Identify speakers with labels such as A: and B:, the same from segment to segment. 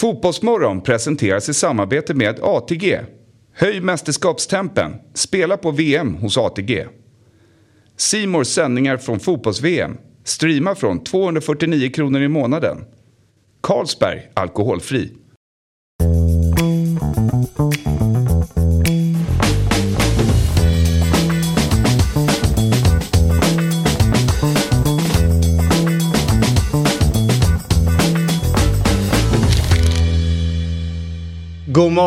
A: Fotbollsmorgon presenteras i samarbete med ATG. Höj mästerskapstempen. Spela på VM hos ATG. Simors sändningar från fotbolls-VM. Streama från 249 kronor i månaden. Carlsberg Alkoholfri.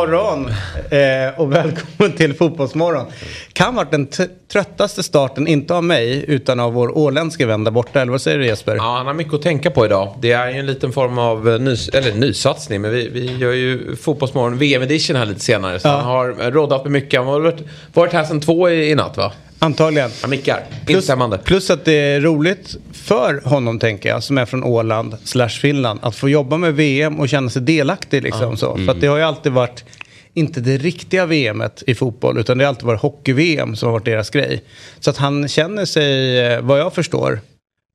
B: Morgon eh, och välkommen till Fotbollsmorgon. Kan vara den tröttaste starten, inte av mig, utan av vår åländske vän där borta. Eller vad säger du Jesper?
C: Ja, han har mycket att tänka på idag. Det är ju en liten form av eh, nys eller nysatsning. Men vi, vi gör ju Fotbollsmorgon VM-edition här lite senare. Så
B: Ja.
C: han har roddat med mycket. Han har varit, varit här sedan två i, i natt va?
B: Antagligen.
C: Han nickar.
B: Plus, plus att det är roligt för honom, tänker jag, som är från Åland slash Finland, att få jobba med VM och känna sig delaktig. Liksom, så. För att det har ju alltid varit, inte det riktiga VMet i fotboll, utan det har alltid varit hockey-VM som har varit deras grej. Så att han känner sig, eh, vad jag förstår,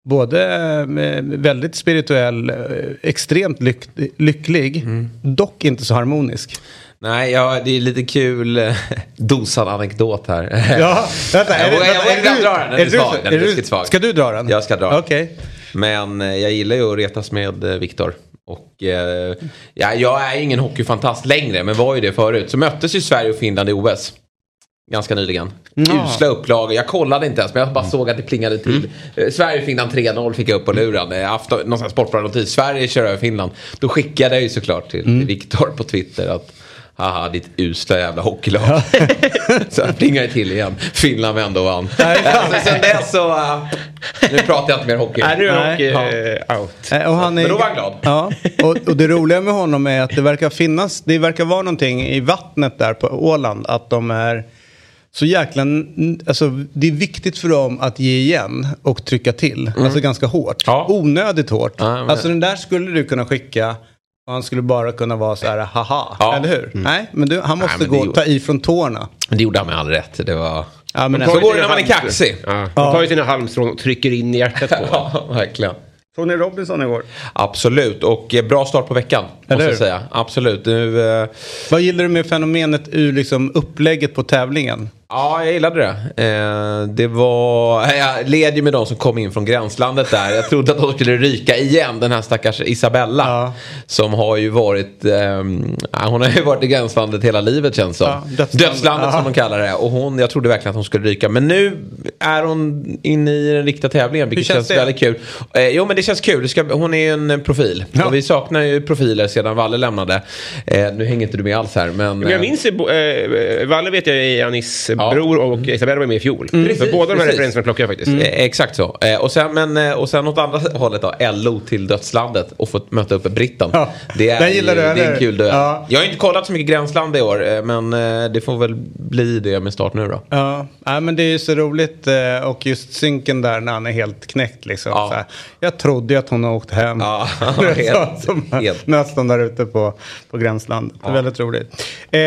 B: både eh, väldigt spirituell, eh, extremt lyck lycklig, dock inte så harmonisk.
C: Nej, ja, det är lite kul eh, dosad anekdot här.
B: Ja, vänta.
C: Jag
B: är
C: jag vågar dra den. Den
B: är du-
C: svag. Den är
B: du-
C: svag.
B: Ska du dra den?
C: Jag ska dra.
B: Okej.
C: Men eh, jag gillar ju att retas med eh, Viktor. Och eh, ja, jag är ju ingen hockeyfantast längre, men var ju det förut. Så möttes ju Sverige och Finland i OS. Ganska nyligen.
B: Ja.
C: Usla upplagor. Jag kollade inte ens men jag bara såg att det plingade till. Eh, Sverige-Finland 3-0 fick jag upp på luren. Afton, någon sån här sportbladet-notis. Sverige kör över Finland. Då skickade jag ju såklart till Viktor på Twitter att Haha, ditt usla jävla hockeylag. så jag plingade till igen. Finland vände och vann. Alltså, sen dess så... eh, nu pratar jag inte mer hockey.
D: Är du
B: Nej.
D: hockey
C: Ja.
D: eh, out?
B: Eh, Och han är,
C: Men då var han glad.
B: Ja, och, och det roliga med honom är att det verkar finnas, det verkar vara någonting i vattnet där på Åland. Att de är så jäkla, alltså det är viktigt för dem att ge igen och trycka till. Alltså ganska hårt.
C: Ja.
B: Onödigt hårt.
C: Mm. Ja, men-
B: Alltså den där skulle du kunna skicka och han skulle bara kunna vara så här haha.
C: Ja.
B: Eller hur? Nej, men du, han måste
C: men det
B: gå
C: gjorde-
B: ta i från tårna.
C: Men det gjorde han med all rätt. Det var...
B: Ja, men
C: Så
B: alltså,
C: går det när man är kaxig.
D: Ja, de tar ju sina halmstrån och trycker in i hjärtat på.
C: Ja, verkligen.
B: Ni Robinson igår?
C: Absolut, och eh, bra start på veckan.
B: Eller
C: Måste jag säga. Absolut. Nu, eh,
B: Vad gillar du med fenomenet ur liksom upplägget på tävlingen?
C: Ja, jag gillade det. Eh, det var... Jag led ju med de som kom in från gränslandet där. Jag trodde att de skulle ryka igen, den här stackars Isabella.
B: Ja.
C: Som har ju varit... ehm, hon har ju varit i gränslandet hela livet känns som.
B: Ja, dödslandet.
C: Dödslandet som de kallar det. Och hon, jag trodde verkligen att hon skulle ryka. Men nu är hon inne i den riktiga tävlingen. Vilket
B: Hur
C: känns,
B: känns
C: väldigt kul. Eh, jo men det känns kul. Ska, hon är ju en eh, profil.
B: Ja.
C: Och vi saknar ju profiler sedan Valle lämnade. Nu hänger inte du med alls här. Men,
D: jag minns ju, Valle vet jag är Anis
C: Ja.
D: bror och Isabella var med i fjol.
C: Precis,
D: så båda de här
C: precis.
D: referenserna plockar jag faktiskt.
C: Eh, exakt så. Eh, och, sen, men, eh, och sen åt andra hållet då, LO till dödslandet och fått möta upp britten.
B: Ja,
C: Det, är,
B: den gillar du,
C: det är en kul duell.
B: Ja.
C: Jag har inte kollat så mycket gränsland i år eh, men eh, det får väl bli det med start nu då.
B: Ja, nej, men det är ju så roligt och just synken där när han är helt knäckt liksom.
C: Ja.
B: Så här, jag trodde ju att hon har åkt hem.
C: Ja, helt-
B: som
C: helt.
B: nästan där ute på, på gränsland. Är väldigt roligt. Eh,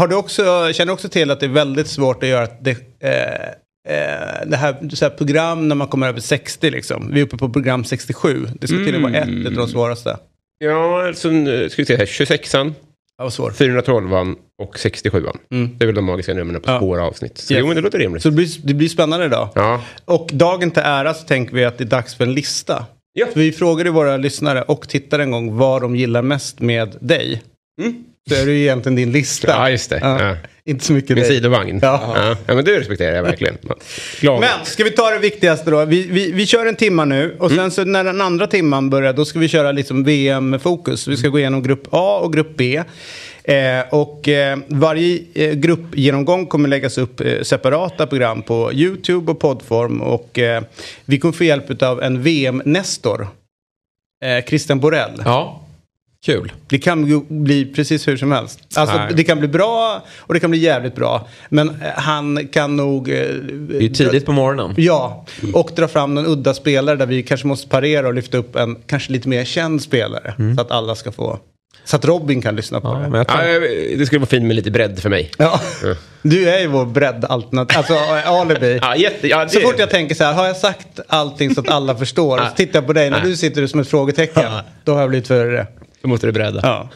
B: har du också, känner du också till att det är väldigt svårt att göra ett det, eh, eh, det här, så här program när man kommer över 60 liksom. Vi är uppe på program 67. Det ska till och med vara ett av de svåraste.
D: Ja, så nu ska vi se här. 26an,
B: Det var svårt.
D: 412an och 67an.
B: Mm.
D: Det är väl de magiska numren på
B: Ja.
D: svåra avsnitt. Så
B: Yes.
D: jo, men det låter rimligt.
B: Så det blir, det blir spännande idag.
D: Ja.
B: Och dagen till ära så tänker vi att det är dags för en lista.
D: Ja.
B: Vi frågade våra lyssnare och tittare en gång vad de gillar mest med dig.
D: Mm.
B: Så är det ju egentligen din lista.
D: ja, just det.
B: Ja. Inte så mycket
D: Min
B: dig.
D: sidovagn.
B: Ja.
D: Ja. ja, men det respekterar jag verkligen. Glad.
B: Men ska vi ta det viktigaste då? Vi, vi, vi kör en timma nu och sen så när den andra timman börjar då ska vi köra liksom VM-fokus. Vi ska gå igenom grupp A och grupp B. Eh, och eh, varje eh, gruppgenomgång kommer läggas upp eh, separata program på YouTube och poddform. Och eh, vi kommer få hjälp av en VM-nestor. Eh, Christian Borell.
C: Ja, kul.
B: Det kan bli precis hur som helst. Alltså,
C: Nej.
B: det kan bli bra och det kan bli jävligt bra. Men eh, han kan nog... eh,
C: Det är ju tidigt på morgonen.
B: Ja, och dra fram någon udda spelare där vi kanske måste parera och lyfta upp en kanske lite mer känd spelare. Så att alla ska få... Så att Robin kan lyssna på
C: Ja,
B: det.
C: men jag
D: Ja,
C: tar...
D: det skulle vara fint med lite bredd för mig.
B: Ja. Du är ju vår breddalternativ, alltså eh, alibi.
D: Ja, jätte, ja, det,
B: Så fort jag tänker så här, har jag sagt allting så att alla förstår? Och så tittar jag på dig när du sitter som ett frågetecken. Då har jag blivit för...
D: Då måste du bredda.
B: Ja.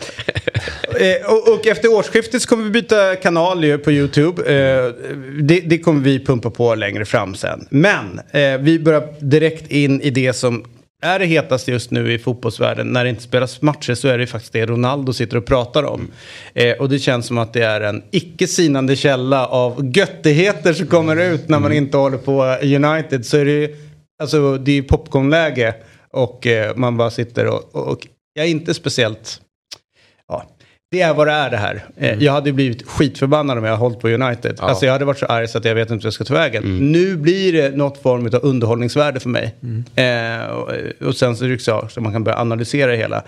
B: eh, och, och efter årsskiftet så kommer vi byta kanal ju på YouTube. Eh, det, det kommer vi pumpa på längre fram sen. Men eh, vi börjar direkt in i det som är det hetaste just nu i fotbollsvärlden. När det inte spelas matcher så är det faktiskt det Ronaldo sitter och pratar om. Eh, och det känns som att det är en icke sinande källa av göttigheter som kommer ut när man inte håller på United. Så är det ju alltså, det är popcornläge och eh, man bara sitter och, och jag är inte speciellt... Ja, det är vad det är det här. Eh, Jag hade blivit skitförbannad om jag hade hållit på United.
C: Ja.
B: Alltså jag hade varit så arg så att jag vet inte vad jag ska ta vägen. Nu blir det något form av underhållningsvärde för mig. Eh, och, och sen så rycks jag av så man kan börja analysera det hela.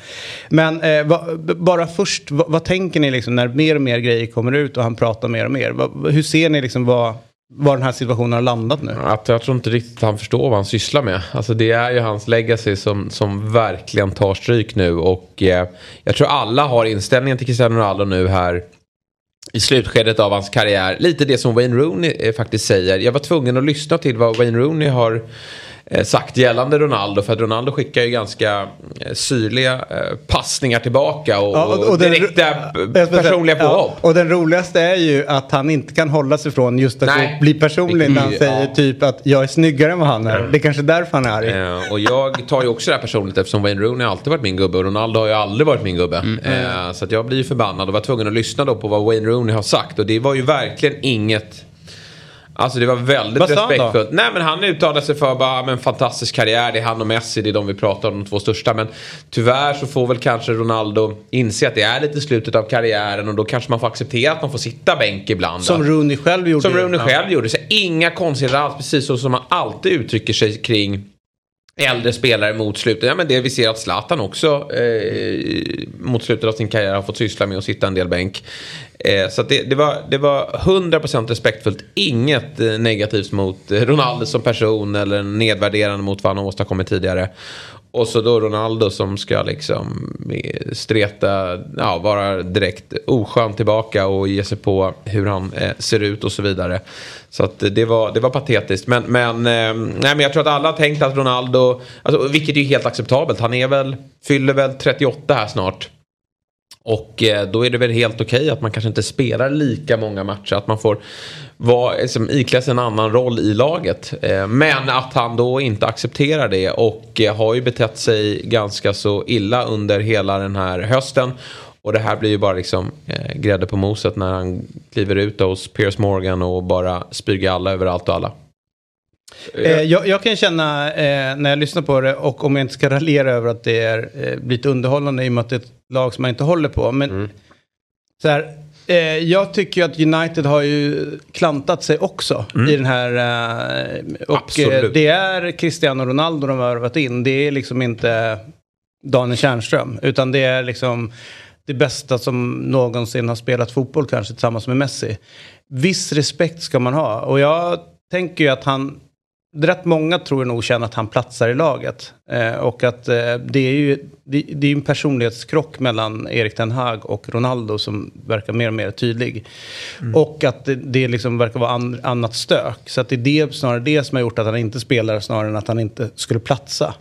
B: Men eh, va, bara först, va, vad tänker ni liksom när mer och mer grejer kommer ut och han pratar mer och mer? Va, hur ser ni liksom vad, var den här situationen har landat nu?
C: Att jag tror inte riktigt han förstår vad han sysslar med. Alltså det är ju hans legacy som, som verkligen tar stryk nu. Och eh, jag tror alla har inställningen till Cristiano Ronaldo nu här i slutskedet av hans karriär. Lite det som Wayne Rooney eh, faktiskt säger. Jag var tvungen att lyssna till vad Wayne Rooney har sagt gällande Ronaldo. För att Ronaldo skickar ju ganska eh, syrliga eh, passningar tillbaka och,
B: Ja,
C: och,
B: den-
C: direkta eh,
B: säga-
C: personliga påhopp.
B: Ja, och den roligaste är ju att han inte kan hålla sig från just att
C: Nej.
B: bli personlig när han
C: Ja.
B: säger typ att jag är snyggare än vad han är. Det är kanske därför han är arg.
C: Eh, och jag tar ju också det här personligt eftersom Wayne Rooney har alltid varit min gubbe och Ronaldo har ju aldrig varit min gubbe. Eh, så att jag blir förbannad och var tvungen att lyssna då på vad Wayne Rooney har sagt och det var ju verkligen inget Alltså det var väldigt
B: Vad
C: respektfullt. Nej men han uttalade sig för bara, men fantastisk karriär. Det är han och Messi, det är de vi pratar om, de två största. Men tyvärr så får väl kanske Ronaldo inse att det är lite slutet av karriären och då kanske man får acceptera att man får sitta bänk ibland.
B: Som Rooney själv gjorde.
C: Som Rooney själv gjorde. Så inga konstigheter alls. Precis så som man alltid uttrycker sig kring äldre spelare mot slutet. Ja, men det vi ser att Zlatan också eh, mot slutet av sin karriär har fått syssla med att sitta en del bänk. Eh, så att det, det, var, det var 100% respektfullt. Inget eh, negativt mot Ronaldo som person eller nedvärderande mot vad han har åstadkommit tidigare. Och så då Ronaldo som ska liksom eh, streta, ja, vara direkt oskön tillbaka och ge sig på hur han eh, ser ut och så vidare. Så att det var, det var patetiskt. Men, men, eh, nej, men jag tror att alla har tänkt att Ronaldo, alltså, vilket är ju helt acceptabelt, han är väl, fyller väl 38 här snart. Och eh, då är det väl helt okej att man kanske inte spelar lika många matcher. Att man får vara, liksom, iklä sig en annan roll i laget. Eh, men att han då inte accepterar det och eh, har ju betett sig ganska så illa under hela den här hösten. Och det här blir ju bara liksom eh, grädde på moset när han kliver ut hos Piers Morgan och bara spyr alla överallt och alla.
B: Eh, jag, jag kan känna eh, när jag lyssnar på det och om jag inte ska raljera över att det är eh, lite underhållande i och med att det är ett lag som man inte håller på. Men
C: Mm.
B: så här, eh, jag tycker ju att United har ju klantat sig också i den här. Eh, och eh,
C: Absolut.
B: det är Cristiano Ronaldo de har värvat in. Det är liksom inte Daniel Tjärnström. Utan det är liksom det bästa som någonsin har spelat fotboll kanske tillsammans med Messi. Viss respekt ska man ha. Och jag tänker ju att han rätt många tror nog känner att han platsar i laget. Eh, och att eh, det är ju det, det är en personlighetskrock mellan Erik Ten Hag och Ronaldo som verkar mer och mer tydlig. Och att det, det liksom verkar vara an, annat stök. Så att det är det, snarare det som har gjort att han inte spelar snarare än att han inte skulle platsa.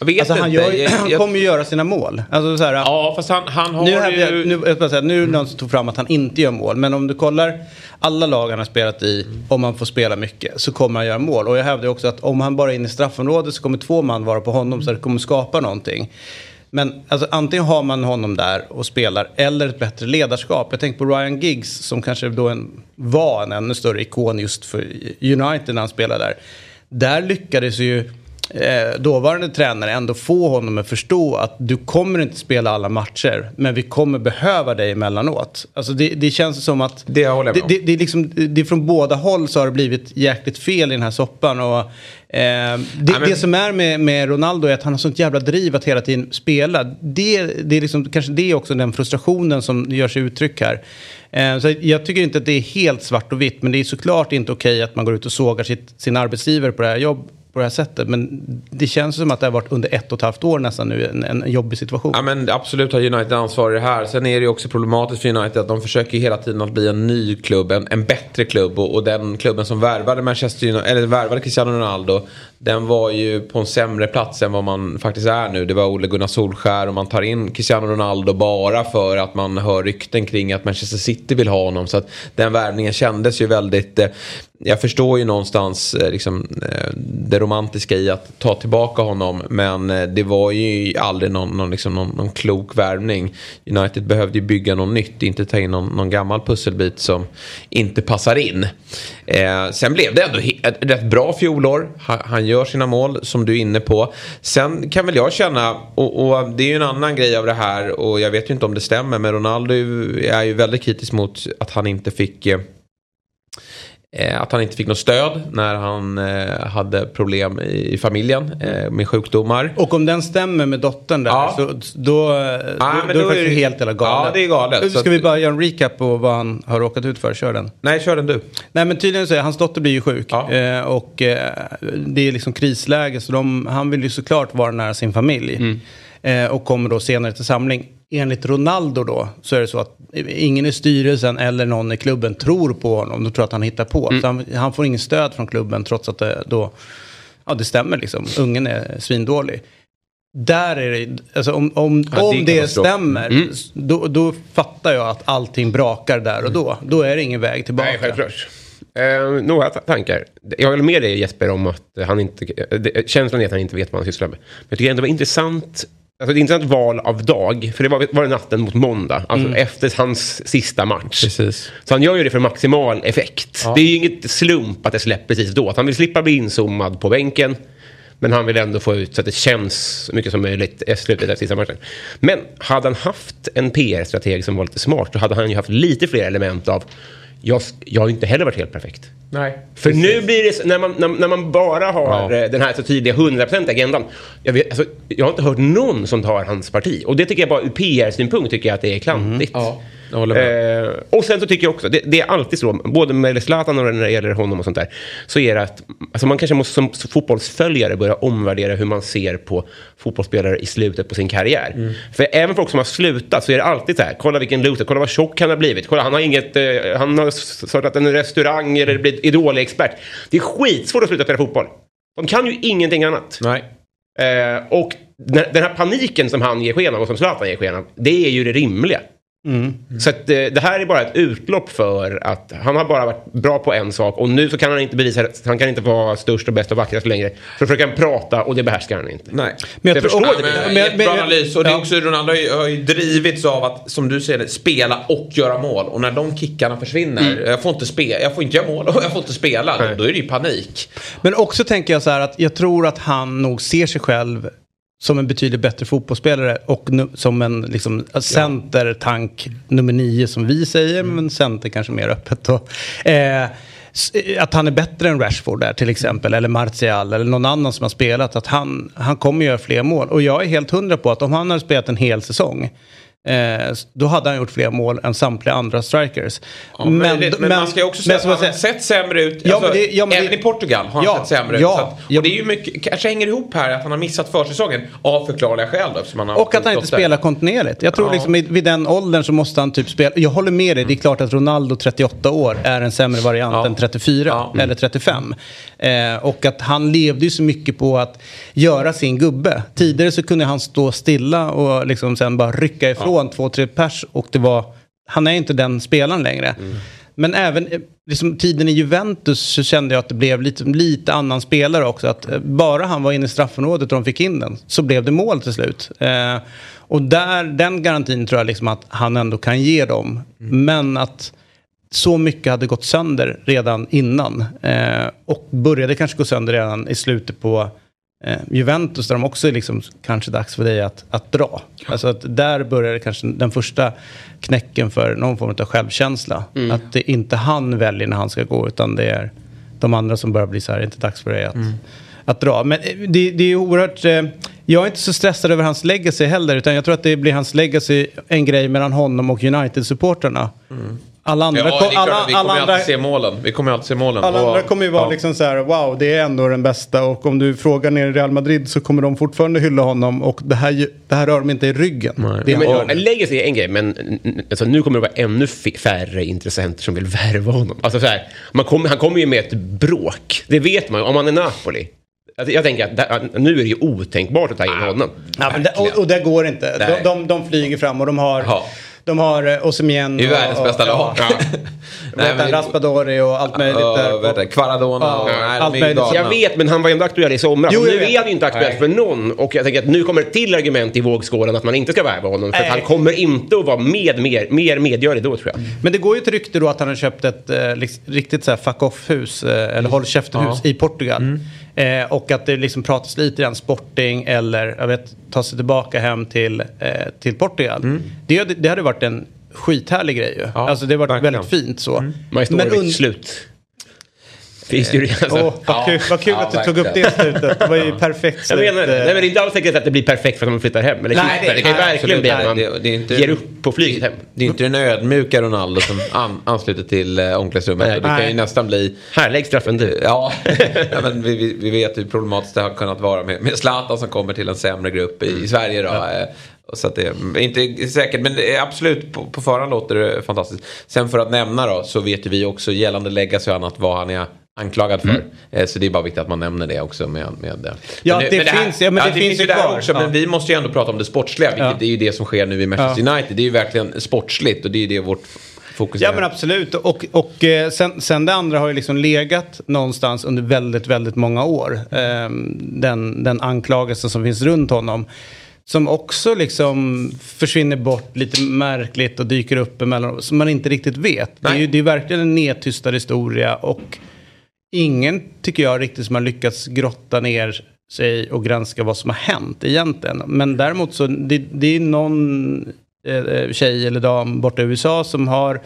C: Jag vet
B: Alltså han,
C: inte.
B: gör, ju-
C: Jag-
B: han
C: jag-
B: kommer ju göra sina mål. Alltså så här,
C: Ja, fast han, han har
B: nu,
C: ju...
B: jag, nu, jag ska säga, nu det någon som tog fram att han inte gör mål. Men om du kollar alla lag han har spelat i, om han får spela mycket, så kommer han göra mål. Och jag hävdar också att om han bara är inne i straffområdet så kommer två man vara på honom så det kommer skapa någonting. Men alltså, antingen har man honom där och spelar eller ett bättre ledarskap. Jag tänker på Ryan Giggs som kanske då en, var en ännu större ikon just för United när han spelade där. Där lyckades ju eh, dåvarande tränare ändå få honom att förstå att du kommer inte spela alla matcher men vi kommer behöva dig emellanåt. Alltså det, det känns som att
C: Det håller jag med om.
B: det, det, det, är liksom, det är från båda håll så har det blivit jäkligt fel i den här soppan. Och, eh, det,
C: men-
B: det som är med, med Ronaldo är att han har sånt jävla driv att hela tiden spela. Det, det är liksom, kanske det är också den frustrationen som gör sig uttryck här. Eh, så jag tycker inte att det är helt svart och vitt men det är såklart inte okej att man går ut och sågar sitt, sin arbetsgivare på det här jobb på det här sättet. Men det känns som att det har varit under ett och ett halvt år nästan nu en, en jobbig situation.
C: Ja men absolut har United ansvar i det här. Sen är det ju också problematiskt för United att de försöker hela tiden att bli en ny klubb, en, en bättre klubb. Och, och den klubben som värvade, Manchester United, eller värvade Cristiano Ronaldo, den var ju på en sämre plats än vad man faktiskt är nu. Det var Ole Gunnar Solskär och man tar in Cristiano Ronaldo bara för att man hör rykten kring att Manchester City vill ha honom. Så att den värvningen kändes ju väldigt... Eh, jag förstår ju någonstans eh, liksom, eh, det romantiska i att ta tillbaka honom. Men eh, det var ju aldrig någon, någon, liksom, någon, någon klok värvning. United behövde ju bygga något nytt, inte ta in någon, någon gammal pusselbit som inte passar in. Eh, sen blev det ändå ett rätt bra fjolår. Han, han gör sina mål som du är inne på. Sen kan väl jag känna, och, och det är ju en annan grej av det här och jag vet ju inte om det stämmer men Ronaldo är ju väldigt kritisk mot att han inte fick eh, att han inte fick något stöd när han eh, hade problem i, familjen eh, med sjukdomar.
B: Och om den stämmer med dottern där
C: Ja.
B: så då, då,
C: Ja,
B: då,
C: men
B: då är
C: då
B: det
C: är
B: helt jävla galet.
C: Ja, det är galet.
B: Ska vi bara göra en recap på vad han har råkat ut för? Kör den.
C: Nej, kör den du.
B: Nej men tydligen så är hans dotter blir ju sjuk.
C: Ja.
B: Eh, och eh, det är liksom krisläge så de, han vill ju såklart vara nära sin familj.
C: Mm.
B: Eh, och kommer då senare till samling. Enligt Ronaldo då så är det så att ingen i styrelsen eller någon i klubben tror på honom. De tror att han hittar på.
C: Mm.
B: Så han, han får ingen stöd från klubben trots att det då, ja det stämmer liksom. Ungen är svindålig. Där är det, alltså om, om,
C: Ja, det
B: om det stämmer,
C: Mm.
B: då, då fattar jag att allting brakar där och då. Då är det ingen väg tillbaka.
D: Nej, självklart. Eh, några ta- tankar. Jag håller med dig Jesper om att han inte... det- Känslan är att han inte vet vad han sysslar med. Men jag tycker ändå det var intressant. Alltså det är intressant val av dag. För det var, var det natten mot måndag. Alltså efter hans sista match.
C: Precis.
D: Så han gör ju det för maximal effekt.
C: Ja.
D: Det är ju inget slump att det släpper precis då. Han vill slippa bli inzoomad på bänken. Men han vill ändå få ut så att det känns så mycket som möjligt i slutet av sista matchen. Men hade han haft en PR-strateg som var lite smart så hade han ju haft lite fler element av jag, jag har ju inte heller varit helt perfekt.
C: Nej.
D: För nu blir det, när man, när, när man bara har
C: Ja.
D: eh, den här så tydliga 100% agendan. Jag, vet, alltså, jag har inte hört någon som tar hans parti. Och det tycker jag bara ur PR-synpunkt tycker jag att det är klantigt.
C: Ja, håller med.
D: Eh, och sen så tycker jag också, det, det är alltid så, både med Zlatan och när det gäller honom och sånt där, så är det att alltså man kanske måste som fotbollsföljare börja omvärdera hur man ser på fotbollsspelare i slutet på sin karriär.
C: Mm.
D: För även folk som har slutat så är det alltid så här, kolla vilken loser, kolla vad tjock han har blivit, kolla han har inget, eh, han har startat en restaurang eller blivit idolexpert. Det är skitsvårt att sluta spela fotboll. De kan ju ingenting annat.
C: Nej.
D: Eh, och den, den här paniken som han ger sken av och som Zlatan ger sken av, det är ju det rimliga. Så att, eh, det här är bara ett utlopp för att han har bara varit bra på en sak och nu så kan han inte bevisa att han kan inte vara störst och bäst och vackrast längre. För försöker han prata och det behärskar han inte.
C: Nej.
B: Men jag
D: Jag förstår det.
C: Men,
B: men- men-
C: analys. Och det är
B: ja.
C: också, Ronaldo har ju, har ju drivits av att, som du säger, det, spela och göra mål. Och när de kickarna försvinner, jag, får inte spela, jag får inte göra mål och jag får inte spela. Då,
D: Nej.
C: då är det ju panik.
B: Men också tänker jag så här att jag tror att han nog ser sig själv som en betydligt bättre fotbollsspelare och nu, som en liksom, centertank nummer nio som vi säger, men center kanske mer öppet då. Eh, s- att han är bättre än Rashford där till exempel, eller Martial eller någon annan som har spelat. Att han, han kommer göra fler mål. Och jag är helt hundra på att om han hade spelat en hel säsong Eh, då hade han gjort fler mål än samtliga andra strikers.
C: Ja, men, men, men, man ska ju också säga att han har
B: säger-
C: sett sämre ut.
B: Ja,
C: alltså,
B: det- ja,
C: även
B: det-
C: i Portugal har han
B: Ja,
C: sett sämre ut. att,
B: ja.
C: och det är ju mycket, kanske hänger ihop här att han har missat försäsongen av förklarliga skäl. Då, han
B: Och att han inte spelar kontinuerligt. Jag tror liksom vid den åldern så måste han typ spela. Jag håller med dig, det är klart att Ronaldo 38 år är en sämre variant än 34
C: Ja.
B: eller 35. Eh, och att han levde ju så mycket på att göra sin gubbe. Tidigare så kunde han stå stilla och liksom sen bara rycka ifrån två, tre pers och det var, han är inte den spelaren längre. Men även eh, liksom, tiden i Juventus så kände jag att det blev lite, lite annan spelare också. Att eh, bara han var inne i straffområdet och de fick in den så blev det mål till slut. Eh, och där, den garantin tror jag liksom att han ändå kan ge dem. Men att så mycket hade gått sönder redan innan. Eh, och började kanske gå sönder redan i slutet på eh, Juventus där de också är liksom kanske dags för dig att, att dra. Alltså att där började kanske den första knäcken för någon form av självkänsla. Att det inte han väljer när han ska gå utan det är de andra som börjar bli så här, det är inte dags för dig att, att dra. Men eh, det, det är oerhört, eh, jag är inte så stressad över hans legacy heller utan jag tror att det blir hans legacy en grej mellan honom och United-supporterna. Alla andra,
C: Ja,
B: kom-
C: klart,
B: alla,
C: vi
B: alla
C: kommer ju
B: andra,
C: alltid se målen. Vi kommer alltid se målen.
B: alla andra kommer ju vara
C: ja.
B: liksom så här, wow, det är ändå den bästa. Och om du frågar ner i Real Madrid så kommer de fortfarande hylla honom. Och det här, det här rör de inte i ryggen. Det är
D: Men, ja, legacy är en grej, men alltså, nu kommer det vara ännu färre intressenter som vill värva honom. Alltså, så här, man kommer, han kommer ju med ett bråk. Det vet man ju, om man är Napoli. Alltså, jag tänker att där, nu är det ju otänkbart att ta in honom.
B: Ja, men det, och, och det går inte. De,
C: Nej.
B: de, de flyger fram och de har,
C: Ja.
B: De har eh, Osimhen
C: Det är ju
B: och-
C: världens bästa lag.
B: Ja.
C: Nej, men-
B: Raspadori och allt möjligt.
C: Ja,
B: där.
C: vet du, Kvaradona
B: Ja,
C: och... nej,
B: allt möjligt.
D: Jag vet, men han var ju ändå aktuell i somras.
B: Jo, jag
D: nu
B: vet.
D: är han ju inte aktuell
C: Nej.
D: för någon. Och jag tänker att nu kommer ett till argument i vågskålen att man inte ska värva honom. För han kommer inte att vara med mer, mer medgörlig då, tror jag.
B: Men det går ju ett rykte då att han har köpt ett eh, liksom, riktigt så här fuck off-hus, eh, eller håll käften-hus i Portugal. Eh, och att det liksom pratas lite grann Sporting eller jag vet, ta sig tillbaka hem till, eh, till Portugal. Det, hade- det hade varit en skithärlig grej ju.
C: Ja,
B: alltså det har varit
C: verkligen.
B: väldigt fint så.
D: Majstorovic,
B: und-
D: slut. Ju alltså.
B: Åh, vad kul, vad kul
C: Ja,
B: att du tog upp det slutet. Det var ju perfekt
D: Jag menar det.
B: eh.
D: Nej, men det är inte alls säkert att det blir perfekt för att man flyttar hem. Eller
C: Nej, det-
D: det kan ju verkligen bli att man
C: det- det är inte-
D: ger upp på flyget hem.
C: Det är inte den ödmjuka Ronaldo som an, ansluter till eh, omklädningsrummet.
D: Nej.
C: Det kan ju nästan bli...
D: Här, lägg straffen du.
C: Ja, ja men vi, vi, vi vet hur problematiskt det har kunnat vara med, med Zlatan som kommer till en sämre grupp i, i Sverige. Då. eh, och Så att det är inte säkert, men absolut på, på förhand låter det fantastiskt. Sen för att nämna då så vet vi också gällande legacy och annat vad han är anklagad för. Eh, Så det är bara viktigt att man nämner det också med... med.
B: Ja,
C: Men
B: det finns- ja, men det finns ju
C: ju där
B: kvar.
C: också.
B: Ja.
C: Men vi måste ju ändå prata om det sportsliga, vilket
B: Ja.
C: är ju det som sker nu i Manchester United. Det är ju verkligen sportsligt och det är ju det vårt fokus
B: Ja
C: är.
B: men absolut. Och, och eh, sen, sen det andra har ju liksom legat någonstans under väldigt, väldigt många år. Ehm, den, den anklagelsen som finns runt honom. Som också liksom försvinner bort lite märkligt och dyker upp emellan. Som man inte riktigt vet. Det är ju det är verkligen en nedtystad historia. Och ingen tycker jag riktigt som har lyckats grotta ner sig och granska vad som har hänt egentligen. Men däremot så det, det är någon eh, tjej eller dam borta i USA som har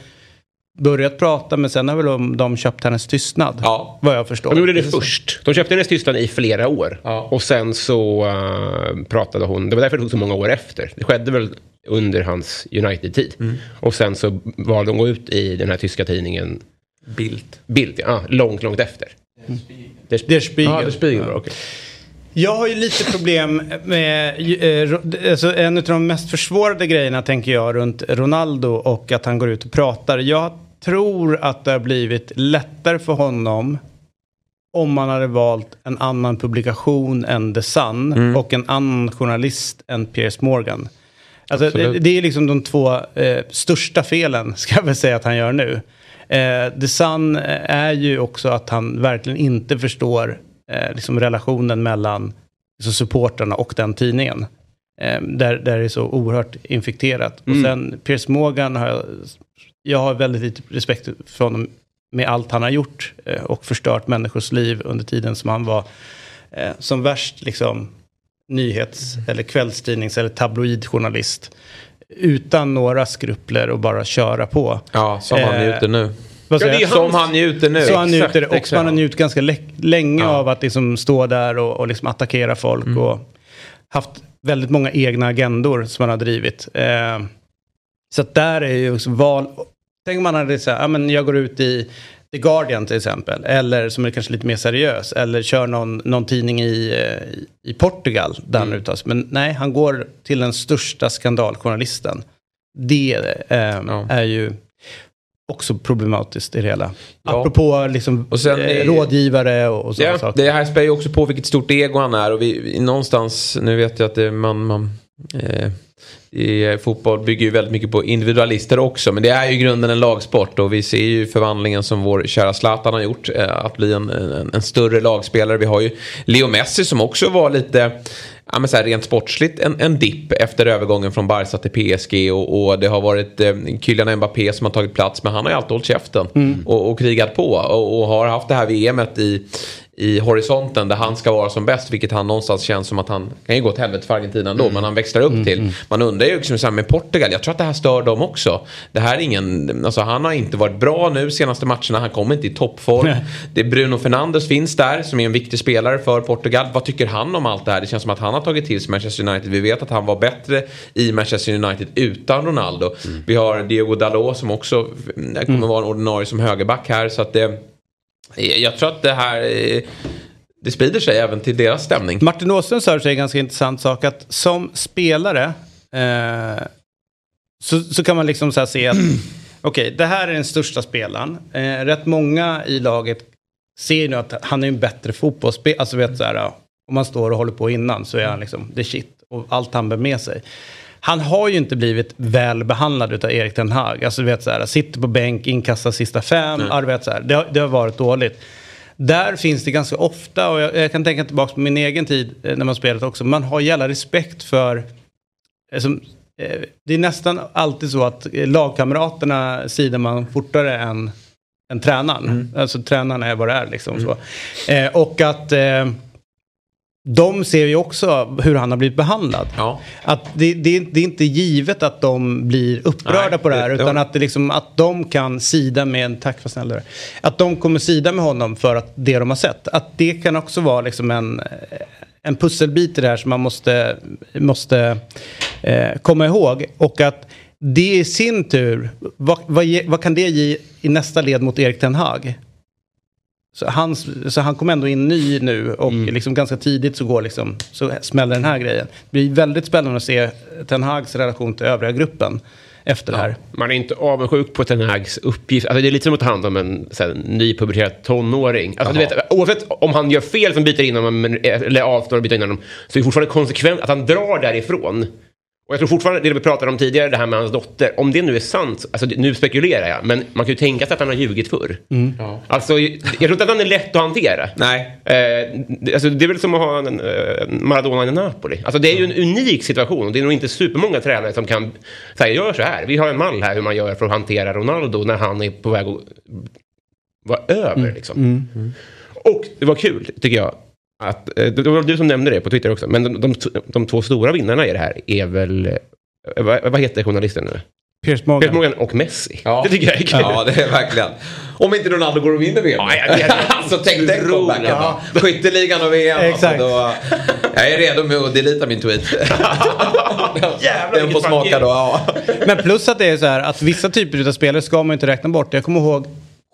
B: börjat prata men sen har väl de, de köpt hennes tystnad.
C: Ja.
B: Vad jag förstår.
D: De gjorde det först. De köpte hennes tystnad i flera år.
C: Ja.
D: Och sen så eh, pratade hon, det var därför det tog så många år efter. Det skedde väl under hans United-tid.
C: Mm.
D: Och sen så valde hon att gå ut i den här tyska tidningen
C: Bild.
D: Bild, ja, långt, långt efter. Der
B: Der Spiegel.
D: Ja, Der Spiegel, okej.
B: Jag har ju lite problem med, eh, alltså en av de mest försvårade grejerna tänker jag runt Ronaldo och att han går ut och pratar. Jag tror att det har blivit lättare för honom om man hade valt en annan publikation än The Sun och en annan journalist än Piers Morgan. Alltså, det, det är liksom de två eh, största felen, ska jag väl säga att han gör nu. Eh, The Sun eh, är ju också att han verkligen inte förstår eh, liksom relationen mellan liksom, supportrarna och den tidningen. Eh, där, där det är så oerhört infekterat. Och sen Piers Morgan har jag, jag har väldigt lite respekt för honom med allt han har gjort eh, och förstört människors liv under tiden som han var eh, som värst liksom nyhets eller kvällstidnings eller tabloidjournalist. Utan några skrupler och bara köra på.
C: Ja, som han
B: Eh,
C: njuter nu.
B: Vad
D: Ja, ju
C: Som han njuter nu.
B: Så han
C: Exakt,
B: njuter, och
C: exakt.
B: man har njutit ganska lä- länge
C: Ja.
B: av att liksom stå där och, och liksom attackera folk.
C: Mm.
B: Och haft väldigt många egna agendor som man har drivit. Eh, så att där är ju också val... Tänk om man hade sagt, ja men jag går ut i The Guardian till exempel. Eller som är kanske lite mer seriös. Eller kör någon, någon tidning i, eh, i- Portugal där
C: Mm.
B: han uttas. Men nej, han går till den största skandaljournalisten. Det eh,
C: Ja.
B: är ju också problematiskt i det hela.
C: Ja.
B: Apropå liksom,
C: Och sen
B: eh, rådgivare och, och sådana
C: Ja,
B: saker.
C: det här spär ju också på vilket stort ego han är och vi, vi någonstans, nu vet jag att det, man, man eh, i fotboll bygger ju väldigt mycket på individualister också men det är ju i grunden en lagsport och vi ser ju förvandlingen som vår kära Zlatan har gjort eh, att bli en, en, en större lagspelare. Vi har ju Leo Messi som också var lite Ja, men så här, rent sportsligt en, en dipp efter övergången från Barca till PSG och, och det har varit eh, Kylian Mbappé som har tagit plats men han har ju alltid hållit käften och, och krigat på och, och har haft det här VMet i, i horisonten där han ska vara som bäst vilket han någonstans känns som att han kan ju gå till helvete för Argentina ändå men han växlar upp till. Man undrar ju liksom så med Portugal, jag tror att det här stör dem också. Det här är ingen, alltså han har inte varit bra nu senaste matcherna, han kommer inte i toppform.
B: Nej.
C: Det är Bruno Fernandes finns där som är en viktig spelare för Portugal. Vad tycker han om allt det här? Det känns som att han har tagit till sig Manchester United. Vi vet att han var bättre i Manchester United utan Ronaldo. Vi har Diego Dalot som också mm, kommer vara en ordinarie som högerback här. Så att det, Eh, jag tror att det här eh, det sprider sig även till deras stämning.
B: Martin Åström sa sig en ganska intressant sak att som spelare eh, så, så kan man liksom så här se att okej, det här är den största spelaren. Eh, rätt många i laget ser nu att han är en bättre fotbollsspelare. Alltså vet så här, om man står och håller på innan så är han liksom the shit. Och allt han bär med sig. Han har ju inte blivit väl behandlad av Erik Ten Hag. Alltså du vet så här, sitter på bänk, inkastar sista fem. Mm. vet, så här, det, har, det har varit dåligt. Där finns det ganska ofta, och jag, jag, kan tänka tillbaka på min egen tid eh, när man spelat också, man har jävla respekt för... Alltså, det är nästan alltid så att lagkamraterna sidar man fortare än, än tränaren. Mm. Alltså tränaren är vad det är liksom. Mm. Så. Eh, och att... Eh, de ser ju också hur han har blivit behandlad. Ja. Att det, det, det, är inte givet att de blir upprörda Nej, på det här. Det, utan att, det liksom, att de kan sida med, en, tack för snällare, att de kommer sida med honom för att det de har sett. Att det kan också vara liksom en, en pusselbit i det här som man måste, måste eh, komma ihåg. Och att det i sin tur, vad, vad, vad kan det ge i nästa led mot Erik Ten Hag? Så han, så han kom ändå in ny nu och mm. liksom ganska tidigt så, går liksom, så smäller den här grejen. Det blir väldigt spännande att se Ten Hags relation till övriga gruppen efter ja. det här.
D: Man är inte avundsjuk på Ten Hags uppgift. Alltså det är lite som att ta hand om en nypuberterad tonåring. Alltså du vet, oavsett om han gör fel som byter in honom eller avstår att byta in honom så är det fortfarande konsekvent att han drar därifrån. Och jag tror fortfarande, det vi pratade om tidigare, det här med hans dotter, om det nu är sant, alltså nu spekulerar jag, men man kan ju tänka sig att han har ljugit förr. Mm. Ja. Alltså, jag tror inte att han är lätt att hantera.
C: Nej.
D: Eh, alltså, det är väl som att ha en, en Maradona i Napoli. Alltså, det är ju en unik situation, det är nog inte supermånga tränare som kan säga, gör så här, vi har en mall här hur man gör för att hantera Ronaldo när han är på väg att vara över. Mm. Liksom. Mm. mm. Och det var kul, tycker jag, att, eh, det var du som nämnde det på Twitter också, men de, de, de två stora vinnarna i det här är väl, eh, vad, vad heter journalisten nu?
B: Piers Morgan.
D: Piers Morgan och Messi. Ja. Det tycker jag är kul.
C: Ja, det är verkligen. Om inte Ronaldo går och vinner VM. Ja, jag vet. alltså tänk den comebacken. Ja. Skytteligan och VM. Alltså, Exakt. Alltså, då, jag är redo med att delita min tweet.
D: Jävlar Den får smaka då. Ja.
B: Men plus att det är så här att vissa typer av spelare ska man inte räkna bort. Jag kommer ihåg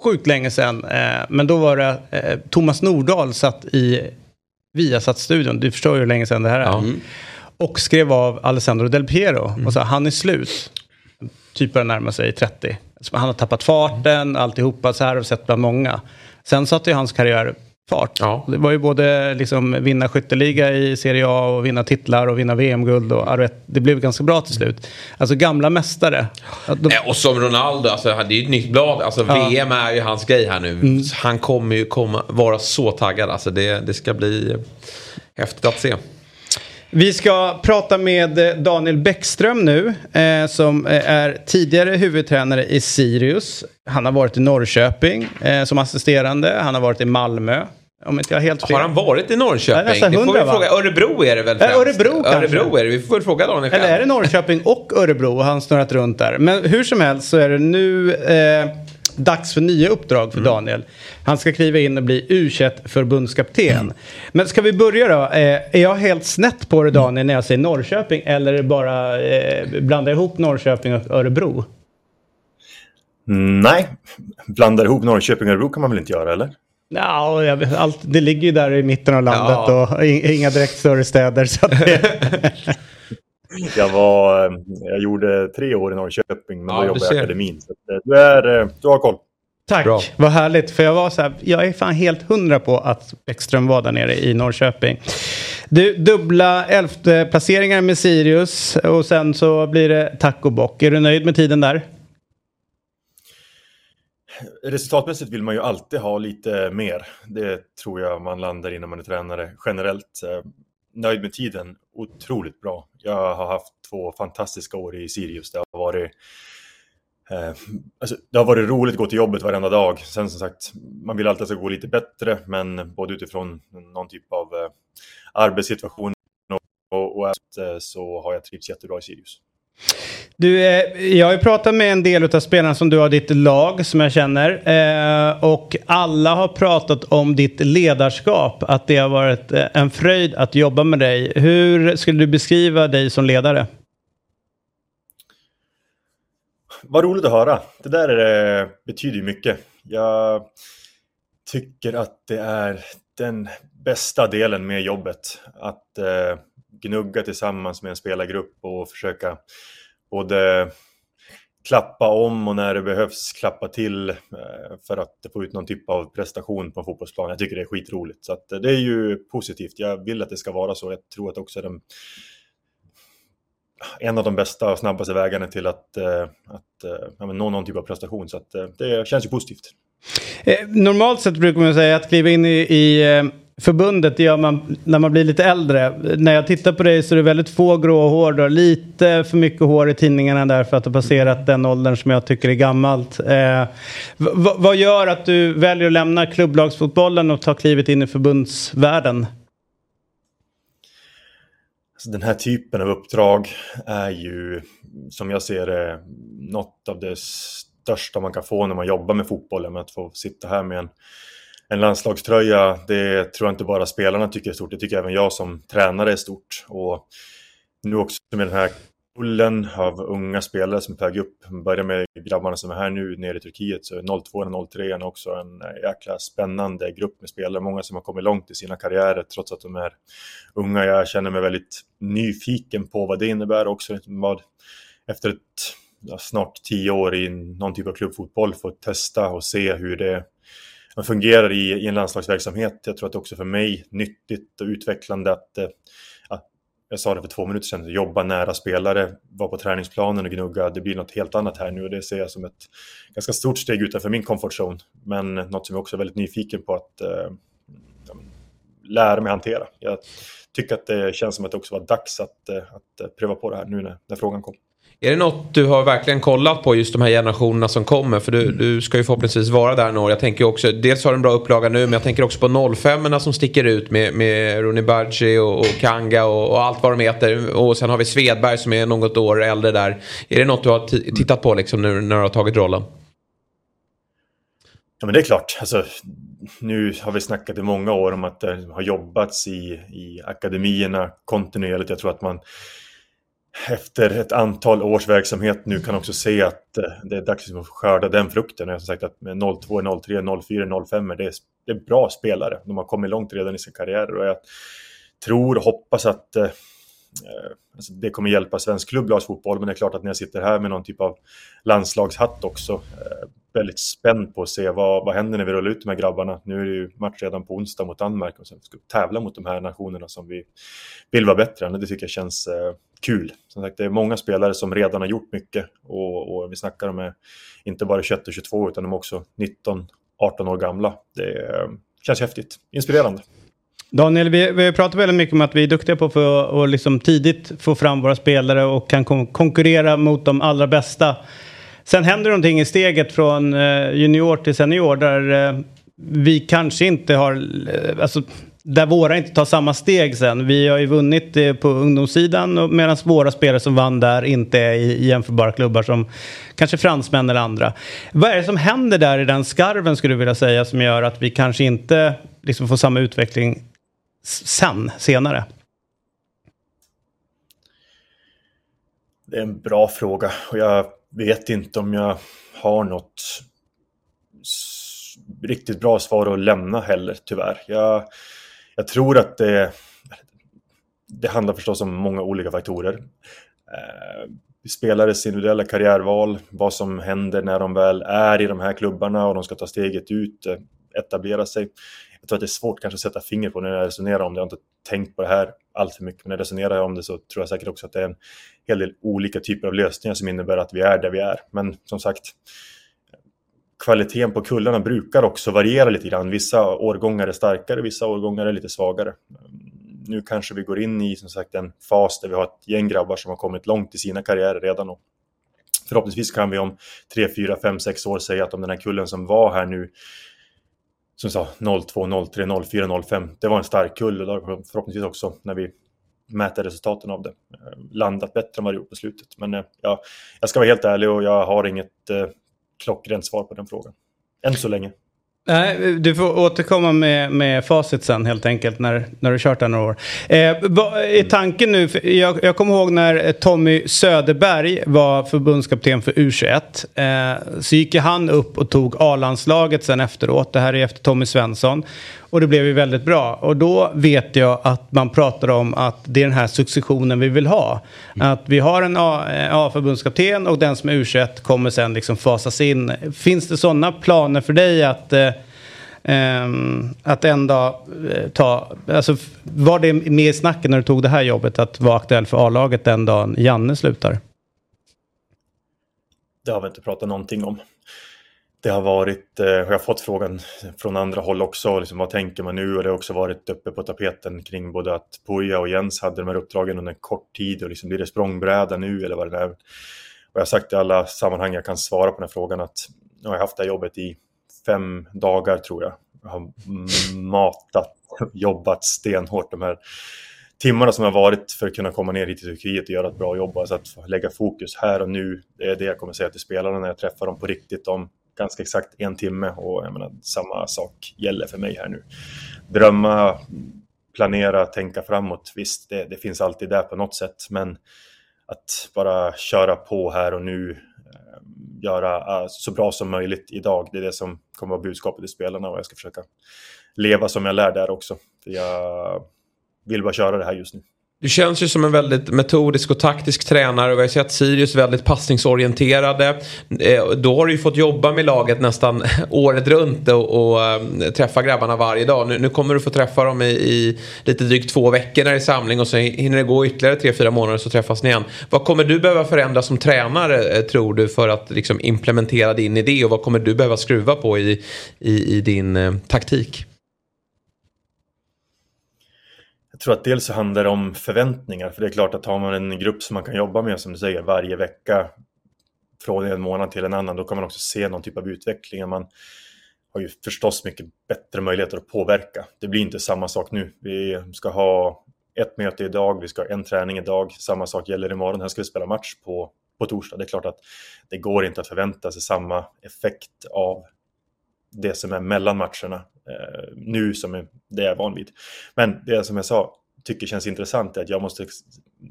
B: sjukt länge sedan. Eh, men då var det eh, Thomas Nordahl satt i Viasat-studion, du förstår ju hur länge sedan det här är. Mm. Och skrev av Alessandro Del Piero mm. och sa han är slut. Typ börjar närma sig 30. Han har tappat farten, alltihopa, så här har vi sett bland många. Sen satte ju hans karriär fart. Ja. Det var ju både liksom vinna skytteliga i Serie A och vinna titlar och vinna VM-guld. Och det blev ganska bra till slut. Alltså gamla mästare.
C: De... Och som Ronaldo, alltså, det är ju ett nytt blad. Alltså, ja. VM är ju hans grej här nu. Mm. Han kommer ju komma, vara så taggad. Alltså, det, det ska bli häftigt att se.
B: Vi ska prata med Daniel Bäckström nu, eh, som är tidigare huvudtränare i Sirius. Han har varit i Norrköping eh, som assisterande, han har varit i Malmö. Om inte jag helt fel.
C: Har han varit i Norrköping? Nej, det får vi fråga. Örebro är det väl
B: främst? Örebro kanske.
C: Örebro är det. Vi får väl fråga Daniel
B: själv. Eller är det Norrköping och Örebro? Har han snurrat runt där. Men hur som helst så är det nu eh, dags för nya uppdrag för mm. Daniel. Han ska kliva in och bli u förbundskapten. Mm. Men ska vi börja då? Eh, är jag helt snett på det Daniel när jag säger Norrköping eller är det bara eh, blanda ihop Norrköping och Örebro?
E: Nej, blanda ihop Norrköping och Örebro kan man väl inte göra eller?
B: Ja, allt, det ligger ju där i mitten av landet ja. och inga direkt större städer. Så det...
E: jag, var, eh, jag gjorde tre år i Norrköping, men ja, då jobbade jag i akademin. Så eh, du, är, eh, du har koll.
B: Tack, Bra. vad härligt. För jag var så här, jag är fan helt hundra på att Bäckström var där nere i Norrköping. Du, dubbla elfte placeringar med Sirius och sen så blir det tack och bock. Är du nöjd med tiden där?
E: Resultatmässigt vill man ju alltid ha lite mer. Det tror jag man landar i när man är tränare generellt. Eh, nöjd med tiden, otroligt bra. Jag har haft två fantastiska år i Sirius. Det har varit Eh, alltså, det har varit roligt att gå till jobbet varenda dag. Sen som sagt, man vill alltid att det ska gå lite bättre, men både utifrån någon typ av eh, arbetssituation och, och, och eh, så har jag trivts jättebra i Sirius.
B: Du, eh, jag har ju pratat med en del av spelarna som du har ditt lag som jag känner. Eh, och alla har pratat om ditt ledarskap. Att det har varit eh, en fröjd att jobba med dig. Hur skulle du beskriva dig som ledare?
E: Vad roligt att höra. Det där eh, betyder ju mycket. Jag tycker att det är den bästa delen med jobbet. Att eh, gnugga tillsammans med en spelargrupp och försöka både klappa om och när det behövs klappa till eh, för att få ut någon typ av prestation på en fotbollsplan. Jag tycker det är skitroligt. Så att, det är ju positivt. Jag vill att det ska vara så. Jag tror att också är den, en av de bästa och snabbaste vägarna till att, eh, att eh, ja, nå någon typ av prestation. Så att, det känns ju positivt.
B: Normalt sett brukar man säga att kliva in i, i förbundet det gör man när man blir lite äldre. När jag tittar på dig så är det väldigt få grå hår. Du har lite för mycket hår i tidningarna där för att du passerat den åldern som jag tycker är gammalt. Eh, vad gör att du väljer att lämna klubblagsfotbollen och ta klivet in i förbundsvärlden?
E: Alltså den här typen av uppdrag är ju, som jag ser det, något av det största man kan få när man jobbar med fotbollen. Med att få sitta här med en en landslagströja, det tror jag inte bara spelarna tycker är stort, det tycker även jag som tränare är stort. Och nu också med den här kullen av unga spelare som är på väg upp, börjar med grabbarna som är här nu nere i Turkiet, så 02 och 03 är också en jäkla spännande grupp med spelare, många som har kommit långt i sina karriärer trots att de är unga. Jag känner mig väldigt nyfiken på vad det innebär också, vad, efter ett ja, snart tio år i någon typ av klubbfotboll, få testa och se hur det man fungerar i, i en landslagsverksamhet. Jag tror att det också för mig nyttigt och utvecklande att, eh, att jag sa det för två minuter sedan, att jobba nära spelare, vara på träningsplanen och gnugga, det blir något helt annat här nu och det ser jag som ett ganska stort steg utanför min comfort zone. Men något som jag också är väldigt nyfiken på att eh, lära mig hantera. Jag tycker att det känns som att det också var dags att, eh, att pröva på det här nu när, när frågan kom.
C: Är det något du har verkligen kollat på just de här generationerna som kommer? För du, mm. du ska ju förhoppningsvis vara där några. Jag tänker också, dels har du en bra upplaga nu men jag tänker också på 05 som sticker ut med, med Rooney Badji och, och, Kanga och, och, allt vad de heter. Och sen har vi Svedberg som är något år äldre där. Är det något du har tittat på liksom nu när du har tagit rollen?
E: Ja men det är klart. Alltså, nu har vi snackat i många år om att det har jobbats i, i akademierna kontinuerligt. Jag tror att man efter ett antal års verksamhet nu kan också se att eh, det är dags att skörda den frukten. Jag har sagt att med 02, 03, 04, 05 det är, det är bra spelare. De har kommit långt redan i sin karriär och jag tror och hoppas att eh, Eh, alltså det kommer hjälpa svensk klubblagsfotboll. Men det är klart att när jag sitter här med någon typ av landslagshatt också, eh, väldigt spänd på att se vad, vad händer när vi rullar ut de här grabbarna. Nu är det ju match redan på onsdag mot Danmark och sen ska vi tävla mot de här nationerna som vi vill vara bättre än. Det tycker jag känns eh, kul. Som sagt, det är många spelare som redan har gjort mycket och, och vi snackar om eh, inte bara 21 och 22 utan de är också 19, 18 år gamla. Det eh, känns häftigt, inspirerande.
B: Daniel, vi, vi pratat väldigt mycket om att vi är duktiga på för att liksom tidigt få fram våra spelare och kan kon konkurrera mot de allra bästa. Sen händer någonting i steget från eh, junior till senior där eh, vi kanske inte har, eh, alltså där våra inte tar samma steg sen. Vi har ju vunnit på ungdomssidan medan våra spelare som vann där inte är i jämförbara klubbar som kanske fransmän eller andra. Vad är det som händer där i den skarven skulle du vilja säga som gör att vi kanske inte liksom får samma utveckling sen, senare?
E: Det är en bra fråga och jag vet inte om jag har något riktigt bra svar att lämna heller, tyvärr. Jag, jag tror att det, det handlar förstås om många olika faktorer. Eh, spelares individuella karriärval, vad som händer när de väl är i de här klubbarna och de ska ta steget ut, eh, etablera sig. Jag tror att det är svårt kanske att sätta finger på när jag resonerar om det. Jag har inte tänkt på det här alltför mycket, men när jag resonerar om det så tror jag säkert också att det är en hel del olika typer av lösningar som innebär att vi är där vi är. Men som sagt, kvaliteten på kullarna brukar också variera lite grann. Vissa årgångar är starkare, vissa årgångar är lite svagare. Nu kanske vi går in i som sagt en fas där vi har ett gäng grabbar som har kommit långt i sina karriärer redan. Och förhoppningsvis kan vi om 3, 4, 5, 6 år säga att om den här kullen som var här nu som sa 02, 03, 04, 05. Det var en stark kull och förhoppningsvis också när vi mäter resultaten av det eh, landat bättre än vad det gjort på slutet. Men eh, ja, jag ska vara helt ärlig och jag har inget eh, klockrent svar på den frågan. Än så länge.
B: Nej, du får återkomma med, med facit sen helt enkelt när, när du kört där några år. Eh, vad är tanken nu? Jag, jag kommer ihåg när eh, Tommy Söderberg var förbundskapten för U21. Eh, så gick ju han upp och tog A-landslaget sen efteråt. Det här är efter Tommy Svensson. Och det blev ju väldigt bra. Och då vet jag att man pratar om att det är den här successionen vi vill ha. Att vi har en eh, A-förbundskapten och den som är U21 kommer sen liksom fasas in. Finns det sådana planer för dig att eh, ehm, att en dag eh, ta, alltså var det med i snacket när du tog det här jobbet att vara aktuell för A-laget den dagen Janne slutar?
E: Det har vi inte pratat någonting om. Det har varit, eh, jag har fått frågan från andra håll också, liksom, vad tänker man nu? Och det har också varit uppe på tapeten kring både att Puja och Jens hade de här uppdragen under en kort tid och liksom, blir det språngbräda nu eller vad det är? Och jag har sagt i alla sammanhang jag kan svara på den här frågan att nu har jag haft det här jobbet i fem dagar tror jag. Jag har matat, jobbat stenhårt de här timmarna som har varit för att kunna komma ner hit till Turkiet och göra ett bra jobb. Alltså att lägga fokus här och nu, det är det jag kommer säga till spelarna när jag träffar dem på riktigt om ganska exakt en timme. Och jag menar, samma sak gäller för mig här nu. Drömma, planera, tänka framåt. Visst, det, det finns alltid där på något sätt, men att bara köra på här och nu, eh, göra eh, så bra som möjligt idag. Det är det som kommer vara budskapet till spelarna och jag ska försöka leva som jag lär där också. För jag vill bara köra det här just nu.
C: Du känns ju som en väldigt metodisk och taktisk tränare och vi har sett Sirius väldigt passningsorienterade. Eh, då har du ju fått jobba med laget nästan året runt och, och eh, träffa grabbarna varje dag. Nu, nu kommer du få träffa dem i, i lite drygt två veckor när det är samling och sen hinner det gå ytterligare tre, fyra månader så träffas ni igen. Vad kommer du behöva förändra som tränare eh, tror du för att liksom, implementera din idé och vad kommer du behöva skruva på i, i, i din eh, taktik?
E: Jag tror att dels så handlar det om förväntningar, för det är klart att har man en grupp som man kan jobba med, som du säger, varje vecka från en månad till en annan, då kan man också se någon typ av utveckling. Man har ju förstås mycket bättre möjligheter att påverka. Det blir inte samma sak nu. Vi ska ha ett möte idag, vi ska ha en träning idag, samma sak gäller imorgon, här ska vi spela match på, på torsdag. Det är klart att det går inte att förvänta sig samma effekt av det som är mellan matcherna eh, nu som är det jag är van vid. Men det som jag sa, tycker känns intressant är att jag måste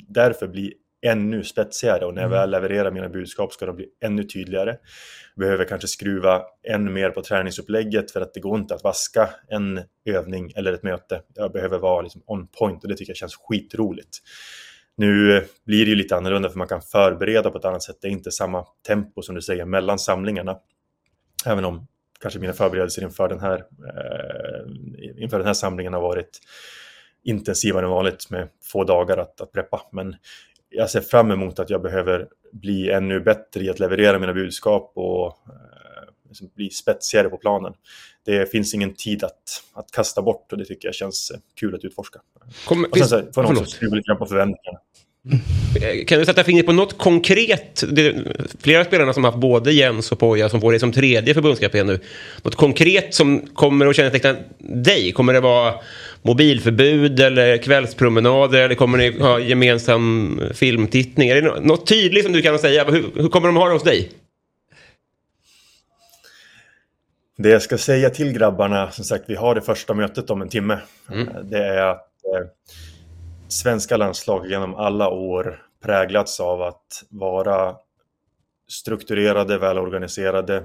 E: därför bli ännu spetsigare och när jag väl levererar mina budskap ska de bli ännu tydligare. Behöver kanske skruva ännu mer på träningsupplägget för att det går inte att vaska en övning eller ett möte. Jag behöver vara liksom on point och det tycker jag känns skitroligt. Nu blir det ju lite annorlunda för man kan förbereda på ett annat sätt. Det är inte samma tempo som du säger mellan samlingarna. Även om kanske mina förberedelser inför den här, eh, inför den här samlingen har varit intensivare än vanligt med få dagar att, att preppa. Men jag ser fram emot att jag behöver bli ännu bättre i att leverera mina budskap och eh, liksom bli spetsigare på planen. Det finns ingen tid att, att kasta bort och det tycker jag känns kul att utforska.
D: Kom,
E: Och sen så får man också skruva lite grann på förväntningarna.
D: Kan du sätta fingret på något konkret? Flera spelarna som har haft både Jens och Poja som får det som tredje förbundskapten nu. Något konkret som kommer att känneteckna dig? Kommer det vara mobilförbud eller kvällspromenader eller kommer ni ha gemensam filmtittning? Är det nå- något tydligt som du kan säga? Hur, hur kommer de ha det hos dig?
E: Det jag ska säga till grabbarna, som sagt, vi har det första mötet om en timme. Det är att eh, svenska landslag genom alla år präglats av att vara strukturerade, välorganiserade,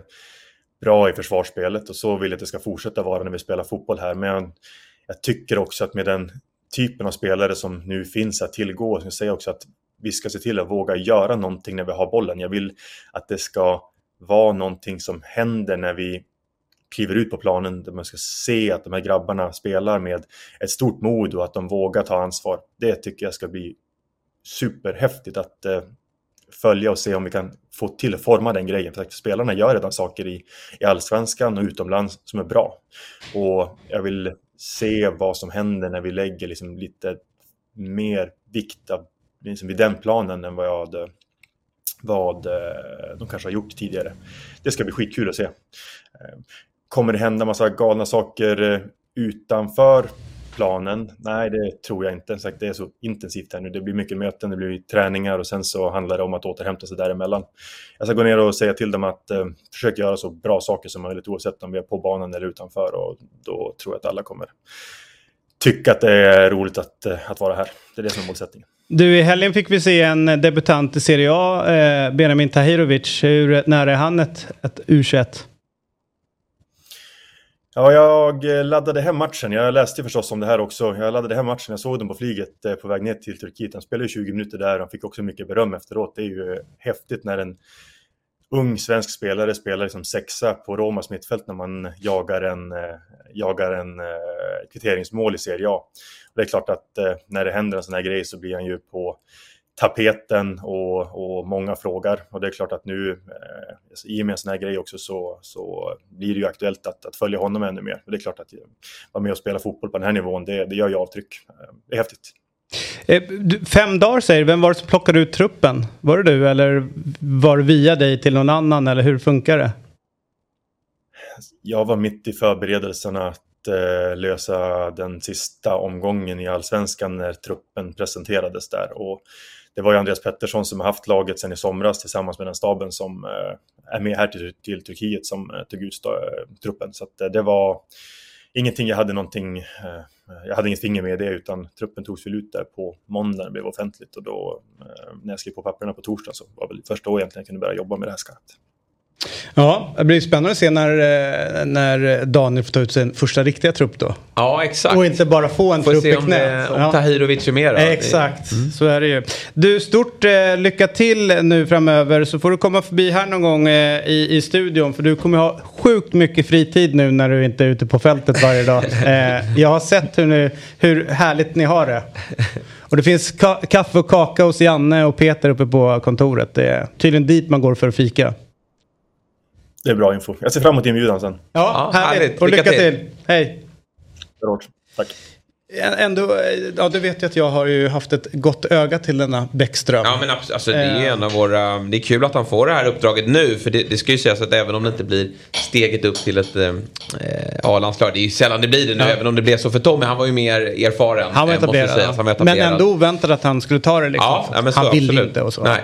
E: bra i försvarsspelet och så vill jag att det ska fortsätta vara när vi spelar fotboll här. Men jag tycker också att med den typen av spelare som nu finns att tillgå, så jag säger också att vi ska se till att våga göra någonting när vi har bollen. Jag vill att det ska vara någonting som händer när vi kliver ut på planen, där man ska se att de här grabbarna spelar med ett stort mod och att de vågar ta ansvar. Det tycker jag ska bli superhäftigt att eh, följa och se om vi kan få till och forma den grejen. För att spelarna gör redan saker i, i allsvenskan och utomlands som är bra. Och jag vill se vad som händer när vi lägger liksom lite mer vikt av, liksom vid den planen än vad, jag hade, vad eh, de kanske har gjort tidigare. Det ska bli skitkul att se. Eh, Kommer det hända massa galna saker eh, utanför planen? Nej, det tror jag inte. Sagt, det är så intensivt här nu. Det blir mycket möten, det blir träningar och sen så handlar det om att återhämta sig däremellan. Jag ska gå ner och säga till dem att eh, försöka göra så bra saker som möjligt oavsett om vi är på banan eller utanför och då tror jag att alla kommer tycka att det är roligt att, eh, att vara här. Det är det som är målsättningen.
B: Du, i helgen fick vi se en debutant i Serie A, eh, Benjamin Tahirovic. Hur nära är han ett, ett U21?
E: Ja, jag eh, laddade hem matchen. Jag läste förstås om det här också. Jag laddade hem matchen. Jag såg den på flyget eh, på väg ner till Turkiet. Han spelade 20 minuter där. Han fick också mycket beröm efteråt. Det är ju eh, häftigt när en ung svensk spelare spelar liksom sexa på Romas mittfält när man jagar en, jagar en kvitteringsmål i Serie A. Det är klart att när det händer en sån här grej så blir han ju på tapeten och, och många frågar. Och det är klart att nu, eh, i och med en sån här grej också, så, så blir det ju aktuellt att, att följa honom ännu mer. Och det är klart att vara med och spela fotboll på den här nivån, det, det gör ju avtryck. Eh, det är häftigt.
B: Eh, fem dagar säger du, vem var det som plockade ut truppen? Var det du eller var det via dig till någon annan eller hur funkar det?
E: Jag var mitt i förberedelserna att eh, lösa den sista omgången i allsvenskan när truppen presenterades där. Och det var ju Andreas Pettersson som har haft laget sedan i somras tillsammans med den staben som eh, är med här till, till Turkiet som eh, tog ut eh, truppen. Så det var ingenting jag hade någonting, jag hade inget finger med det utan truppen togs väl ut där på måndagen, det blev offentligt och då när jag skrev på papperna på torsdag så var det väl första året egentligen jag kunde börja jobba med det här skarpt.
B: Ja, det blir spännande att se när, eh, när Daniel får ta ut sin första riktiga trupp då.
C: Ja, exakt.
B: Och inte bara få en
C: får
B: trupp
C: i
B: knät.
C: Det, om ja. Tahirovic är med då.
B: Exakt, mm. så är det ju. Du, stort eh, lycka till nu framöver så får du komma förbi här någon gång eh, i, i studion för du kommer ha sjukt mycket fritid nu när du inte är ute på fältet varje dag. Eh, jag har sett hur, ni, hur härligt ni har det. Och det finns ka kaffe och kaka hos Janne och Peter uppe på kontoret. Det är tydligen dit man går för att fika.
E: Det är bra info. Jag ser fram emot inbjudan sen.
B: Ja, ja härligt. härligt. Och lycka, lycka till. till. Hej.
E: Tack.
B: Ändå, ja du vet ju att jag har ju haft ett gott öga till denna Bäckström.
C: Ja men alltså, det är en av våra, det är kul att han får det här uppdraget nu. För det, det ska ju sägas att även om det inte blir steget upp till ett eh, A-landslag, det är ju sällan det blir det nu. Ja. Även om det blev så för Tommy, han var ju mer erfaren.
B: Han var etablerad. Han var etablerad. Men ändå oväntat att han skulle ta det liksom.
C: Ja, ja, men
B: så, han ville
C: absolut.
B: inte och så.
C: Nej.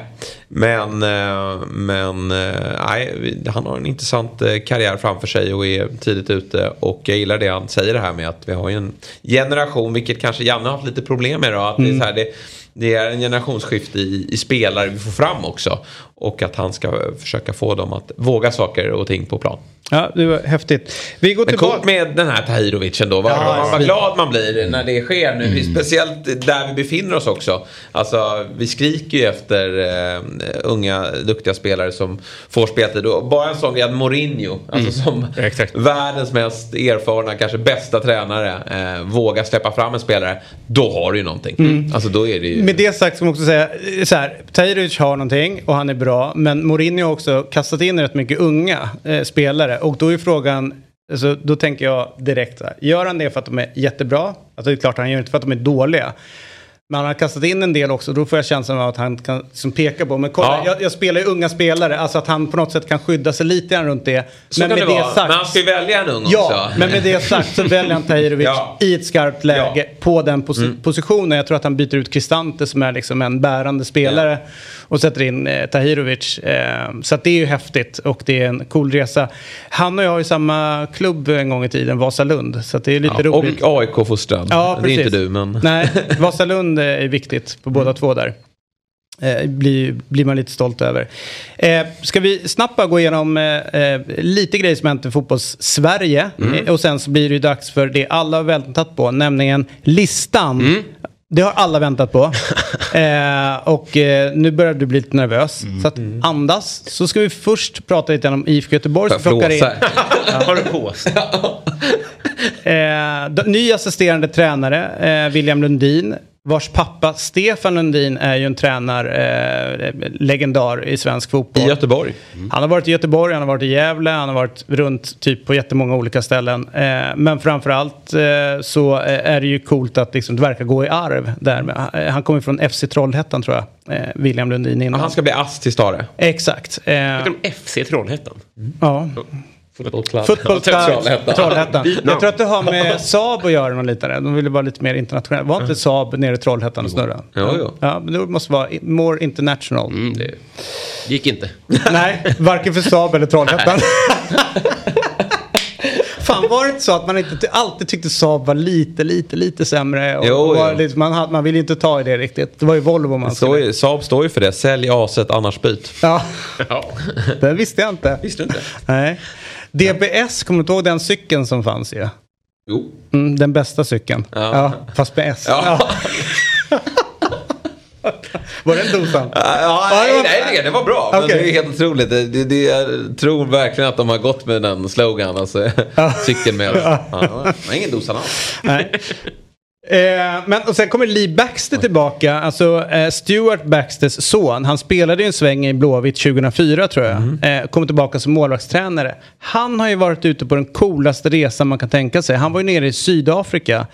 C: Men, eh, men eh, nej, han har en intressant eh, karriär framför sig och är tidigt ute. Och jag gillar det han säger det här med att vi har ju en generation, vilket kanske Janne har haft lite problem med då. Att mm. det, är så här, det, det är en generationsskifte i, i, spelare vi får fram också. Och att han ska försöka få dem att våga saker och ting på plan.
B: Ja, det var häftigt. Vi går
C: Men
B: tillbaka.
C: coolt med den här Tahirovic ändå. Vad, ja, vad glad man blir när det sker nu. Mm. Speciellt där vi befinner oss också. Alltså, vi skriker ju efter uh, unga duktiga spelare som får speltid. Och bara en sån grej Mourinho, alltså mm. som Exakt. världens mest erfarna, kanske bästa tränare, uh, vågar släppa fram en spelare. Då har du ju någonting. Mm. Alltså, då är det ju...
B: Med det sagt ska man också säga så här. Tahirovic har någonting och han är bra. Men Mourinho har också kastat in rätt mycket unga uh, spelare och då är frågan, alltså, då tänker jag direkt så här, gör han det för att de är jättebra? Alltså det är klart han gör inte för att de är dåliga. Men han har kastat in en del också, då får jag känslan av att han kan liksom peka på, men kolla, ja. jag, jag, spelar ju unga spelare, alltså att han på något sätt kan skydda sig lite grann runt det.
C: Så men kan med det, det vara. sagt, men han ska ju välja en ung
B: ja, också. Ja, men med det sagt så väljer han Tahirovic ja. i ett skarpt läge ja. på den pos mm. positionen. Jag tror att han byter ut Kristante som är liksom en bärande spelare och sätter in eh, Tahirovic. Eh, så det är ju häftigt och det är en cool resa. Han och jag har ju samma klubb en gång i tiden, Vasalund. Så det är lite roligt.
C: Och AIK-fostrad. Ja, det är inte du men...
B: Nej, Vasalund är viktigt på båda två där. Eh, blir, blir man lite stolt över. Eh, ska vi snabbt bara gå igenom eh, eh lite grejer som hänt i fotbolls-Sverige. Mm. Eh, och sen så blir det ju dags för det alla har väntat på, nämligen listan. Mm. Det har alla väntat på. eh, och eh, nu börjar du bli lite nervös. Mm. Så att andas. Så ska vi först prata lite om IFK Göteborg som plockar in...
D: Har du påse?
B: eh, ny assisterande tränare, eh, William Lundin. Vars pappa Stefan Lundin är ju en tränarlegendar eh, i svensk fotboll.
C: I Göteborg.
B: Mm. Han har varit i Göteborg, han har varit i Gävle, han har varit runt typ på jättemånga olika ställen. Eh, men framförallt eh, så är det ju coolt att liksom, det verkar gå i arv där. Eh, han kommer från FC Trollhättan tror jag, eh, William Lundin innan.
C: han ska bli ass till Stare.
B: Exakt.
D: Eh, de FC Trollhättan?
B: Mm. Ja.
C: Football Club.
B: Football Club
C: Trollhättan.
B: Trollhättan. Jag tror att det har med Saab att göra något liknande. De ville vara lite mer internationella. Var inte Saab nere i Trollhättan och snurra?
C: Jo, jo.
B: Ja, men det måste vara more international.
D: Mm, det gick inte.
B: Nej, varken för Saab eller Trollhättan. Fan var det inte så att man inte alltid tyckte Saab var lite, lite, lite sämre? Och
C: Jo,
B: och lite, man, hade, man ville inte ta i det riktigt. Det var ju Volvo man skulle...
C: ju, Saab står ju för det. Sälj aset annars byt.
B: Ja,
D: Ja.
B: det visste jag inte.
C: Visste du inte?
B: Nej. DBS, kommer du ihåg den cykeln som fanns ju?
C: Jo.
B: Mm, den bästa cykeln. Ja.
C: Ja.
B: fast med S.
C: Ja.
B: Var det en dosan?
C: Ja, nej,
B: det var-
C: nej, det var bra. Men
B: Okej.
C: det är helt otroligt. Det, det, det, jag tror verkligen att de har gått med den slogan. Alltså, cykeln med. Ja, det var ingen dosan alls.
B: Nej. Eh, men och sen kommer Lee Baxter tillbaka, alltså eh, Stuart Baxters son. Han spelade ju en sväng i Blåvitt 2004 tror jag. Eh, kommer tillbaka som målvaktstränare. Han har ju varit ute på den coolaste resan man kan tänka sig. Han var ju nere i Sydafrika.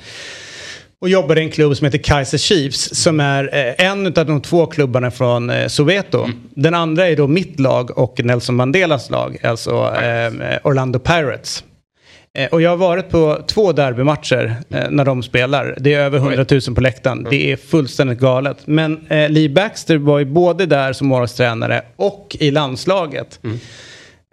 B: Och jobbade i en klubb som heter Kaiser Chiefs som är eh, en av de två klubbarna från eh, Soweto. Den andra är då mitt lag och Nelson Mandelas lag, alltså Orlando Pirates. Eh, och jag har varit på två derbymatcher eh, när de spelar. Det är över 100 000 på läktaren. Det är fullständigt galet. Men eh, Lee Baxter var ju både där som målvaktstränare och i landslaget.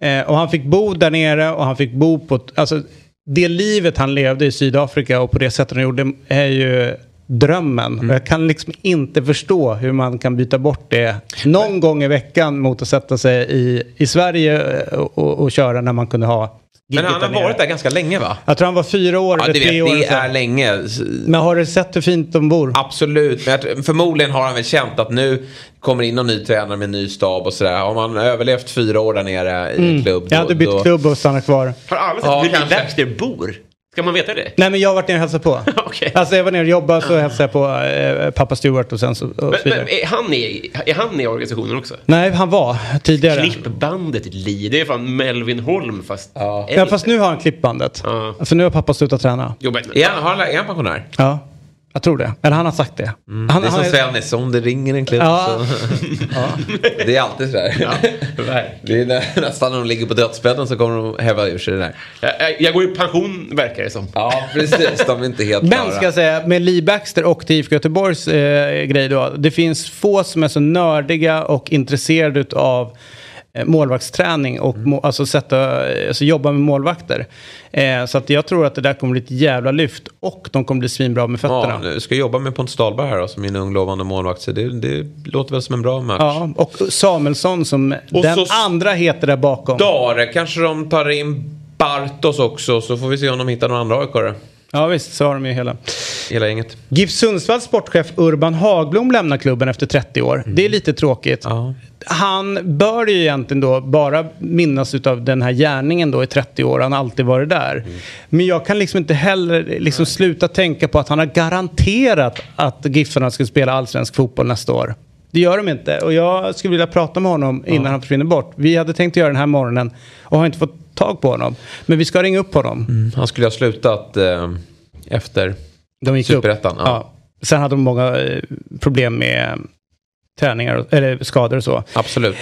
B: Eh, och han fick bo där nere och han fick bo på... Alltså, det livet han levde i Sydafrika och på det sättet han gjorde är ju drömmen. Och jag kan liksom inte förstå hur man kan byta bort det någon gång i veckan mot att sätta sig i, i Sverige och, och, och köra när man kunde ha
C: Men han har
B: nere.
C: varit där ganska länge va?
B: Jag tror han var fyra år
C: Ja,
B: eller tre
C: vet,
B: år.
C: det är länge.
B: Men har du sett hur fint de bor?
C: Absolut, men jag tror- förmodligen har han väl känt att nu kommer in någon ny tränare med en ny stab och sådär. Om man överlevt fyra år där nere i en klubb.
B: Jag hade
C: då-
B: bytt
C: då-
B: klubb och stannat kvar.
D: Har alla sett
C: Ja,
D: hur. Baxter bor? Ska man veta det?
B: Nej men jag har varit nere och hälsat på.
D: Okej.
B: Alltså jag var nere och jobbade så hälsade jag på eh, pappa Stewart och sen så, och så
D: Men,
B: vidare.
D: men är, han i, är han i organisationen också?
B: Nej han var tidigare.
D: Klippbandet Lee, det är fan Melvin Holm fast
C: Ja.
B: Ja fast nu har han klippbandet.
D: Ja.
B: För nu har pappa slutat träna.
D: Jo, men,
C: Är han- är han pensionär?
B: Ja. Jag tror det. Eller han har sagt det. Han,
C: Det är som Svennis, om det ringer en klubb
B: Ja.
C: så... Det är alltid sådär.
D: verkligen.
C: Det är nä- nästan när de ligger på dödsbädden så kommer de häva ur sig det där.
D: jag, jag- går i pension verkar det som.
C: Ja, precis. De är inte helt
B: Men
C: klara.
B: ska jag säga, med Lee Baxter och till IFK Göteborgs eh, grej då. Det finns få som är så nördiga och intresserade av målvaktsträning och må, alltså, sätta, eh, alltså jobba med målvakter. Eh, så att jag tror att det där kommer bli ett jävla lyft och de kommer bli svinbra med fötterna.
C: Ja, ska jobba med Pontus Dahlberg här då, som min ung lovande målvakt. Så det, det låter väl som en bra match.
B: Ja, och Samuelsson som
C: Och
B: den
C: så-
B: andra heter där bakom.
C: Dare kanske de tar in Bartos också så får vi se om de hittar några andra aik
B: Ja visst, så har de ju hela.
C: Hela gänget.
B: GIF Sundsvalls sportchef Urban Hagblom lämnar klubben efter 30 år. Det är lite tråkigt.
C: Ja.
B: Han bör ju egentligen då bara minnas av den här gärningen då i 30 år. Han har alltid varit där. Men jag kan liksom inte heller liksom sluta tänka på att han har garanterat att Giffarna ska spela allsvensk fotboll nästa år. Det gör de inte. Och jag skulle vilja prata med honom innan han försvinner bort. Vi hade tänkt göra den här morgonen och har inte fått tag på honom. Men vi ska ringa upp honom.
C: Han skulle ha slutat eh, efter...
B: De gick
C: Superettan,
B: upp.
C: ja.
B: Sen hade de många eh, problem med träningar, och- eller skador och så.
C: Absolut.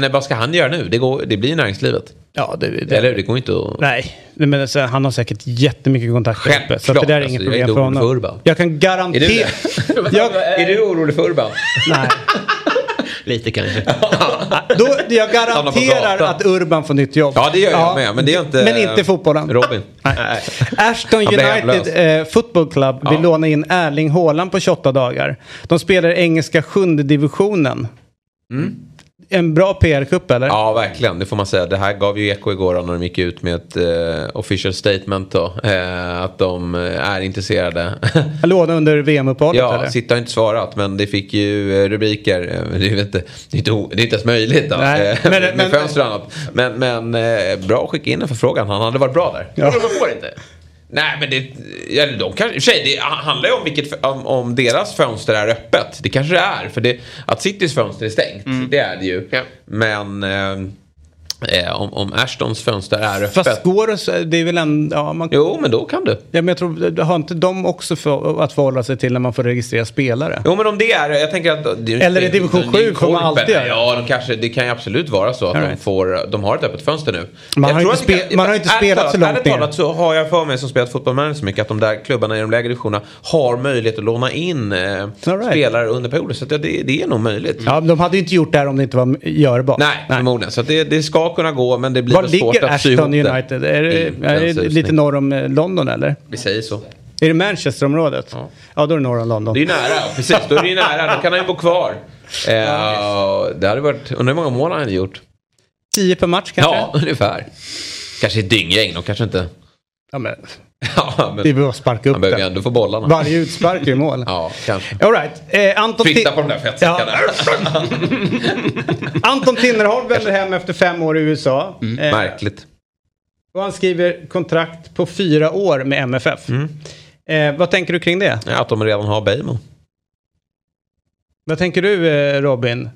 C: Men vad ska han göra nu? Det, går, det blir näringslivet.
B: Ja, det, det,
C: Eller det går inte att...
B: Nej, men alltså, han har säkert jättemycket kontakter uppe. Så
C: Självklart,
B: det där är
C: alltså,
B: inget
C: är
B: problem för honom.
C: för Urban.
B: Jag kan
C: Är du
B: garantera...
C: det?
B: jag,
C: är du orolig för Urban?
B: nej.
D: Lite kanske.
B: Då, jag garanterar att Urban får nytt jobb.
C: Ja, det gör jag med. Men det är inte...
B: Men inte fotbollen.
C: Robin.
B: Nej. Ashton. United eh, Football Club vill låna in Erling Haaland på 28 dagar. De spelar engelska sjunde divisionen. En bra PR-kupp eller?
C: Ja, verkligen. Det får man säga. Det här gav ju eko igår när de gick ut med ett eh, official statement då. Eh, att de eh, är intresserade.
B: Låna under VM-uppehållet
C: ja,
B: eller?
C: Sitta har inte svarat men det fick ju eh, rubriker. Eh, Det inte, det är, inte, det är inte ens möjligt då.
B: Nej,
C: eh,
B: men-
C: med
B: men-
C: fönster och annat. Men, men eh, bra att skicka in en förfrågan. Han hade varit bra där.
B: Ja.
D: De får inte.
C: Nej men det, ja, de kan, för sig, det handlar ju om, vilket, om, om deras fönster är öppet. Det kanske det är. För det, att Citys fönster är stängt, det är det ju.
D: Ja.
C: Men eh, Eh, om, om Ashtons fönster är öppet.
B: Fast går det så, det är väl en... Ja, man,
C: Jo, men då kan du.
B: ja, men jag tror, har inte de också för, att förhålla sig till när man får registrera spelare?
C: Jo men om det är, jag tänker att... Det,
B: Eller i division
C: det är
B: 7 får man
C: korpen.
B: alltid göra.
C: Ja, de kanske, det kan ju absolut vara så att
B: All
C: de,
B: right.
C: får, de har ett öppet fönster nu.
B: Man har inte spe- man har inte spelat så
C: talat-
B: långt
C: Ärligt
B: ner.
C: talat så har jag för mig som spelat fotboll så mycket att de där klubbarna i de lägre divisionerna har möjlighet att låna in eh,
B: right.
C: spelare under perioder. Så det, det är nog möjligt.
B: Ja, de hade ju inte gjort det här om det inte var görbart.
C: Nej, förmodligen. Så det, det ska kunna gå men det blir
B: Var
C: väl svårt
B: ligger
C: att sy ihop
B: Ashton
C: det.
B: United? Är det, är det lite norr om eh, London eller?
C: Vi säger så.
B: Är det Manchesterområdet? Ja. ja, då är det norr om London.
C: Det är ju nära, precis. Då är det ju nära. Då kan han ju bo kvar. Eh, det hade varit, undrar hur många mål han hade gjort.
B: 10 per match kanske?
C: Ja, ungefär. Kanske ett dynggäng, de kanske inte...
B: Ja, men,
C: Ja, men
B: det är bara att sparka
C: han
B: upp
C: behöver ju ändå få bollarna.
B: Varje utspark är ju mål.
C: Ja, kanske.
B: All right. eh, Anton,
C: Flytta
B: Ti-
C: på de där fettsäckarna.
B: Anton Tinnerholm vänder hem efter fem år i USA.
C: Mm.
B: Eh,
C: Märkligt.
B: och han skriver kontrakt på fyra år med MFF.
C: Mm.
B: Eh, vad tänker du kring det?
C: Ja, att de redan har Bejmo.
B: Vad tänker du eh, Robin?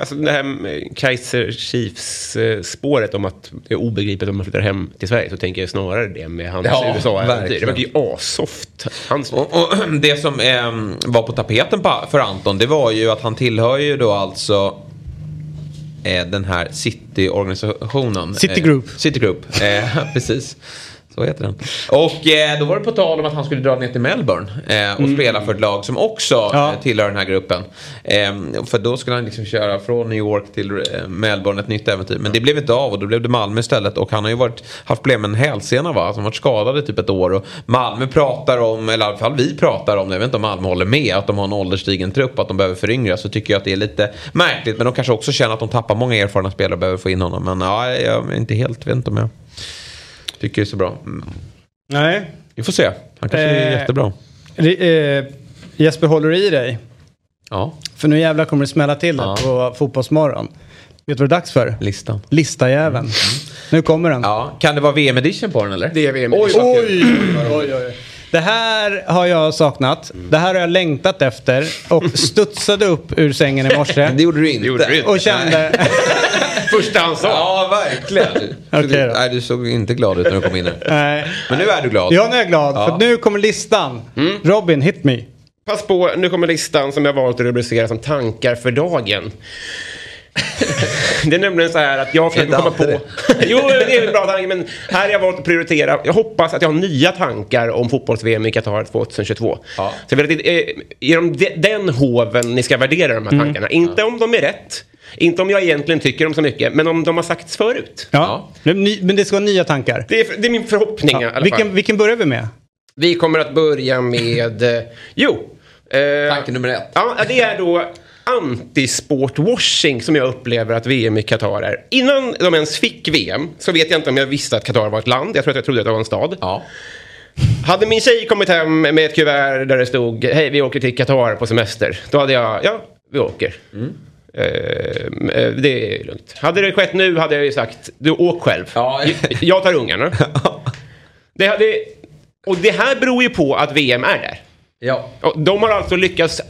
D: Alltså det här med Kaiser Chiefs-spåret om att det är obegripligt om man flyttar hem till Sverige så tänker jag snarare det med hans
C: Ja,
D: USA-äventyr. Det verkar ju asoft. Hans...
C: Och, och det som eh, var på tapeten på, för Anton, det var ju att han tillhör ju då alltså eh, den här City-organisationen.
B: City
C: Eh,
B: Group.
C: City Group, eh, precis. Så heter den. Och eh, då var det på tal om att han skulle dra ner till Melbourne eh, och spela för ett lag som också
B: Mm. Ja.
C: eh, tillhör den här gruppen. Eh, för då skulle han liksom köra från New York till eh, Melbourne, ett nytt äventyr. Men det blev inte av och då blev det Malmö istället. Och han har ju varit, haft problem med en hälsena va? Alltså, han varit skadad i typ ett år. Och Malmö pratar om, eller i alla fall vi pratar om, jag vet inte om Malmö håller med, att de har en ålderstigen trupp, att de behöver föryngras. Så tycker jag att det är lite märkligt. Men de kanske också känner att de tappar många erfarna spelare och behöver få in honom. Men ja, jag är inte helt, vet inte om jag tycker det är så bra. Mm.
B: Nej.
C: Vi får se. Han kanske är
B: Eh,
C: jättebra.
B: Eh, Jesper, håller du i dig?
C: Ja,
B: För nu jävlar kommer det smälla till
C: Ja.
B: på Fotbollsmorgon. Vet du vad det är dags för?
C: listan.
B: Listajäveln. Nu kommer den.
C: Ja, kan det vara VM-edition på den eller?
D: Det är VM.
B: Oj, oj, oj, oj. Det här har jag saknat. Det här har jag längtat efter. Och studsade upp ur sängen i morse.
C: Det gjorde du inte.
D: Gjorde du inte.
B: Och kände...
D: Första han sa.
C: Ja, verkligen.
B: Okej
C: du, nej, du såg inte glad ut när du kom in här.
B: Nej.
C: Men nu är du glad.
B: Ja, nu är jag glad.
C: Ja.
B: För nu kommer listan.
C: Mm.
B: Robin, hit me.
D: Pass på, nu kommer listan som jag valt att rubricera som tankar för dagen. det är nämligen så här att jag försöker
C: Inte
D: komma på... jo, det är en bra tanke, men här har jag valt att prioritera. Jag hoppas att jag har nya tankar om fotbolls-VM i Qatar 2022.
C: Ja.
D: Så jag vill att det är genom de, den hoven ni ska värdera de här
C: Mm.
D: tankarna. Inte om de är rätt, inte om jag egentligen tycker dem så mycket, men om de har sagts förut.
B: Ja. Men ny- Men det ska vara nya tankar.
D: Det är, det är min förhoppning i alla fall.
B: Vilken, vilken börjar vi med?
D: Vi kommer att börja med... eh, Jo. eh,
C: Tanke nummer ett.
D: Ja, det är då antisportwashing som jag upplever att VM i Qatar är. Innan de ens fick VM så vet jag inte om jag visste att Qatar var ett land. Jag tror att jag trodde att det var en stad.
C: Ja.
D: Hade min tjej kommit hem med ett kuvert där det stod hej vi åker till Qatar på semester. Då hade jag, ja vi åker. Eh, eh, det är lugnt. Hade det skett nu hade jag ju sagt, du åk själv.
C: Ja.
D: Jag- Jag tar ungarna. Det hade, och det här beror ju på att VM är där.
C: Ja.
D: De har alltså lyckats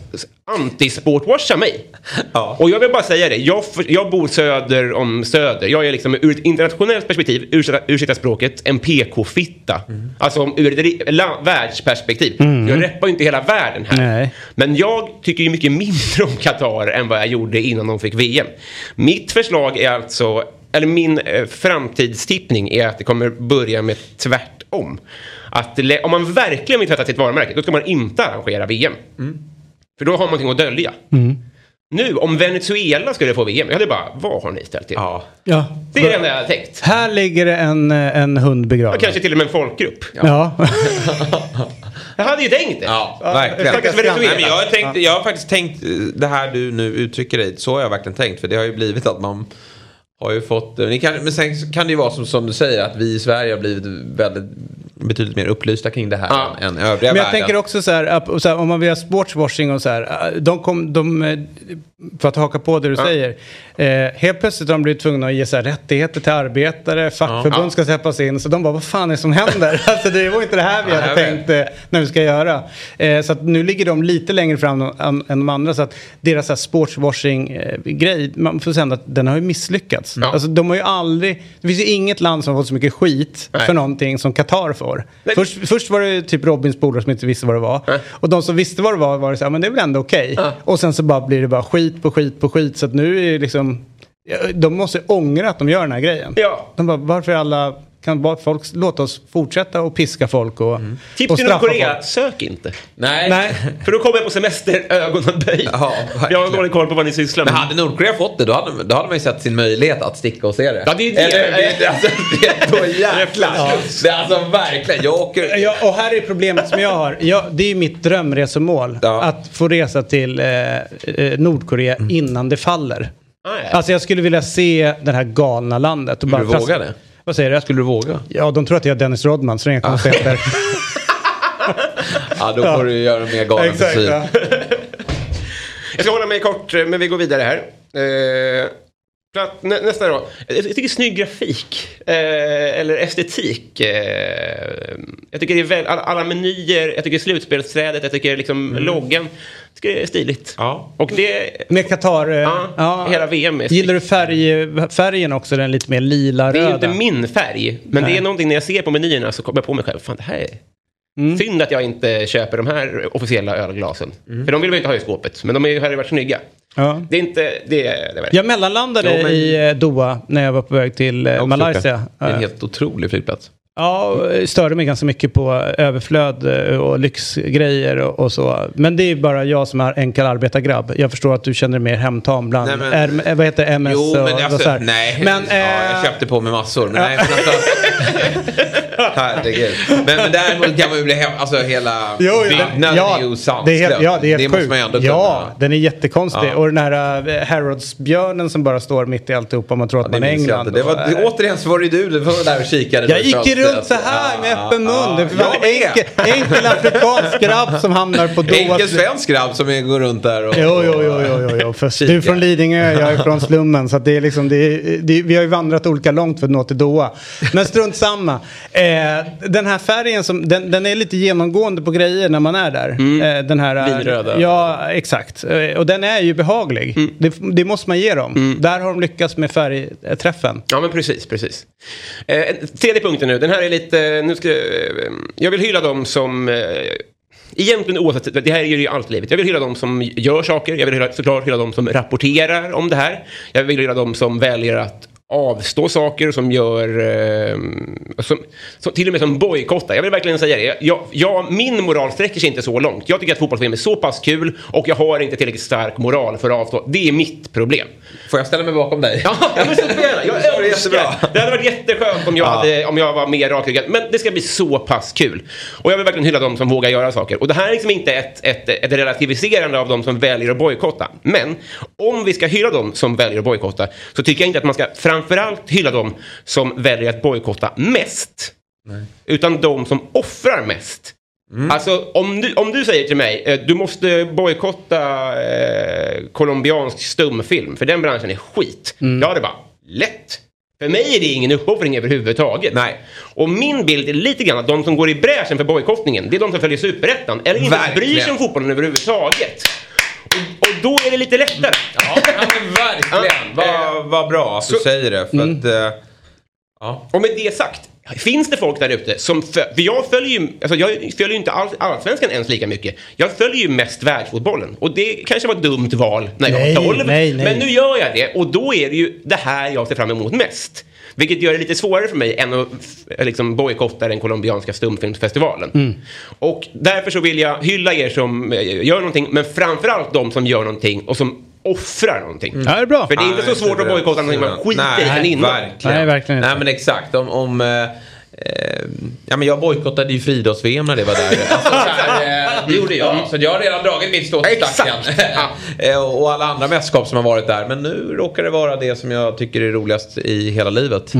D: anti-sportwasha mig.
C: Ja.
D: Och jag vill bara säga det, jag, jag bor söder om söder. Jag är liksom ur ett internationellt perspektiv, ursäkta, ursäkta språket, en PK-fitta. Alltså om- ur ett världsperspektiv. Jag reppar ju inte hela världen här.
B: Nej.
D: Men jag tycker ju mycket mindre om Qatar än vad jag gjorde innan de fick VM. Mitt förslag är alltså, eller min eh, framtidstippning är att det kommer börja med tvärtom. Att om man verkligen vill tvätta sitt varumärke, då ska man inte arrangera VM. För då har man någonting att dölja. Nu, om Venezuela skulle få VM, jag hade bara, vad har ni ställt till?
C: Ja.
B: Ja.
D: Det är det enda jag har tänkt.
B: Här ligger det en, eh, en hund
D: Ja,
B: begraven.
D: kanske till och med en folkgrupp.
B: Ja.
D: Jag hade ju tänkt det.
C: Ja, verkligen.
D: stackars
C: Nej,
D: Venezuela.
C: men jag, har tänkt, jag har faktiskt tänkt eh, det här du nu uttrycker dig, så har jag verkligen tänkt. För det har ju blivit att man har ju fått, kan, men sen kan det ju vara som, som du säger att vi i Sverige har blivit väldigt betydligt mer upplysta kring det här
D: Ja.
C: än, än övriga
B: Men jag
C: världen.
B: tänker också så här, så här, om man vill ha sportswashing och så här. äh, De kom, de, eh, för att haka på det du säger. Eh, helt plötsligt har de blivit tvungna att ge så här, rättigheter till arbetare, fackförbund
C: Ja.
B: ska släppas in. Så de bara, vad fan är det som händer? alltså, det var inte det här vi
C: Ja,
B: hade tänkt eh, när vi ska göra. Eh, så att nu ligger de lite längre fram än, än de andra. Så att deras så här sportswashing-grej, man får säga att den har ju misslyckats.
D: Ja.
B: Alltså, de har ju aldrig, det finns ju inget land som har fått så mycket skit
D: Nej.
B: för någonting som Qatar får.
D: Nej.
B: Först, först var det typ Robins polare som inte visste vad det var.
D: Nej.
B: Och de som visste vad det var var det så här, men det är väl ändå okej.
D: Ja.
B: Och sen så bara blir det bara skit på skit på skit. Så att nu är det liksom, de måste ångra att de gör den här grejen.
D: Ja.
B: De bara, varför alla, kan bara folk låta oss fortsätta och piska folk och,
D: Tips
B: och
D: till Nordkorea,
B: folk.
D: sök inte.
C: Nej.
B: Nej.
D: För då kommer jag på semester, ögonen böjda.
C: Ja,
D: jag har dålig koll på vad ni sysslar med.
C: Men hade Nordkorea fått det, då hade, då hade man ju sett sin möjlighet att sticka och se det.
D: Ja, det är det.
C: Eller, det, alltså, det är då jäklar. Det är alltså verkligen, jag åker...
B: Ja, och här är problemet som jag har. Jag, det är ju mitt drömresemål.
C: Ja.
B: Att få resa till eh, eh, Nordkorea innan det faller.
D: Ah, ja.
B: Alltså jag skulle vilja se det här galna landet. Och
C: Skulle du
B: bara
C: våga det?
B: Vad säger du?
C: Skulle du våga?
B: Ja, de tror att jag är Dennis Rodman, så det är inga konstigheter.
C: Ja, då får du göra mer galen
B: Exakt. Ja.
D: Jag ska hålla mig kort, men vi går vidare här. Eh, platt, nä, nästa då. Jag tycker snygg grafik. Eh, eller estetik. Eh, jag tycker det är väl, alla, alla menyer, jag tycker slutspelsträdet, jag tycker liksom loggan. Jag tycker det är stiligt.
C: Ja.
D: Och det...
B: Med Qatar. eh,
D: Ja, hela VM är
B: Gillar du färg, färgen också? Den lite mer lila
D: Det är ju inte min färg, men det
B: Nej.
D: är någonting när jag ser på menyerna så kommer jag på mig själv. Fan, det här är... Synd att jag inte köper de här officiella ölglasen. För de vill man ju inte ha i skåpet, men de är ju- hade varit snygga.
B: Ja.
D: Det är inte... Det är, det är
B: Jag mellanlandade
C: Jo, men-
B: i eh, Doha när jag var på väg till eh,
C: Jag
B: Malaysia.
C: det. Är en helt otrolig flygplats.
B: Ja, och störde mig ganska mycket på överflöd eh, och lyxgrejer och, och så. Men det är bara jag som är enkel arbetargrabb. Jag förstår att du känner dig mer hemtam bland,
C: Nej, men-
B: är, eh, vad heter det, MS
C: Jo,
B: och,
C: men
B: och så
C: alltså,
B: här.
C: nej.
B: Men,
C: ja,
B: eh,
C: jag köpte på mig massor. Men nej, men alltså, Herregud. Men, men däremot kan man ju bli hem, alltså hela
B: Jo,
C: byggnaden
B: ja,
C: är ju
B: det är
C: sanslös.
B: helt, ja, det är helt
C: måste
B: sjukt.
C: man ju ändå
B: Ja, den är jättekonstig.
C: Ja.
B: Och den här uh, Harrods-björnen som bara står mitt i alltihopa. Man tror att
C: Det
B: man är
C: jag
B: England.
C: Det var,
B: och,
C: det, återigen så var det du, du var där och kikade.
B: Jag
C: då i
B: runt så här med
C: Ja,
B: öppen mun.
C: ja,
B: Det var
C: jag med.
B: enkel, enkel afrikansk grabb som hamnar på Doha.
C: Enkel svensk grabb som är- går runt där och...
B: Jo, jo, jo, jo, jo, jo. För du är från Lidingö, jag är från slummen. Så det är liksom, det är, det, vi har ju vandrat olika långt för att nå till Doha. Men strunt samma. Eh, den här färgen, som, den, den är lite genomgående på grejer när man är där. Eh, den här,
D: Vinröda.
B: Ja, exakt. Eh, och den är ju behaglig. Det, det måste man ge dem. Där har de lyckats med färgträffen.
D: Ja, men precis, precis. Eh, tredje punkten nu. Den här är lite... Nu ska, eh, jag vill hylla dem som... Eh, egentligen oavsett, det här är ju allt livet. Jag vill hylla dem som gör saker. Jag vill hylla, såklart hylla dem som rapporterar om det här. Jag vill hylla dem som väljer att avstå saker som gör... Eh, som, som, till och med som bojkottar. Jag vill verkligen säga det. Jag, jag, min moral sträcker sig inte så långt. Jag tycker att fotbolls är så pass kul och jag har inte tillräckligt stark moral för att avstå. Det är mitt problem.
C: Får jag ställa mig bakom dig?
D: Ja, men så gärna. Jag älskar.
C: jättebra.
D: Det hade varit jätteskönt om jag, hade, om jag var mer rakryggad. Men det ska bli så pass kul. Och jag vill verkligen hylla dem som vågar göra saker. Och det här är liksom inte ett, ett, ett relativiserande av de som väljer att bojkotta. Men om vi ska hylla dem som väljer att bojkotta så tycker jag inte att man ska framförallt hylla dem som väljer att bojkotta mest. Utan de som offrar mest. Alltså om du, om du säger till mig eh, du måste bojkotta eh, colombiansk stumfilm för den branschen är skit. Ja, det bara lätt. För mig är det ingen uppoffring överhuvudtaget.
C: Nej.
D: Och min bild är lite grann att de som går i bräschen för bojkottningen det är de som följer superettan eller inte bryr sig om fotbollen överhuvudtaget. Och, och då är det lite lättare.
C: Ja, men verkligen. Vad vad bra att du
D: Så-
C: säger det. För att, eh, ja.
D: Och med det sagt, finns det folk där ute som... För, för jag följer ju alltså jag följer ju inte all, allsvenskan ens lika mycket. Jag följer ju mest världsfotbollen. Och det kanske var ett dumt val när jag
B: Nej,
D: var 12.
B: nej, nej.
D: Men nu gör jag det och då är det ju det här jag ser fram emot mest. Vilket gör det lite svårare för mig än att liksom, bojkotta den colombianska stumfilmsfestivalen.
B: Mm.
D: Och därför så vill jag hylla er som eh, gör någonting, men framförallt de som gör någonting och som offrar någonting.
B: Ja, det är bra.
D: För det är inte så
C: Nej,
D: svårt att bojkotta någonting man skiter i
C: Nej,
D: sen innan.
C: verkligen.
B: Nej, verkligen inte.
C: Nej, men exakt. Om, om, eh, ja, men jag bojkottade ju friidrotts-VM när det var där. alltså, här, eh, det gjorde jag. Så jag har redan dragit mitt strå till stacken. Eh, och alla andra mästerskap som har varit där. Men nu råkar det vara det som jag tycker är roligast i hela livet.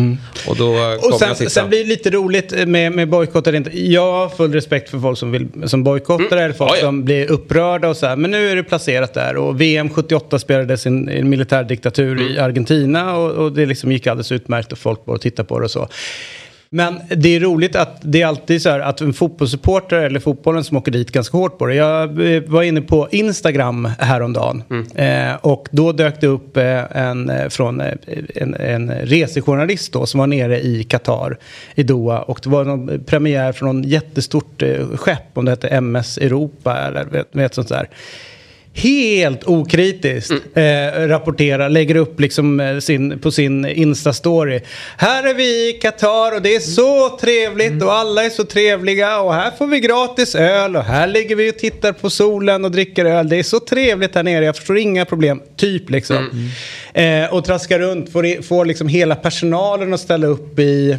C: Och då
B: Och sen,
C: jag sitta.
B: sen blir det lite roligt med, med bojkott eller inte. Jag har full respekt för folk som, vill, som bojkottar eller folk
D: Ja, ja.
B: som blir upprörda och så här. Men nu är det placerat där och VM 78 spelades i en, militärdiktatur i Argentina och, och det liksom gick alldeles utmärkt och folk bara tittade på det och så. Men det är roligt att det är alltid så här att en fotbollssupporter eller fotbollen som åker dit ganska hårt på det. Jag eh, var inne på Instagram häromdagen eh, och då dök det upp eh, en eh, från en, en resejournalist då som var nere i Qatar i Doha. Och det var någon premiär från någon jättestort skepp om det hette MS Europa eller vet, vet sånt där helt okritiskt eh, rapporterar, lägger upp liksom eh, sin, på sin Insta-story. Här är vi i Qatar och det är så trevligt och alla är så trevliga och här får vi gratis öl och här ligger vi och tittar på solen och dricker öl. Det är så trevligt här nere, jag förstår inga problem. Typ liksom. Eh, och traskar runt, får, får liksom hela personalen att ställa upp i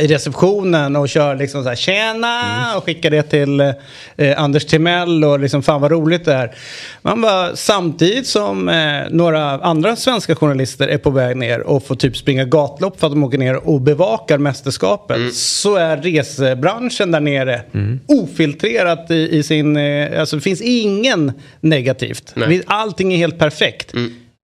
B: i receptionen och kör liksom så här tjena och skickar det till eh, Anders Timell och liksom fan vad roligt det är. Man bara, samtidigt som eh, några andra svenska journalister är på väg ner och får typ springa gatlopp för att de åker ner och bevakar mästerskapet så är resebranschen där nere ofiltrerat i, i sin, eh, alltså det finns ingen negativt.
D: Nej.
B: Allting är helt perfekt.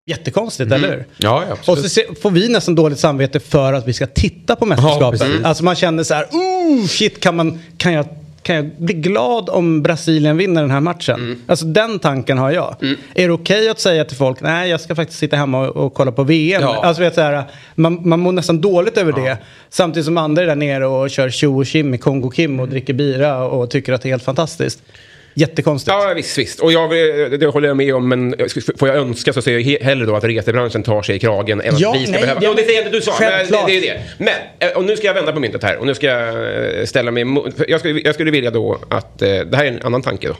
B: Jättekonstigt, eller hur?
C: Ja, ja, absolut.
B: Och så får vi nästan dåligt samvete för att vi ska titta på mästerskapen.
C: precis.
B: alltså man känner så här, oh shit, kan, man, kan, jag, kan jag bli glad om Brasilien vinner den här matchen? Alltså den tanken har jag. Är det okej att säga till folk, nej jag ska faktiskt sitta hemma och, och kolla på VM?
C: Ja.
B: Alltså vet, så här, man, man mår nästan dåligt över det. Samtidigt som andra är där nere och kör tjo och kim i Kongo Kim och dricker bira och tycker att det är helt fantastiskt. Jättekonstigt.
D: Ja, visst, visst. Och jag, det håller jag med om, men får jag önska så säger jag he- hellre då att resebranschen tar sig i kragen än att
B: Ja,
D: vi ska
B: nej,
D: behöva...
B: ja,
D: Ja, det säger inte du sa, men det, det är det. Men, eh, och nu ska jag vända på myntet här och nu ska jag eh, ställa mig Jag skulle, jag skulle vilja då att, eh, det här är en annan tanke då.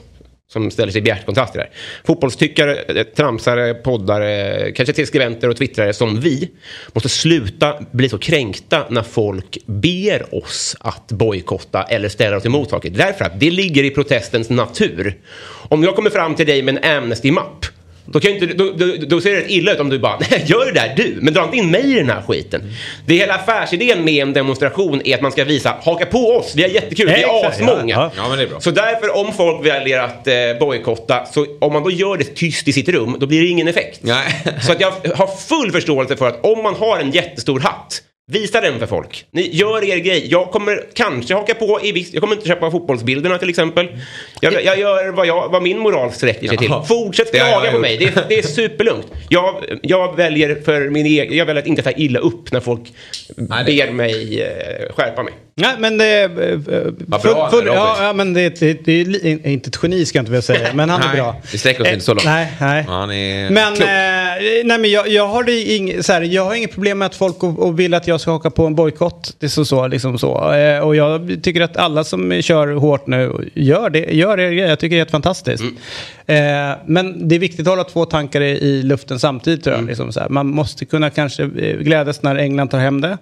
D: Som ställer sig i bjärt kontrast till det här. Fotbollstyckare, eh, tramsare, poddare, kanske till skribenter och twittrare som vi måste sluta bli så kränkta när folk ber oss att bojkotta eller ställa oss emot saker. Därför att det ligger i protestens natur. Om jag kommer fram till dig med en Amnesty-mapp då, kan inte, då, då, då ser det rätt illa ut om du bara, nej gör det där du, men dra inte in mig i den här skiten. Det hela affärsidén med en demonstration är att man ska visa, haka på oss, vi har jättekul, vi är asmånga.
B: ja,
C: Ja, är bra.
D: Så därför om folk väljer att eh, bojkotta, så om man då gör det tyst i sitt rum, då blir det ingen effekt.
C: Nej.
D: Så att jag har full förståelse för att om man har en jättestor hatt, visa den för folk. Ni gör er grej. Jag kommer kanske haka på i viss... Jag kommer inte köpa fotbollsbilderna till exempel. Jag, jag gör vad, jag, vad min moral sträcker sig
C: Jaha.
D: till. Fortsätt
C: har jag
D: klaga på mig. Det, det är superlugnt. Jag, jag väljer för min egen... Jag väljer att inte ta illa upp när folk
C: Nej, är
D: ber mig eh, skärpa mig.
B: Nej, men det... Eh,
C: Vad
B: full-
C: bra,
B: full-
C: Robin.
B: ja, ja, men det, det, det är inte ett geni ska jag inte vilja säga, men han är
C: Nej,
B: bra.
C: vi sträcker oss inte så långt.
B: Eh, Nej, nej.
C: Han är
B: Men,
C: klok.
B: eh, nej, men jag, jag, har ing, så här, jag har inget problem med att folk och, och vill att jag ska haka på en bojkott. Det är så, så, liksom så. Eh, och jag tycker att alla som kör hårt nu, gör det. Gör det jag tycker det är helt fantastiskt. Eh, men det är viktigt att hålla två tankar i, i luften samtidigt. Tror jag, liksom, så här. Man måste kunna kanske eh, glädjas när England tar hem det.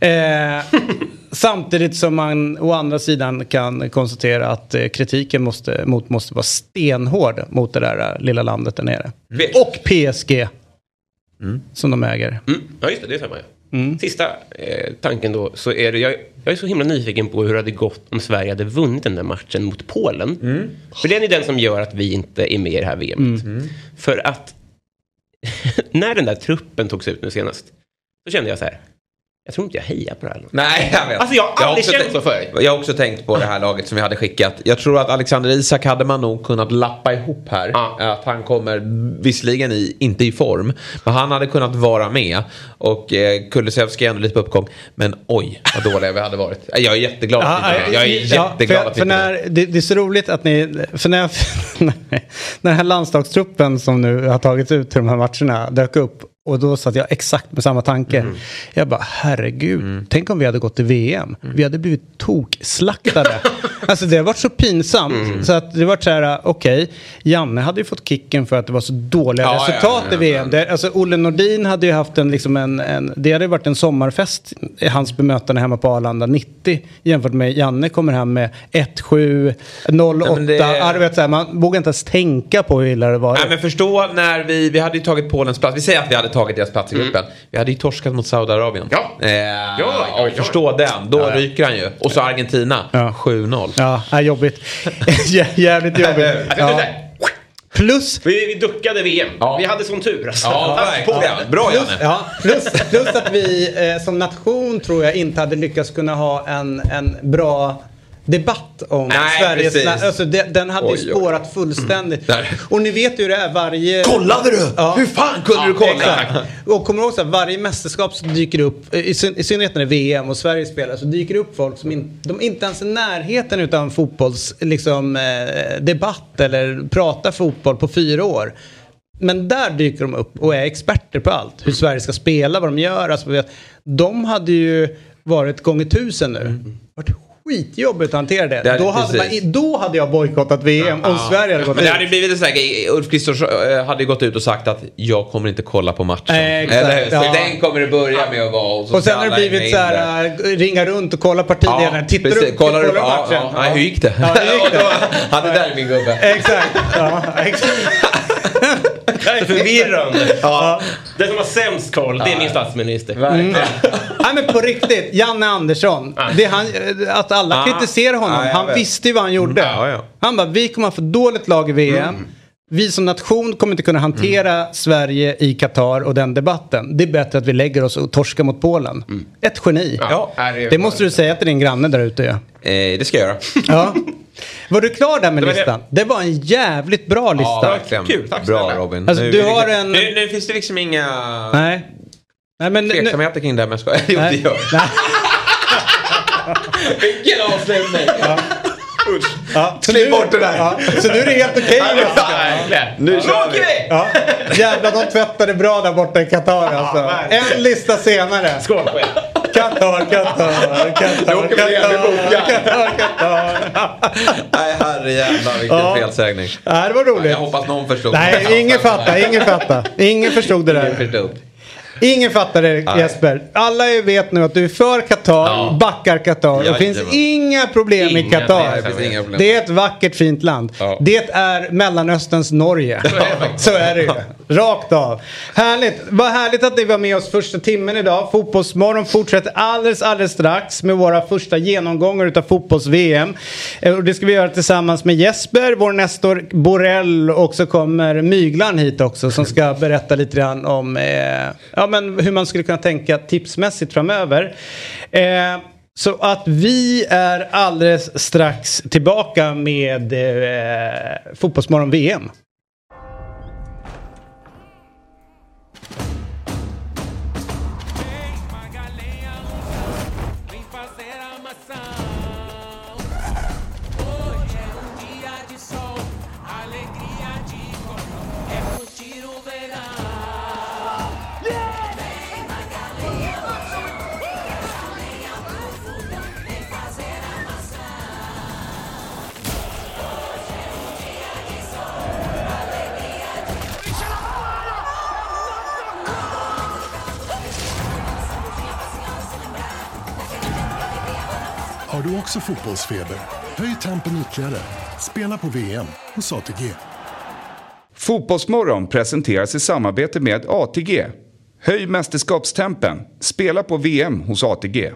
B: Eh, samtidigt som man å andra sidan kan konstatera att eh, kritiken måste, mot, måste vara stenhård mot det där eh, lilla landet där nere. Och PSG. Som de äger.
D: Mm. Ja, just det. Det stämmer ju. Sista eh, tanken då, så är det, jag, jag är så himla nyfiken på hur det hade gått om Sverige hade vunnit den där matchen mot Polen. För den är den som gör att vi inte är med i det här VMet. För att när den där truppen togs ut nu senast, så kände jag så här, jag tror inte jag hejar på det här.
C: Nej, jag vet.
D: Alltså, jag har aldrig
C: också
D: känt
C: tänkt-
D: så förut.
C: Jag har också tänkt på det här laget som vi hade skickat. Jag tror att Alexander Isak hade man nog kunnat lappa ihop här.
D: Ja.
C: Att han kommer, visserligen i, inte i form, men han hade kunnat vara med. Och eh, Kulusevski är ändå lite på uppgång. Men oj, vad dåliga vi hade varit. Jag är jätteglad att med. Jag är
B: ja,
C: jätteglad
B: för,
C: att
B: för när, det, det är så roligt att ni, för när, när den här landslagstruppen som nu har tagits ut till de här matcherna dök upp och då satt jag exakt med samma tanke.
C: Mm.
B: Jag bara, herregud, tänk om vi hade gått till VM. Vi hade blivit tokslaktade. Alltså det har varit så pinsamt. Så att det varit så här, okej, Janne hade ju fått kicken för att det var så dåliga
C: Ja,
B: resultat
C: ja, ja,
B: i VM. Det, alltså Olle Nordin hade ju haft en, liksom en, en, det hade varit en sommarfest i hans bemötande hemma på Arlanda 90 jämfört med Janne kommer hem med 1-7, 0-8.
C: men det-
B: man vågar inte ens tänka på hur illa det var.
C: Nej men förstå när vi, vi hade ju tagit Polens plats. Vi säger att vi hade tagit deras plats i gruppen. Vi hade ju torskat mot Saudiarabien.
D: Ja.
C: Eh,
D: ja, ja.
C: Och förstå den. Då ryker han ju. Och så Argentina.
B: Ja.
C: 7-0.
B: Ja, är jobbigt. Jä- Jävligt jobbigt. Ja.
D: ja.
B: Plus
D: Vi, vi duckade VM.
C: Ja.
D: Vi hade sån tur. Alltså.
C: Ja,
D: Tack på
C: verkligen.
D: det.
C: Bra
B: Plus,
C: Janne.
B: ja, plus, plus att vi eh, som nation tror jag inte hade lyckats kunna ha en, en bra debatt om
C: Nej,
B: Sveriges...
C: precis.
B: Alltså, det, den hade
C: Oj,
B: ju
C: oj. Mm.
B: spårat fullständigt.
C: Där.
B: Och ni vet ju hur det är varje...
C: Kollade du?
B: Ja.
C: Hur fan kunde du kolla?
B: Exakt. Och kommer du ihåg så här, varje mästerskap så dyker det upp, i, syn- i synnerhet när det är VM och Sverige spelar, så dyker det upp folk som in, de inte ens är i närheten utan fotbolls, liksom, eh, debatt eller pratar fotboll på fyra år. Men där dyker de upp och är experter på allt. Hur Sverige ska spela, vad de gör. Alltså, de hade ju varit gånger tusen nu. Varit skitjobbigt att hantera det.
C: Det hade-
B: då, hade man, då hade jag bojkottat VM om Sverige hade gått
C: Men det
B: ut.
C: hade blivit sån här. Ulf Kristersson eh, hade gått ut och sagt att jag kommer inte kolla på matchen.
B: Eh, exakt,
C: Eller? Så
B: ja.
C: Den kommer det börja med att vara. Och, så
B: Och sen har det blivit så här,
C: där.
B: äh, ringa runt och kolla partiledarna. Tittar
C: precis.
B: du,
C: Kollar du på ja,
B: matchen?
C: ja. Nej, hur gick det?
B: Ja, hur gick det?
C: Han är där min gubbe.
B: Exakt. Ja, exakt.
D: Det är förvirrande. Ja. Den som har sämst koll, det är min statsminister.
C: Verkligen.
B: Nej men på riktigt, Janne Andersson. Det han, att alla
C: Ah.
B: kritiserar honom. Han visste ju vad han gjorde.
C: Ja, ja.
B: Han bara, vi kommer ha för dåligt lag i VM. Vi som nation kommer inte kunna hantera Sverige i Qatar och den debatten. Det är bättre att vi lägger oss och torskar mot Polen. Ett geni.
C: Ja,
B: Det måste du säga till din granne där ute. Ja.
C: Eh, det ska jag göra.
B: Ja. Var du klar där med
D: det.
B: listan? Det var en jävligt bra lista.
C: Ja, verkligen.
D: Kul, tack
C: Bra
D: snälla.
C: Robin.
B: Alltså,
C: Nu-
B: du har en-
C: Nu, nu finns det liksom inga
B: Nej. Nej men... nu-
C: tveksamheter kring det här men jag skojar. Jo, det
B: Nej.
C: gör
B: Nej.
C: Vilken avslutning!
B: Ja, så
C: Klipp
B: nu-
C: bort det där.
B: Ja, så nu är det helt okej. va?
D: Verkligen.
C: Nu kör vi!
B: Ja. Jävlar, de tvättade bra där borta i Qatar alltså. En lista senare.
D: Skål på er.
B: Qatar, Qatar, Qatar. Qatar, Qatar.
C: Nej herrejävlar vilken
B: Ja.
C: felsägning.
B: Nej, det var roligt.
C: Jag hoppas någon förstod.
B: Nej, ingen fattar, ingen fattar. Ingen förstod det där. Ingen fattar det Jesper. Alla vet nu att du är för Qatar,
C: Ja.
B: backar Qatar. Det finns inga problem i
D: Inga,
B: Qatar.
C: nej, det
B: är ett vackert fint land.
C: Ja.
B: Det är Mellanösterns Norge. Så är det ju. Rakt av. Härligt. Vad härligt att ni var med oss första timmen idag. Fotbollsmorgon fortsätter alldeles, alldeles strax med våra första genomgångar utav fotbolls-VM. Eh, det ska vi göra tillsammans med Jesper, vår Nestor Borrell och så kommer Myglan hit också som ska berätta lite grann om eh, ja, men hur man skulle kunna tänka tipsmässigt framöver. Eh, så att vi är alldeles strax tillbaka med eh, Fotbollsmorgon VM.
F: Du också fotbollsfeber? Höj tempen ytterligare. Spela på VM hos ATG.
A: Fotbollsmorgon presenteras i samarbete med ATG. Höj mästerskapstempen. Spela på VM hos ATG.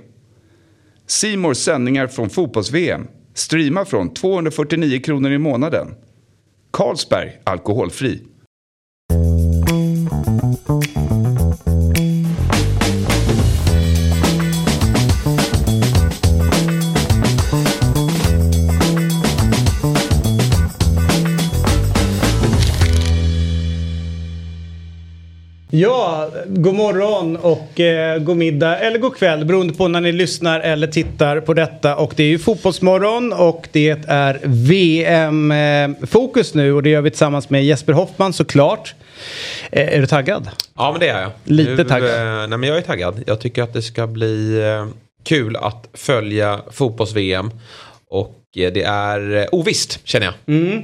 A: Simors sändningar från fotbolls-VM. Streama från 249 kronor i månaden. Carlsberg Alkoholfri.
B: Ja, god morgon och eh, god middag eller god kväll beroende på när ni lyssnar eller tittar på detta. Och det är ju fotbollsmorgon och det är VM-fokus nu och det gör vi tillsammans med Jesper Hoffman såklart. Eh, är du taggad?
C: Ja men det är jag.
B: Lite
C: nu,
B: taggad.
C: Eh, nej men jag är taggad. Jag tycker att det ska bli eh, kul att följa fotbolls-VM. Och eh, det är eh, ovisst känner jag.
B: Eh,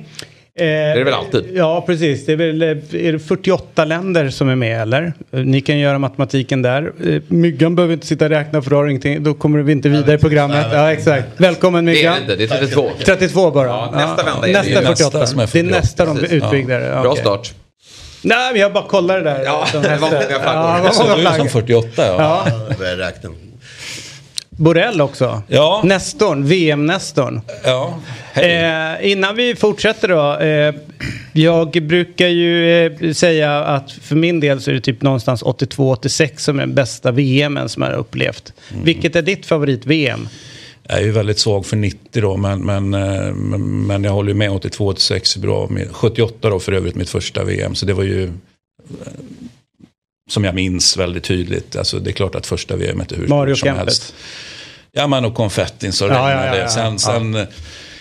C: Det är det väl alltid?
B: Ja, precis. Det är väl eh, är det 48 länder som är med, eller? Eh, Ni kan göra matematiken där. Eh, Myggan behöver inte sitta och räkna för då, har ingenting, då kommer vi inte vidare i programmet. Ja, exakt. Välkommen
C: Det är
B: Myggan.
C: det inte, det är 32.
B: 32 bara.
C: Ja, nästa vända är det.
B: Nästa
C: Det är
B: 48.
G: nästa som är
B: Det är
G: 48,
B: nästa de
G: precis.
B: utbyggde. Ja.
C: Bra start.
B: Nej, men jag bara kollar det där.
C: Ja, det var många flaggor.
B: Ja, det var många
G: du som
B: flaggor.
G: 48 ja.
B: Ja. Borrell också.
G: Ja.
B: Nestorn, VM-Nestorn.
G: ja.
B: Eh, innan vi fortsätter då. Eh, jag brukar ju eh, säga att för min del så är det typ någonstans 82-86 som är den bästa VMen som jag har upplevt.
G: Mm.
B: Vilket är ditt favorit-VM?
G: Jag är ju väldigt svag för 90 då, men, men, eh, men, jag håller ju med 82-86 är bra. Med 78 då för övrigt mitt första VM, så det var ju eh, som jag minns väldigt tydligt. Alltså det är klart att första VM är hur
B: Mario
G: som
B: Kempet.
G: helst. Ja, men och konfettin så
B: Ja, ja,
G: regnade.
B: ja, ja.
G: Sen, sen eh,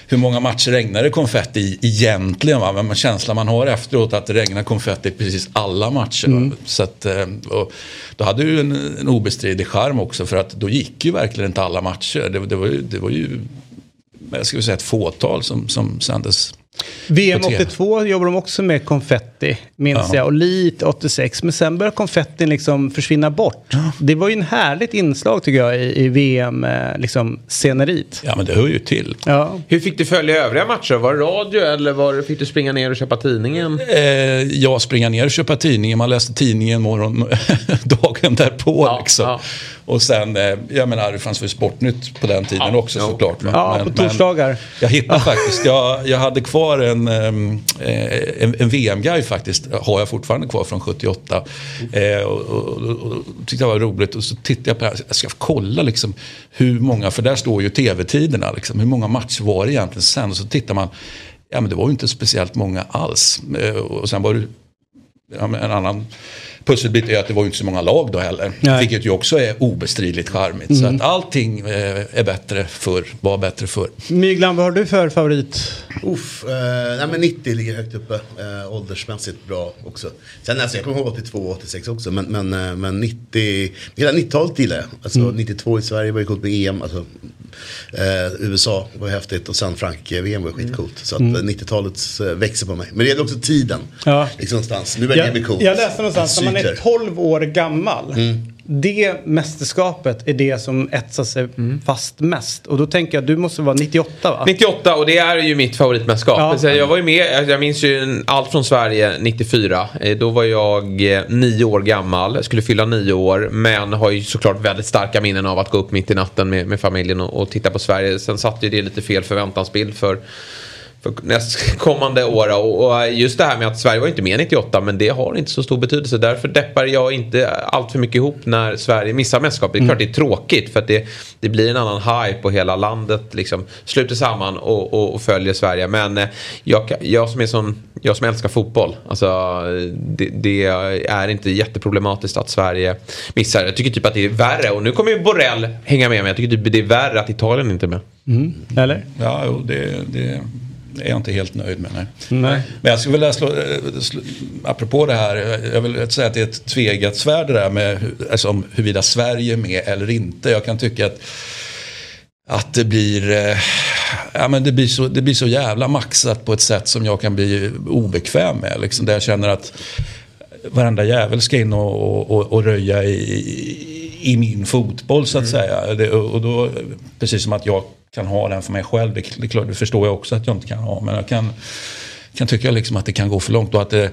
G: hur många matcher regnade konfetti i egentligen? Va? Men känslan man har efteråt att det regnar konfetti i precis alla matcher.
B: Mm.
G: Så att, eh, och då hade du en, en obestridig charm också för att då gick ju verkligen inte alla matcher. Det, det, var, ju, det var ju jag skulle säga ett fåtal som, som sändes.
B: VM
G: På TV.
B: 82 jobbar de också med konfetti, minns
G: Ja.
B: jag. Och lite 86. Men sen börjar konfettin liksom försvinna bort. Det var ju en härligt inslag tycker jag i, i VM-sceneriet. Liksom, sceneriet.
G: Ja men det hör ju till.
B: ja.
C: Hur fick du följa övriga matcher? Var det radio eller var fick du springa ner och köpa tidningen?
G: Eh, jag springa ner och köpa tidningen, man läste tidningen morgon, dagen därpå.
C: Ja,
G: liksom. Och sen, eh, jag menar det fanns väl Sportnytt på den tiden
C: Ja,
G: också
C: jo.
G: såklart. va?
B: Ja, på torsdagar.
G: jag hittade faktiskt, jag, jag hade kvar en, ehm, eh, en, en VM-guide faktiskt, har jag fortfarande kvar från 78. Eh, och, och, och, och tyckte det var roligt och så tittade jag på det här, jag ska kolla liksom hur många, för där står ju tv-tiderna, liksom, hur många matcher var det egentligen sen? Och så tittar man, ja men det var ju inte speciellt många alls. Eh, och sen var det ja, men en annan pusselbit är att det var ju inte så många lag då heller.
B: Nej. Mm.
G: Vilket ju också är obestridligt charmigt. Så att allting eh, är bättre förr, var bättre förr.
B: Myglan, vad har du för favorit?
H: Uff, eh, nej men 90 ligger högt uppe. Eh, åldersmässigt bra också. Sen alltså, jag kommer ihåg 82 och 86 också. Men, men, eh, men 90, hela 90-talet gillar jag. Alltså 92 i Sverige var ju coolt med EM. Alltså, eh, USA var ju häftigt och sen Frankrike-VM var skitcoolt. Så att eh, 90-talet eh, växer på mig. Men det gäller också tiden.
B: Ja.
H: Liksom någonstans. Nu börjar det coolt.
B: jag läste någonstans när man är
H: Cykler.
B: 12 år gammal. Det mästerskapet är det som etsar sig fast mest. Och då tänker jag, du måste vara 98 va?
C: 98 och det är ju mitt favoritmästerskap.
B: Ja.
C: Så Jag var ju med, jag minns ju allt från Sverige 94. Eh, Då var jag eh, nio år gammal, skulle fylla nio år. Men har ju såklart väldigt starka minnen av att gå upp mitt i natten med, med familjen och, och titta på Sverige. Sen satte ju det lite fel förväntansbild för för nästkommande år. Och, just det här med att Sverige var inte med 98 men det har inte så stor betydelse. Därför deppar jag inte allt för mycket ihop när Sverige missar mästerskapet. Det är klart det är tråkigt för att det, det blir en annan hype och hela landet liksom sluter samman och, och, och följer Sverige. Men eh, jag, jag, som är sån, jag som älskar fotboll, alltså, det, det är inte jätteproblematiskt att Sverige missar. Jag tycker typ att det är värre och nu kommer ju Borrell hänga med mig. Jag tycker typ det är värre att Italien inte är med.
B: Eller?
G: Ja, jo, det, det är jag inte helt nöjd med. Nej.
B: Nej.
G: Men jag skulle vilja slå, eh, slå, apropå det här, jag vill säga att det är ett tvegat svärd det där med alltså, om huruvida Sverige är med eller inte. Jag kan tycka att, att det blir, eh, ja, men det, blir så, det blir så jävla maxat på ett sätt som jag kan bli obekväm med. Liksom, där jag känner att varenda jävel ska in och, och, och, röja i, i min fotboll så att säga. Det, och då, precis som att jag kan ha den för mig själv, det, det, klart, det förstår jag också att jag inte kan ha. Men jag kan, kan tycka liksom att det kan gå för långt och att det,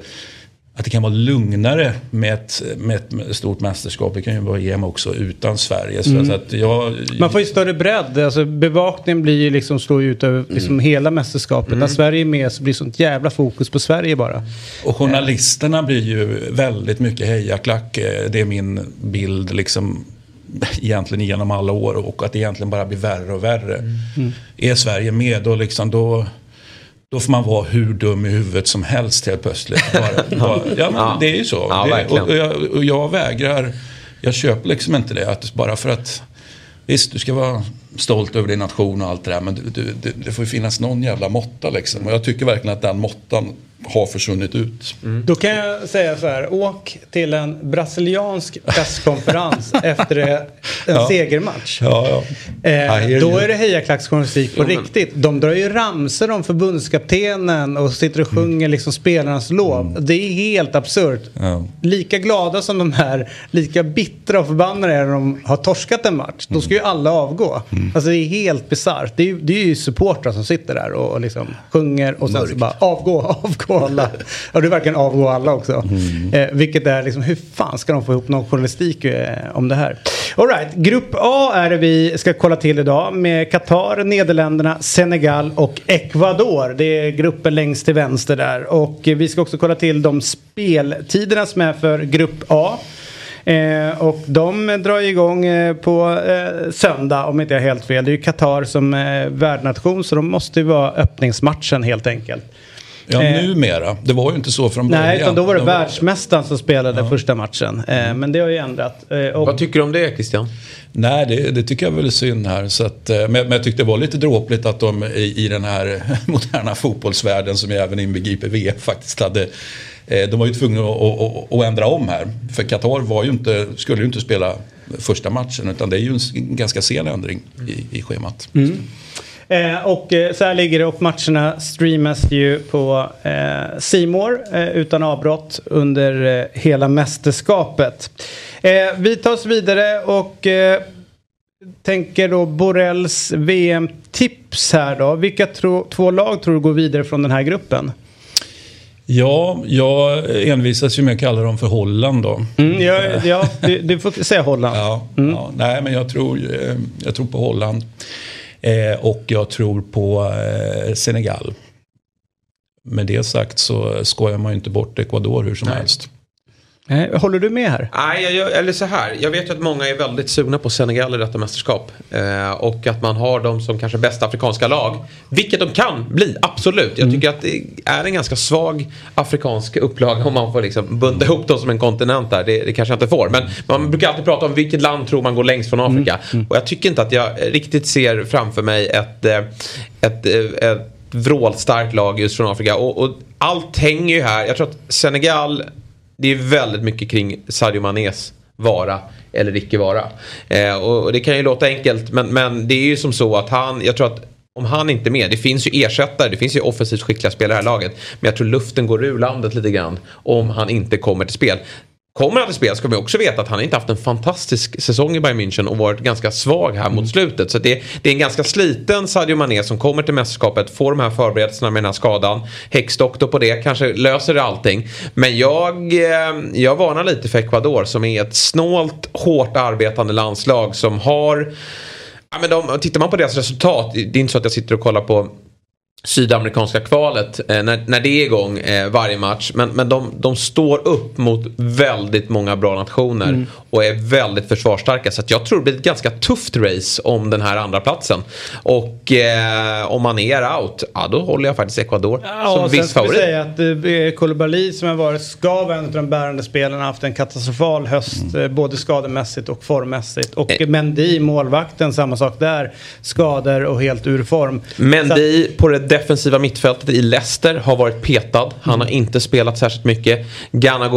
G: att det kan vara lugnare med ett, med ett stort mästerskap. Det kan ju vara EM också utan Sverige. Så att jag,
B: Man får ju större bredd. Alltså, bevakningen blir ju liksom, slår ut över liksom hela mästerskapet. När Sverige är med så blir det sånt jävla fokus på Sverige bara.
G: Och journalisterna blir ju väldigt mycket hejaklack. Eh, Det är min bild liksom egentligen genom alla år och att det egentligen bara blir värre och värre. Är Sverige med då, liksom, då, då får man vara hur dum i huvudet som helst helt plötsligt. Bara, bara, ja,
C: Ja.
G: Det är ju så.
C: Ja,
G: det, och, jag, och jag vägrar, jag köper liksom inte det. Att bara för att Visst, du ska vara stolt över din nation och allt det där. Men du, du, det, det får ju finnas någon jävla måtta liksom. Och jag tycker verkligen att den måttan har försvunnit ut.
B: Då kan jag säga så här, åk till en brasiliansk presskonferens efter en
G: Ja.
B: segermatch.
G: Ja, ja.
B: Eh, då är det hejaklacksjournalistik på
C: Jo, men-
B: riktigt. De drar ju ramser om förbundskaptenen och sitter och sjunger liksom spelarnas lov. Det är helt absurt.
G: Ja.
B: Lika glada som de här, lika bittra och förbannade är när de har torskat en match. Då ska ju alla avgå. Alltså det är helt bisarrt. Det är, det är ju supportrar som sitter där och, och liksom sjunger och sen så bara avgå, avgå alla. Ja, det är verkligen avgå alla också. Eh, vilket är liksom, hur fan ska de få ihop någon journalistik eh, om det här? All right, grupp A är det vi ska kolla till idag med Qatar, Nederländerna, Senegal och Ecuador. Det är gruppen längst till vänster där. Och eh, vi ska också kolla till de speltiderna som är för grupp A. Eh, och de drar igång eh, på eh, söndag om inte jag har helt fel. Det är ju Qatar som är värdnation så de måste ju vara öppningsmatchen helt enkelt.
G: Ja,
B: Eh,
G: numera. Det var ju inte så från början.
B: Nej, utan då var det
G: De
B: världsmästaren som spelade första matchen. Eh, men det har ju ändrat. Eh, och,
C: Vad tycker du om det Christian?
G: Nej, det, det tycker jag väl är synd här. Så att, eh, men, men jag tyckte det var lite dråpligt att de i, i den här moderna fotbollsvärlden som ju även inbegriper VM faktiskt hade eh, Eh, de var ju tvungna att, att, att, att ändra om här. För Qatar var ju inte, skulle ju inte spela första matchen utan det är ju en ganska sen ändring i, i schemat. Mm.
B: Eh, och eh, så här ligger det och matcherna streamas ju på eh, Simor eh, utan avbrott under eh, hela mästerskapet. Eh, vi tar oss vidare och eh, tänker då Borrells VM-tips här då. Vilka tro, två lag tror du går vidare från den här gruppen?
G: Ja, jag envisas ju med att kalla dem för Holland då.
B: Mm, ja, ja, du, du får säga Holland.
G: Ja, ja, nej men jag tror, eh, jag tror på Holland. Eh, och jag tror på eh, Senegal. Med det sagt så skojar man ju inte bort Ecuador hur som helst.
B: Eh, håller du med här?
C: Nej, jag, eller så här. Jag vet ju att många är väldigt sugna på Senegal i detta mästerskap. Eh, och att man har dem som kanske bästa afrikanska lag. Vilket de kan bli, absolut. Jag tycker att det är en ganska svag afrikansk upplaga om man får liksom bunta ihop dem som en kontinent där. Det, det kanske jag inte får. Men man brukar alltid prata om vilket land tror man går längst från Afrika. Och jag tycker inte att jag riktigt ser framför mig ett, eh, ett, eh, ett vrålstarkt lag just från Afrika. Och, och allt hänger ju här. Jag tror att Senegal det är väldigt mycket kring Sadio Manés vara eller icke vara. Eh, och, och det kan ju låta enkelt men, men det är ju som så att han, jag tror att om han inte är med, det finns ju ersättare, det finns ju offensivt skickliga spelare i det här laget. Men jag tror luften går ur landet lite grann om han inte kommer till spel. Kommer han till spel ska vi också veta att han inte haft en fantastisk säsong i Bayern München och varit ganska svag här mot slutet. Så det, det är en ganska sliten Sadio Mané som kommer till mästerskapet, får de här förberedelserna med den här skadan. Häxdoktor på det, kanske löser det allting. Men jag, eh, jag varnar lite för Ecuador som är ett snålt, hårt arbetande landslag som har Ja, men de, tittar man på deras resultat, det är inte så att jag sitter och kollar på sydamerikanska kvalet eh, när, när det är igång eh, varje match. Men, men de, de står upp mot väldigt många bra nationer och är väldigt försvarsstarka. Så jag tror det blir ett ganska tufft race om den här andra platsen. Och eh, om man är out, ja då håller jag faktiskt Ecuador
B: Ja,
C: som viss favorit.
B: säga att eh, Koulibaly som har varit ska vara en av de bärande spelarna haft en katastrofal höst eh, både skademässigt och formmässigt. Och
C: Eh.
B: Mendy, målvakten, samma sak där. Skador och helt ur form.
C: Mendy på det defensiva mittfältet i Leicester har varit petad. Han har inte spelat särskilt mycket. Ghana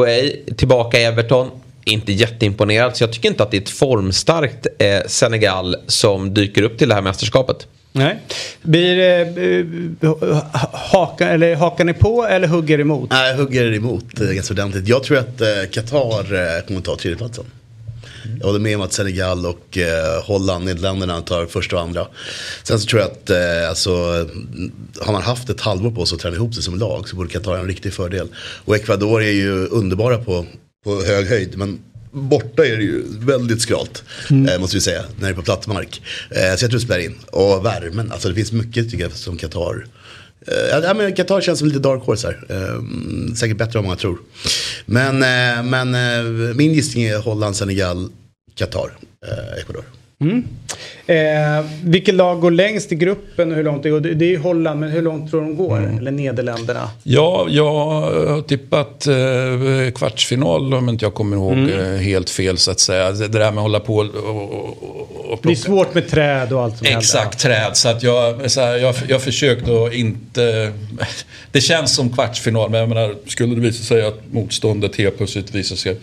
C: tillbaka i Everton. Inte jätteimponerad. Så jag tycker inte att det är ett formstarkt eh, Senegal som dyker upp till det här mästerskapet.
B: Nej. Blir det eh, haka, eller hakar ni på eller hugger emot?
H: Nej, hugger emot eh, ganska ordentligt. Jag tror att eh, Qatar eh, kommer ta tredjeplatsen. Jag håller med om att Senegal och eh, Holland, Nederländerna tar första och andra. Sen så tror jag att eh, alltså, mm, har man haft ett halvår på sig att träna ihop sig som lag så borde Qatar ha en riktig fördel. Och Ecuador är ju underbara på, på hög höjd. Men borta är det ju väldigt skralt. Eh, måste vi säga, när det är på platt mark. Eh, så jag tror det spelar in. Och värmen, alltså det finns mycket tycker jag som Qatar Eh, ja, men Qatar känns som lite dark horse här. Ehm, säkert bättre än många tror. Men, eh, men eh, min gissning är Holland, Senegal, Qatar, Ecuador. Ecuador.
B: Eh, vilket lag går längst i gruppen och hur långt det går? Det är ju Holland, men hur långt tror de går?
G: Mm.
B: Eller Nederländerna?
G: Ja, jag har tippat eh, kvartsfinal om inte jag kommer ihåg
B: Mm.
G: eh, helt fel så att säga. Det där med att hålla på och, och, och
B: Det är svårt med träd och allt som händer.
G: Exakt, träd. Så att jag, så här, jag, jag försökte att inte... Det känns som kvartsfinal, men jag menar, skulle det visa sig att motståndet helt plötsligt visar sig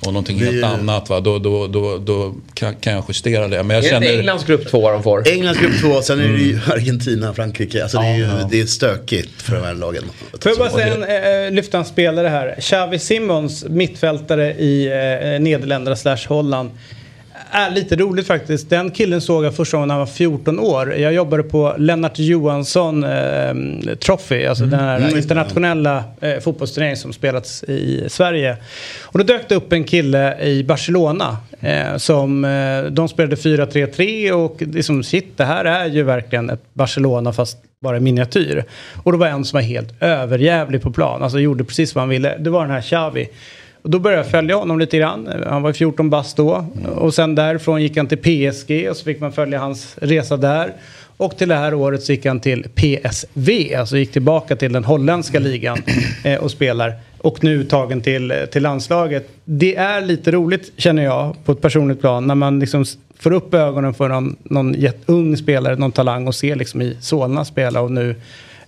G: vara någonting helt
H: Vi-
G: annat, va? Då, då, då, då kan, kan jag justera det. Men jag
C: Är det
G: känner...
C: Englands grupp två de får?
H: Englands grupp två, sen är det
G: Mm.
H: ju Argentina, Frankrike. Alltså det är ju det är stökigt för de här lagen.
B: Får jag bara säga en, eh, lyfta en spelare här. Xavi Simons, mittfältare i eh, Nederländerna slash Holland. Är lite roligt faktiskt. Den killen såg jag första gången när han var 14 år. Jag jobbade på Lennart Johansson eh, Trophy, alltså den här
H: Mm,
B: internationella eh, fotbollsturneringen som spelats i Sverige. Och då dök det upp en kille i Barcelona eh, som eh, de spelade 4-3-3 och liksom shit, det här är ju verkligen ett Barcelona fast bara miniatyr. Och det var en som var helt överjävlig på plan, alltså gjorde precis vad han ville. Det var den här Xavi. Och då började jag följa honom lite grann. Han var 14 bast då. Och sen därifrån gick han till PSG och så fick man följa hans resa där. Och till det här året så gick han till PSV, alltså gick tillbaka till den holländska ligan eh, och spelar. Och nu tagen till, till landslaget. Det är lite roligt känner jag på ett personligt plan när man liksom får upp ögonen för någon, någon ung spelare, någon talang och ser liksom i Solna spela och nu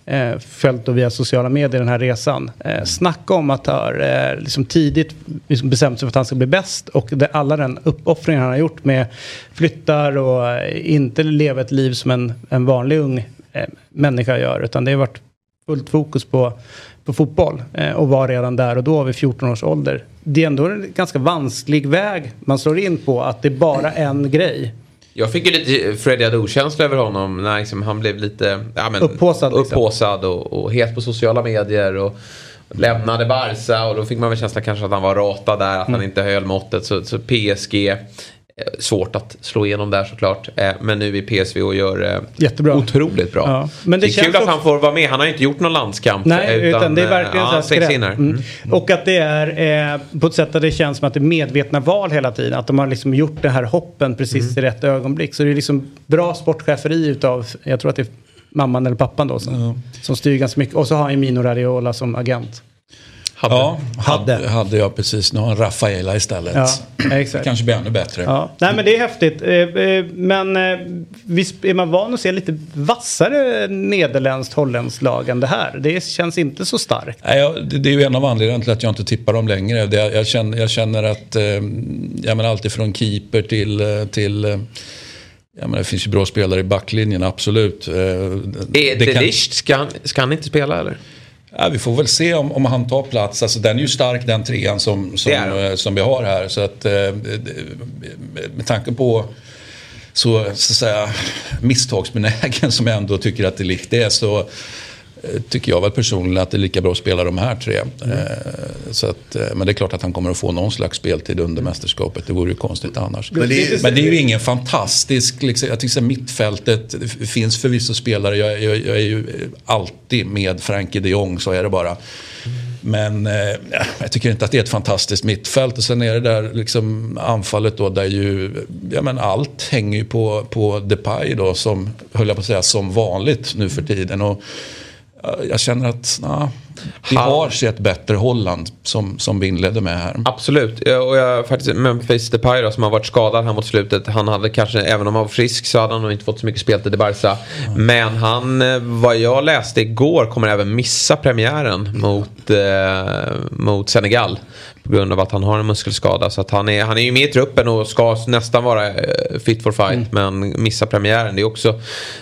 B: eh, följt då via sociala medier den här resan. Eh, snacka om att ha eh, liksom tidigt liksom bestämt sig för att han ska bli bäst och det, alla den uppoffringen han har gjort med flyttar och eh, inte leva ett liv som en, en vanlig ung eh, människa gör utan det har varit fullt fokus på, på fotboll eh, och var redan där och då vid 14 års ålder. Det är ändå en ganska vansklig väg man slår in på att det är bara en grej.
C: Jag fick ju lite Freddie Adu-känsla över honom när liksom han blev lite ja, men,
B: Upphaussad, liksom.
C: upphaussad och, och het på sociala medier. Och lämnade Barca och då fick man väl känsla kanske att han var ratad där, att
B: Mm.
C: han inte höll måttet. Så, så PSG, svårt att slå igenom där såklart. Eh, Men nu i PSV och gör eh,
B: Jättebra.
C: otroligt bra.
B: Ja. Men det
C: det är kul att han får vara med. Han har ju inte gjort någon landskamp.
B: Nej,
C: eh,
B: utan, det är
C: eh,
B: verkligen
C: ja,
B: så här
C: in här.
B: Mm. Och att det är eh, på ett sätt att det känns som att det är medvetna val hela tiden. Att de har liksom gjort det här hoppen precis
C: Mm.
B: i rätt ögonblick. Så det är liksom bra sportcheferi utav, jag tror att det är mamman eller pappan då som, som styr ganska mycket. Och så har han ju Mino Radiola som agent.
C: Hade.
G: Ja,
B: Hade.
G: hade, jag precis. Nu har Rafaela istället.
B: Ja, exakt.
G: Kanske blir ännu bättre.
B: Ja. Nej men det är häftigt. Eh, eh, Men eh, visst är man van att se lite vassare nederländskt holländskt lag än det här. Det känns inte så starkt.
G: Nej, det, är ju en av anledningarna till att jag inte tippar dem längre. Jag, känner, jag känner att, jag menar alltid från keeper till, till jag menar, det finns ju bra spelare i backlinjen, absolut.
C: Är
G: det
C: det
G: kan-
C: Ligt, ska, han- ska han inte spela eller?
G: Ja, vi får väl se om, om han tar plats. Alltså, den är ju stark den trean som, som,
C: den.
G: eh, som vi har här. Så att, eh, det- med tanke på så, så att säga, misstagsbenägen som jag ändå tycker att det likt är så eh, tycker jag väl personligen att det är lika bra att spela de här tre.
C: Mm.
G: Eh, Så att, eh, men det är klart att han kommer att få någon slags speltid under mästerskapet. Det vore ju konstigt annars.
H: Men det är-
G: Men det är ju ingen fantastisk, liksom, jag tycker här, mittfältet, det finns förvisso spelare, jag, jag, jag är ju alltid med Frankie de Jong, så är det bara. Men eh, jag tycker inte att det är ett fantastiskt mittfält. Och sen är det där liksom anfallet då där ju, ja men allt hänger ju på, på Depay då som, höll jag på att säga, som vanligt nu för tiden. Och jag känner att, na, vi
C: Han-
G: har sett bättre Holland som, som vi inledde med här.
C: Absolut. Och jag, faktiskt, Memphis Depay då, som har varit skadad här mot slutet. Han hade kanske, även om han var frisk så hade han nog inte fått så mycket speltid i Barca. Men han, eh, vad jag läste igår, kommer även missa premiären mot, eh, mot Senegal. På grund av att han har en muskelskada. Så han, är, han är ju med i truppen och ska nästan vara eh, fit for fight. Men missa premiären. Det är också,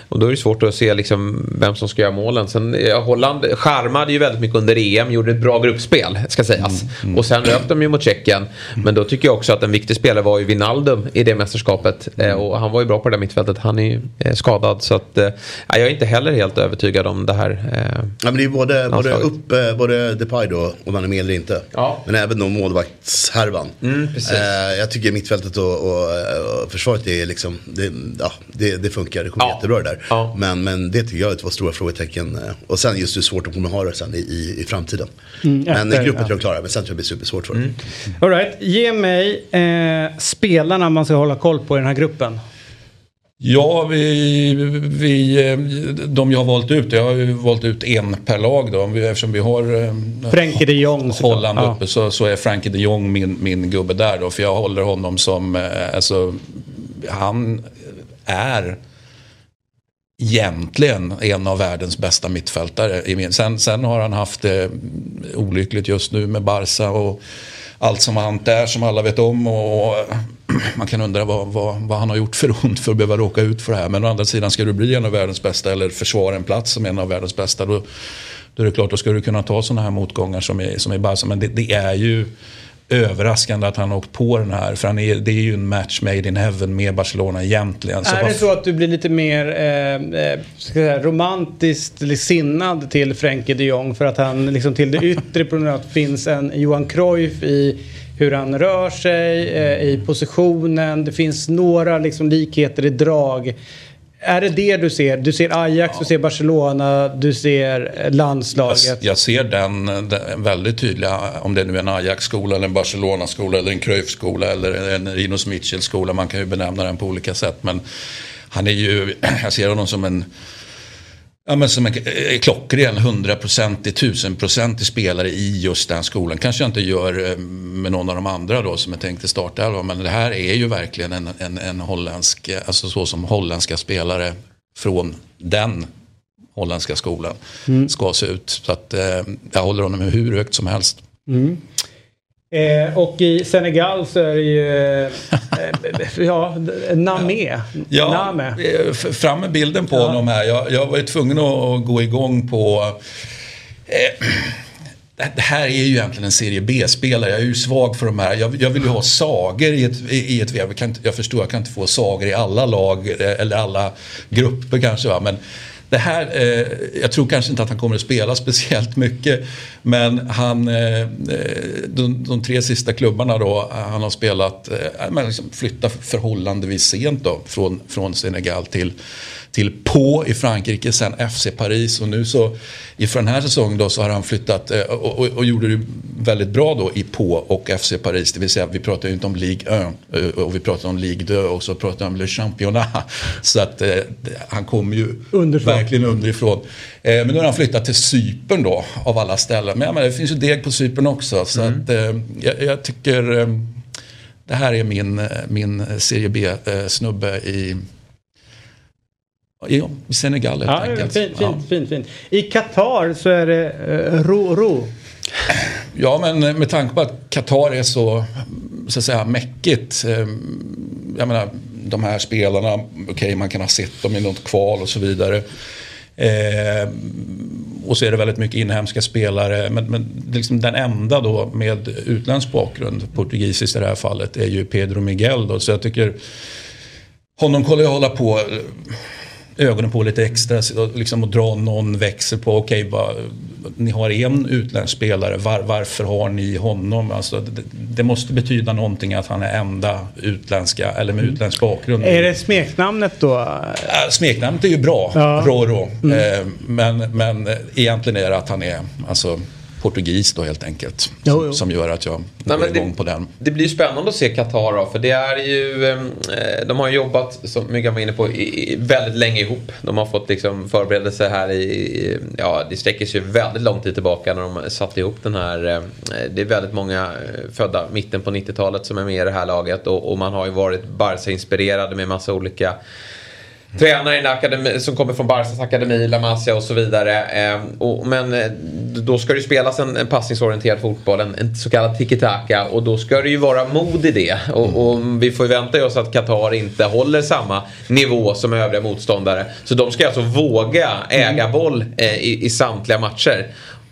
C: och då är det svårt att se liksom vem som ska göra målen. Sen, Holland skärmade ju väldigt mycket under EM. Gjorde ett bra gruppspel, ska sägas. Och sen rök de ju mot Tjeckien. Men då tycker jag också att en viktig spelare var ju Wijnaldum i det mästerskapet. Eh, och han var ju bra på det där mittfältet. Han är ju eh, skadad. Så att, eh, jag är inte heller helt övertygad om det här. Eh,
H: Ja, men det är både, både
C: Landslaget.
H: upp, eh, både Depay då, om han är med eller inte.
C: Ja.
H: Men även då målvaktshärvan.
C: Mm,
H: eh, jag tycker mittfältet och, och, och försvaret är liksom, det, ja, det, det funkar, det kommer
C: Ja.
H: jättebra det där.
C: Ja.
H: Men, men det tycker jag är två stora frågetecken. Och sen just hur svårt de kommer ha det sen i, i, i framtiden. men
B: efter,
H: i gruppen
B: ja.
H: tror jag klarar, men sen tror jag det blir supersvårt för dem.
B: All right. Ge mig eh, spelarna man ska hålla koll på i den här gruppen.
G: Ja, vi, vi, eh, de jag har valt ut, jag har ju valt ut en per lag då. Vi- Eftersom vi har eh,
B: Frenkie de Jong.
G: Holland
B: Ja.
G: uppe så, så är Frankie de Jong min, min gubbe där då. För jag håller honom som, eh, alltså, han är egentligen en av världens bästa mittfältare. Sen, sen har han haft det olyckligt just nu med Barca och allt som har hänt där som alla vet om. Och man kan undra vad, vad, vad han har gjort för ont för att behöva råka ut för det här. Men å andra sidan ska du bli en av världens bästa eller försvara en plats som en av världens bästa. Då, då är det klart, då ska du kunna ta sådana här motgångar som i, som i Barca. Men det, det är ju överraskande att han har åkt på den här. För han är, det är ju en match made in heaven med Barcelona egentligen. Så
B: är det så att du blir lite mer eh, eh, säga, romantiskt sinnad till Frenkie de Jong för att han liksom till det yttre på något finns en Johan Cruyff i hur han rör sig, eh, i positionen. Det finns några liksom likheter i drag. Är det det du ser? Du ser Ajax, du ser Barcelona, du ser eh,
G: Jag,
B: landslaget.
G: jag ser den, den väldigt tydliga, om det nu är en Ajax-skola eller en Barcelona-skola eller en Cruyff-skola eller en Rinos Mitchell-skola. Man kan ju benämna den på olika sätt. Men han är ju, jag ser honom som en Ja, men som eh, klockren, hundraprocentig, tusenprocentig spelare i just den skolan. Kanske jag inte gör eh, med någon av de andra då som är tänkt i startelvan. Men det här är ju verkligen en, en, en holländsk, eh, alltså så som holländska spelare från den holländska skolan ska se ut. Så att eh, jag håller honom hur högt som helst.
B: Eh, och i Senegal så är det ju eh, ja, Namé.
G: Ja,
B: Name.
G: eh, fram med bilden på honom här. Jag, jag var ju tvungen att gå igång på... Eh, det- här är ju egentligen en serie B-spelare. Jag är ju svag för de här. Jag, jag vill ju ha sagor i ett, i ett VM. Jag, kan inte, jag förstår, jag kan inte få sagor i alla lag eh, eller alla grupper kanske. Va? Men det här, eh, jag tror kanske inte att han kommer att spela speciellt mycket. Men han, eh, eh de, de tre sista klubbarna då, eh, han har spelat, eh, liksom flyttat förhållandevis sent då från, från Senegal till till Pau i Frankrike, sen FC Paris och nu så inför den här säsongen då så har han flyttat eh, och, och, och gjorde det väldigt bra då i Pau och FC Paris. Det vill säga vi pratar ju inte om Ligue 1 eh, och vi pratar om Ligue 2 och så pratar vi om Le Championnat. Så att eh, han kommer ju
B: Underifrån.
G: verkligen underifrån. Eh, men nu har han flyttat till Cypern då av alla ställen. Men, ja, men det finns ju deg på Cypern också. Så att, eh, jag, jag tycker det här är min, min Serie B-snubbe i Ja, i Senegal helt
B: Ja,
G: enkelt.
B: fint,
G: Ja.
B: fint, fint, fint. I Qatar så är det eh, ro, ro.
G: Ja, men med tanke på att Qatar är så, så att säga, mäckigt. eh, Jag menar, de här spelarna, okej, man kan ha sett dem i något kval och så vidare. Eh, och så är det väldigt mycket inhemska spelare. Men, men liksom den enda då med utländsk bakgrund, portugisiskt i det här fallet, är ju Pedro Miguel. Då. Så jag tycker honom kollar jag hålla på eh, ögonen på lite extra liksom att dra någon växel på okej, vad- ni har en utländsk spelare, var, varför har ni honom? Alltså, det, det måste betyda någonting att han är enda utländska eller med utländsk bakgrund.
B: Är det smeknamnet då?
G: Smeknamnet är ju bra,
B: Ja.
G: Roro. Eh, men, men egentligen är det att han är alltså, portugis då helt enkelt.
B: Jo,
G: som,
B: jo.
G: som gör att jag
C: Nej,
G: går
C: men det-
G: igång på den.
C: Det blir ju spännande att se Qatar då, för det är ju... eh, De har jobbat, som Myggan var inne på, väldigt länge ihop. De har fått liksom förberedelse här i... Ja, det sträcker sig ju väldigt lång tid tillbaka när de satte ihop den här... eh, Det är väldigt många eh, födda mitten på 90-talet som är med i det här laget och, och man har ju varit Barca-inspirerade med massa olika tränare i akademi, som kommer från Barcas akademi, La Masia och så vidare. Eh, och, men eh, då ska det ju spelas en, en passningsorienterad fotboll, en, en så kallad tiki-taka. Och då ska det ju vara mod i det. Och, och vi får ju vänta oss att Qatar inte håller samma nivå som övriga motståndare. Så de ska alltså våga äga boll eh, i, i samtliga matcher.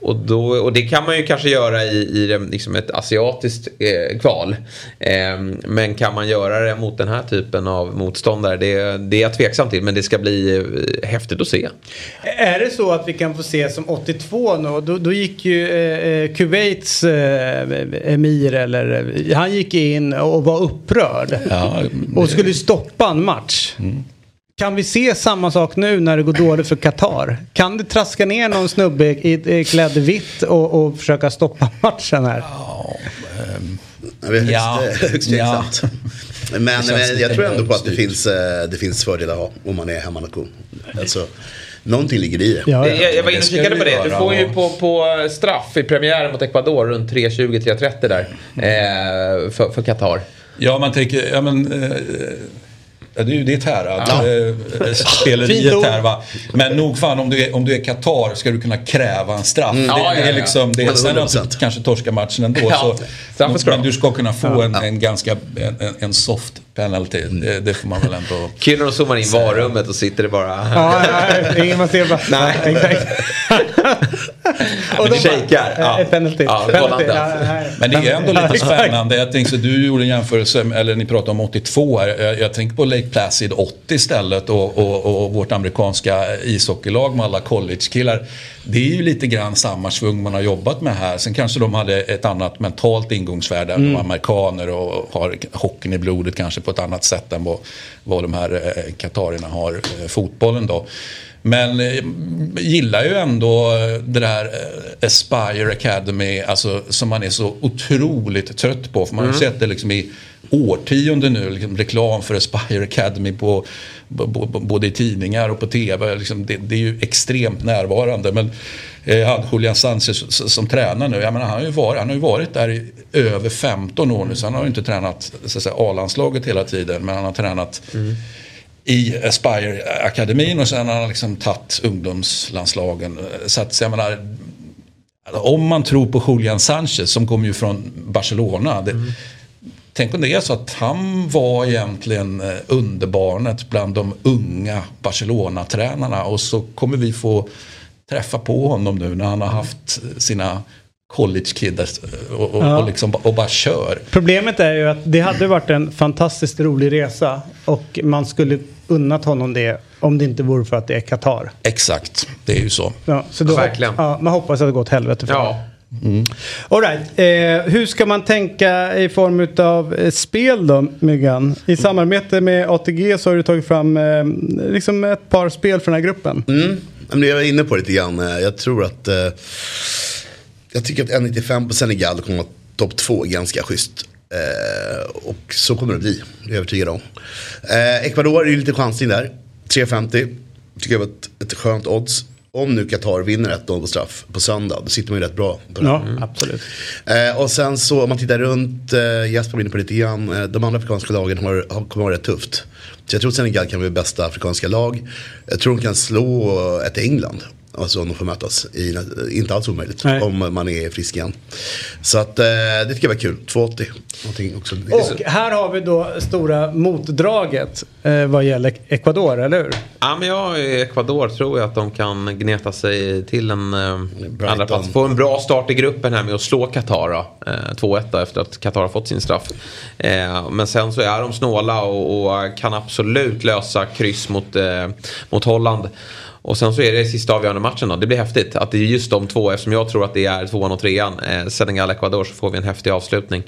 C: Och, då, och det kan man ju kanske göra i, i liksom ett asiatiskt eh, kval. Eh, men kan man göra det mot den här typen av motståndare? Det, det är jag tveksam till. Men det ska bli eh, häftigt att se.
B: Är det så att vi kan få se som 82 nu? Då, då gick ju eh, eh, Kuwaits eh, emir, eller eh, han gick in och var upprörd.
G: Ja,
B: Och skulle stoppa en match. Kan vi se samma sak nu när det går dåligt för Qatar? Kan det traska ner någon snubbe i, i klädd vitt och, och försöka stoppa matchen här?
H: Jag vet,
G: Ja,
H: högst,
G: ja.
H: Men, men jag tror ändå på att det finns, eh, det finns fördelar att ha om man är hemmanation. Alltså, någonting ligger i det.
B: Ja,
C: Jag, jag var inne och
G: det
C: kikade på det. Du får ju på, på straff i premiären mot Ecuador runt 3.20-3.30 där. Eh, för, för Qatar.
G: Ja, man tänker, ja men... Eh, ja, det är ju ditt här, att, eh,
B: ord.
G: här va. Men nog fan om du är, om du är Qatar ska du kunna kräva en straff. Det,
C: Ja,
G: det
C: ja,
G: är
C: ja.
G: liksom, det är,
H: Ja,
G: sen att
H: 100%.
G: du kanske torskar matchen ändå.
C: Ja,
G: så,
C: ska
G: men du ska kunna få en, en ganska, en, en- en soft penalty. Det, det får man väl ändå...
C: Kul när de zoomar in varummet och sitter det bara...
B: Ja, ja, ingen man ser bara.
C: Nej. Men det shakar, ja.
B: Ja. Penalty.
C: Ja,
B: penalty. Ja.
G: Men det är ändå lite spännande. Jag tänkte, du gjorde en jämförelse, eller ni pratade om 82 här. Jag, jag tänker på Lake Placid 80 istället och, och, och vårt amerikanska ishockeylag med alla college-killar. Det är ju lite grann samma svung man har jobbat med här. Sen kanske de hade ett annat mentalt ingångsvärde. De är amerikaner och har hockeyn i blodet kanske på ett annat sätt än vad, vad de här eh, katarierna har eh, fotbollen då. Men eh, gillar ju ändå eh, det där eh, Aspire Academy, alltså, som man är så otroligt trött på. För man har ju sett det liksom i årtionden nu, liksom, reklam för Aspire Academy på, både i tidningar och på tv. Liksom, det, det är ju extremt närvarande. Men eh, han, Julian Sanchez s- som tränar nu, jag menar, han, har ju varit, han har ju varit där i över 15 år nu. Så han har ju inte tränat A-landslaget hela tiden, men han har tränat i Aspire-akademin och sen har han liksom tagit ungdomslandslagen. Så att, så jag menar, om man tror på Julian Sanchez som kommer ju från Barcelona. Det, Tänk om det är så att han var egentligen eh, underbarnet bland de unga Barcelona-tränarna och så kommer vi få träffa på honom nu när han har haft sina college-kids och, och,
B: Ja.
G: och, liksom, och bara kör.
B: Problemet är ju att det hade varit en fantastiskt rolig resa och man skulle unnat honom det om det inte vore för att det är Qatar.
G: Exakt, det är ju så.
B: Ja, så då,
C: Verkligen.
B: Ja, man hoppas att det går åt helvete för
C: Ja.
B: honom. All right. eh, hur ska man tänka i form av eh, spel då, Myggan? I samarbete med ATG så har du tagit fram eh, liksom ett par spel för den här gruppen.
H: Mm. Jag var inne på det lite grann. Eh, Jag tror att... Eh, jag tycker att 1,95 på Senegal kommer att vara topp två ganska schysst. Eh, och så kommer det bli, det är jag övertygad om. Eh, Ecuador är ju lite chansning där. 3,50. Tycker jag var ett, ett skönt odds. Om nu Qatar vinner 1-0 på straff på söndag, då sitter man ju rätt bra på det.
B: Ja, absolut.
H: Eh, och sen så om man tittar runt, eh, Jesper var inne på lite grann, eh, de andra afrikanska lagen har, har, kommer vara rätt tufft. Så jag tror Senegal kan bli bästa afrikanska lag. Jag tror de kan slå ett England. Alltså om de får mötas. I, inte alls omöjligt.
B: Nej.
H: Om man är frisk igen. Så att eh, det tycker jag var kul. 2,80. Någonting också.
B: Och här har vi då stora motdraget eh, vad gäller Ecuador, eller hur?
C: Ja, men jag i Ecuador tror jag att de kan gneta sig till en eh,
H: Brighton.
C: andra plats. Få en bra start i gruppen här med att slå Qatar eh, 2-1 då, efter att Qatar har fått sin straff. Eh, men sen så är de snåla och, och kan absolut lösa kryss mot, eh, mot Holland. Och sen så är det sista avgörande matchen då. Det blir häftigt att det är just de två eftersom jag tror att det är tvåan och trean. Eh, Senegal-Ecuador så får vi en häftig avslutning.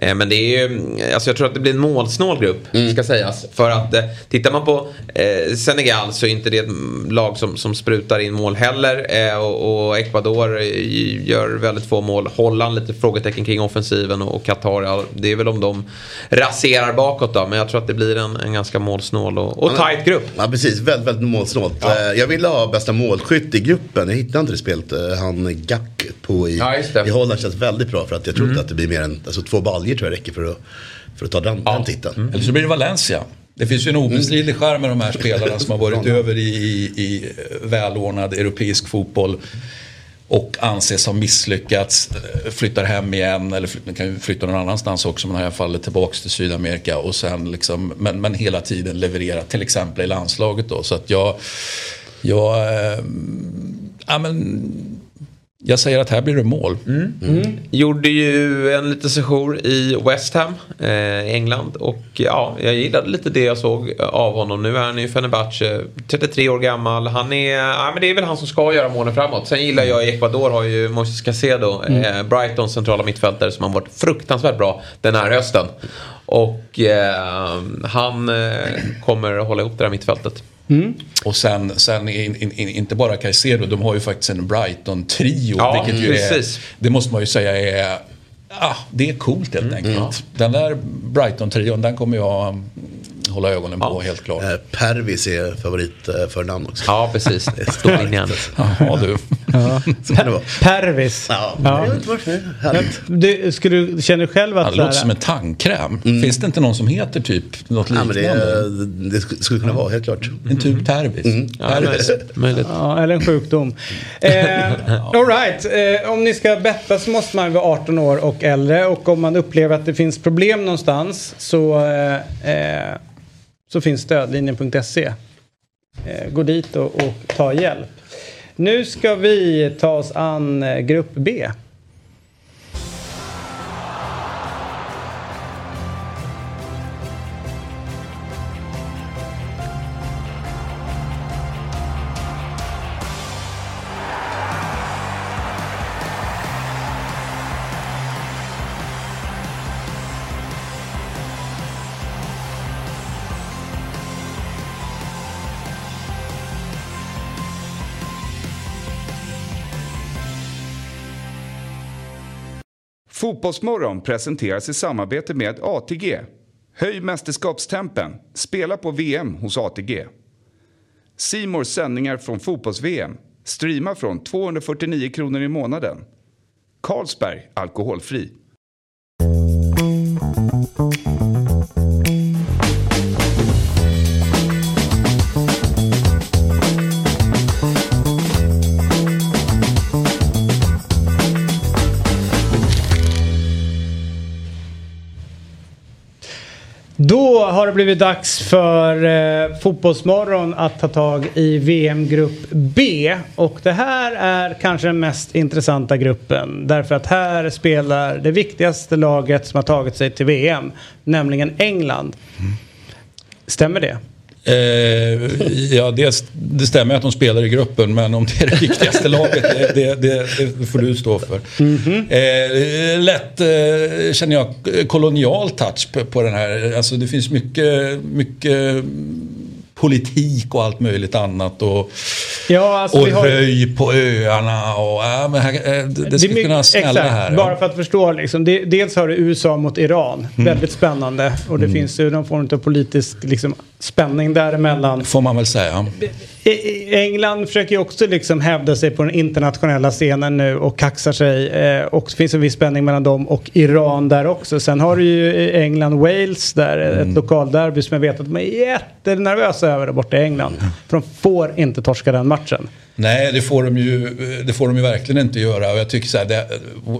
C: Eh, men det är ju, alltså jag tror att det blir en målsnål grupp ska sägas. För att eh, tittar man på eh, Senegal så är inte det ett lag som, som sprutar in mål heller. Eh, och, och Ecuador eh, gör väldigt få mål. Holland lite frågetecken kring offensiven och, Qatar, ja, det är väl om de raserar bakåt då. Men jag tror att det blir en, en ganska målsnål och, och tight grupp.
H: Ja precis, väldigt, väldigt målsnålt. Eh, Jag ville ha bästa målskytt i gruppen. Jag hittade inte det spelet. Han Gack på i,
C: Ja. Mm.
H: i Holland känns väldigt bra. För att jag tror inte att det blir mer än alltså, två baljor tror jag räcker för att, för att ta den, den titeln.
C: Mm.
G: Eller så blir det Valencia. Det finns ju en obestridlig charm med de här spelarna som har varit över i, i, i välordnad europeisk fotboll och anses ha misslyckats, eh, flyttar hem igen eller fly- kan ju flytta någon annanstans också men i alla fall tillbaka till Sydamerika och sen liksom, men, men hela tiden leverera till exempel i landslaget då. Så att jag, jag, eh, ja men, jag säger att här blir det mål.
C: Gjorde ju en liten session i West Ham eh, i England. Och ja, jag gillade lite det jag såg av honom. Nu är han ju Fenerbahce, 33 år gammal. Han är, ja men det är väl han som ska göra målen framåt. Sen gillar jag i Ecuador har ju Moises Caicedo, eh, Brightons centrala mittfältare som har varit fruktansvärt bra den här hösten. Och eh, han eh, kommer hålla ihop det här mittfältet.
G: Och sen, sen in, in, in, inte bara Caicedo, de har ju faktiskt en Brighton-trio.
C: Ja,
G: vilket ju är, det måste man ju säga är Ja, det är coolt helt enkelt. Den där Brighton-trion, den kommer jag mm, hålla ögonen på helt klart.
H: Eh, Pervis är favorit eh, också.
C: Ja, precis. Dominion.
G: Ja, du.
H: Så kan det vara.
B: Pervis.
H: Ja,
B: Ja.
H: jag vet inte varför. Härligt.
B: Du, skulle du, känner du själv
G: Ja,
B: att...
G: det låter som en tandkräm. Finns det inte någon som heter typ något
H: Ja, men det,
G: liknande?
H: det sk- skulle kunna vara, helt klart.
G: En tub Tervis.
C: Ja,
G: Tervis.
C: möjligt. möjligt.
B: Ja, eller en sjukdom. Eh, all right. eh, om ni ska betta så måste man vara 18 år och äldre. Och om man upplever att det finns problem någonstans så, eh, eh, så finns stödlinjen.se. Eh, gå dit och, och ta hjälp. Nu ska vi ta oss an eh, grupp B.
A: Fotbollsmorgon presenteras i samarbete med ATG. Höj mästerskapstempen. Spela på VM hos ATG. Simors sändningar från fotbolls-VM. Streama från 249 kronor i månaden. Carlsberg Alkoholfri.
B: Har det blivit dags för eh, Fotbollsmorgon att ta tag i VM-grupp B. Och det här är kanske den mest intressanta gruppen. Därför att här spelar det viktigaste laget som har tagit sig till VM. Nämligen England. Stämmer det?
G: Eh, ja, det, det stämmer att de spelar i gruppen, men om det är det viktigaste laget, det, det, det, får du stå för. Eh, lätt, eh, känner jag, kolonial touch på, på den här. Alltså det finns mycket, mycket politik och allt möjligt annat. Och,
B: Ja, alltså
G: och
B: har...
G: röj på öarna och ja, men här, eh, det, det skulle
B: mycket-
G: kunna smälla
B: exakt,
G: här.
B: Bara
G: Ja.
B: för att förstå liksom. Det, dels har du USA mot Iran. Väldigt spännande. Och det finns ju någon form av politisk liksom, spänning däremellan.
G: Får man väl säga.
B: England försöker ju också liksom hävda sig på den internationella scenen nu och kaxar sig. Eh, och det finns en viss spänning mellan dem och Iran där också. Sen har du ju England-Wales där, ett lokalderby som jag vet att de är jättenervösa över där borta i England. För de får inte torska den matchen.
G: Nej, det får, de ju, det får de ju verkligen inte göra. Och jag tycker så här, det,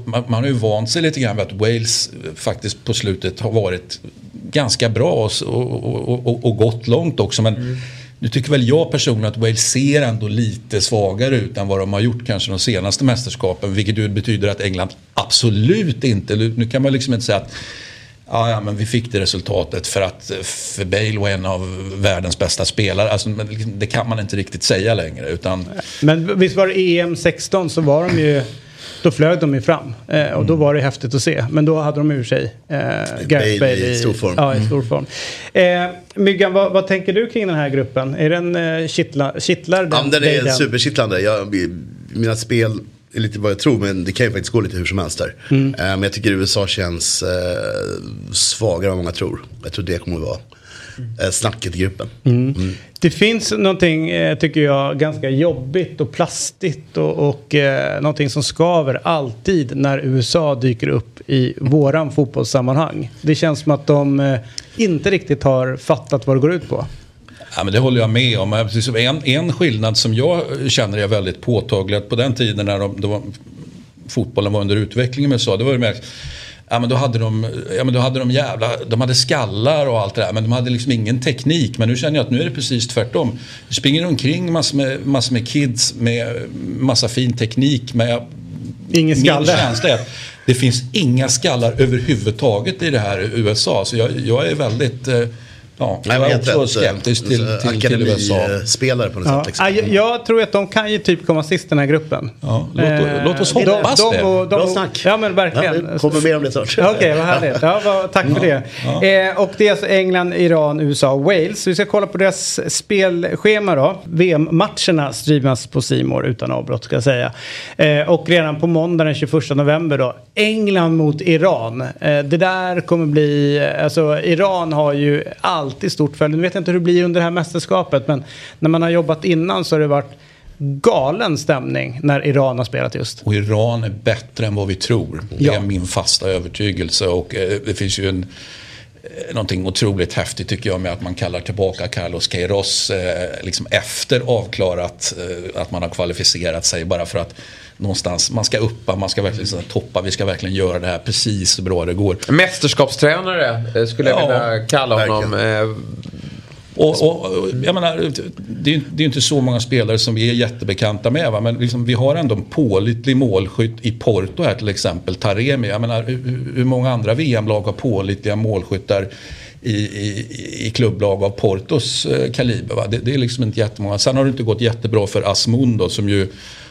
G: man, man har ju vant sig lite grann vid att Wales faktiskt på slutet har varit ganska bra och, och, och, och gått långt också. Men nu tycker väl jag personligen att Wales ser ändå lite svagare ut än vad de har gjort kanske de senaste mästerskapen. Vilket ju betyder att England absolut inte, nu kan man liksom inte säga att Ja, ja, men vi fick det resultatet för att för Bale var en av världens bästa spelare. Alltså, liksom, det kan man inte riktigt säga längre. Utan,
B: Men visst var det EM 16 så var de ju... Då flög de ju fram. Eh, och då var det häftigt att se. Men då hade de ur sig eh, Gareth Bale
H: i stor form.
B: Ja, i stor form. Eh, Myggan, vad, vad tänker du kring den här gruppen? Är den eh, kittla, kittlar den?
H: Ja, den är superkittlande. Jag, mina spel är lite vad jag tror, men det kan ju faktiskt gå lite hur som helst där.
B: Mm.
H: Eh, men jag tycker USA känns eh, svagare än vad många tror. Jag tror det kommer att vara eh, snacket i gruppen. Mm.
B: Det finns någonting, eh, tycker jag, ganska jobbigt och plastigt och, och eh, någonting som skaver alltid när USA dyker upp i våran fotbollssammanhang. Det känns som att de eh, inte riktigt har fattat vad det går ut på.
G: Ja, men det håller jag med om. En, en skillnad som jag känner är väldigt påtaglig. Att på den tiden när de, då fotbollen var under utveckling med USA. Det var det märkt, ja, men då hade de, ja, men då hade de jävla, de hade skallar och allt det där. Men de hade liksom ingen teknik. Men nu känner jag att nu är det precis tvärtom. Det springer omkring massor med, massor med kids med massa fin teknik. Men
B: Ingen
G: min
B: skalle.
G: känsla är att det finns inga skallar överhuvudtaget i det här USA. Så jag, jag är väldigt eh, Ja,
H: Nej,
G: jag
H: helt
G: också
H: rätt,
G: skeptisk till, till, till USA.
H: Akademispelare på något
B: Ja.
H: sätt. Liksom.
B: Ja, jag, jag tror att de kan ju typ komma sist i den här gruppen.
G: Ja, låt,
B: Eh,
G: låt oss
B: de-
G: hoppas
B: de,
G: det.
B: och- de,
H: Bra
B: och-
H: snack.
B: Ja men
H: Ja,
B: verkligen.
H: det kommer mer om det snart.
B: Okej, vad härligt. Ja, vad, tack för det. Eh, och det är alltså England, Iran, USA och Wales. Vi ska kolla på deras spelschema då. VM-matcherna streamas på Simor utan avbrott ska jag säga. Eh, och redan på måndag den 21 november då. England mot Iran. Eh, det där kommer bli, alltså Iran har ju alltid stort följe. Nu vet jag inte hur det blir under det här mästerskapet men när man har jobbat innan så har det varit galen stämning när Iran har spelat just.
G: Och Iran är bättre än vad vi tror. Det
B: Ja.
G: är min fasta övertygelse. Och eh, det finns ju en, någonting otroligt häftigt tycker jag med att man kallar tillbaka Carlos Queiroz eh, liksom efter avklarat eh, att man har kvalificerat sig. Bara för att någonstans, man ska uppa, man ska verkligen här toppa, vi ska verkligen göra det här precis så bra det går.
C: Mästerskapstränare eh, skulle jag
G: Ja,
C: vilja kalla honom. Eh,
G: och, och, och jag menar, det är ju inte så många spelare som vi är jättebekanta med. Va? Men liksom, vi har ändå en pålitlig målskytt i Porto här till exempel, Taremi. Jag menar, hur, många andra VM-lag har pålitliga målskyttar i, i, i klubblag av Portos eh, kaliber? Va? Det, det är liksom inte jättemånga. Sen har det inte gått jättebra för Asmundo som ju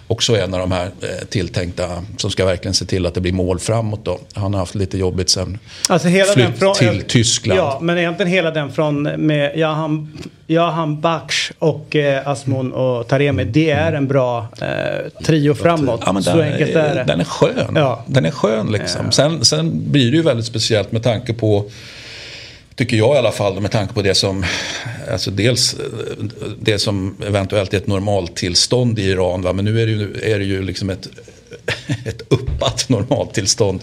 G: också är en av de här eh, tilltänkta som ska verkligen se till att det blir mål framåt. Då. Han har haft lite jobbigt sen
B: Alltså hela
G: flytt
B: den från,
G: till Tyskland.
B: Ja, men egentligen hela den från med Jahan, Jahan Baksh och eh, Asmon och Taremi. Det är en bra eh, trio framåt.
G: Ja, men
B: så
G: den,
B: enkelt är det.
G: Den är skön.
B: Ja.
G: Den är skön liksom. Sen, sen blir det ju väldigt speciellt med tanke på Tycker jag i alla fall med tanke på det som Alltså dels Det som eventuellt är ett normaltillstånd i Iran va? Men nu är det ju, är det ju liksom ett Ett uppat normaltillstånd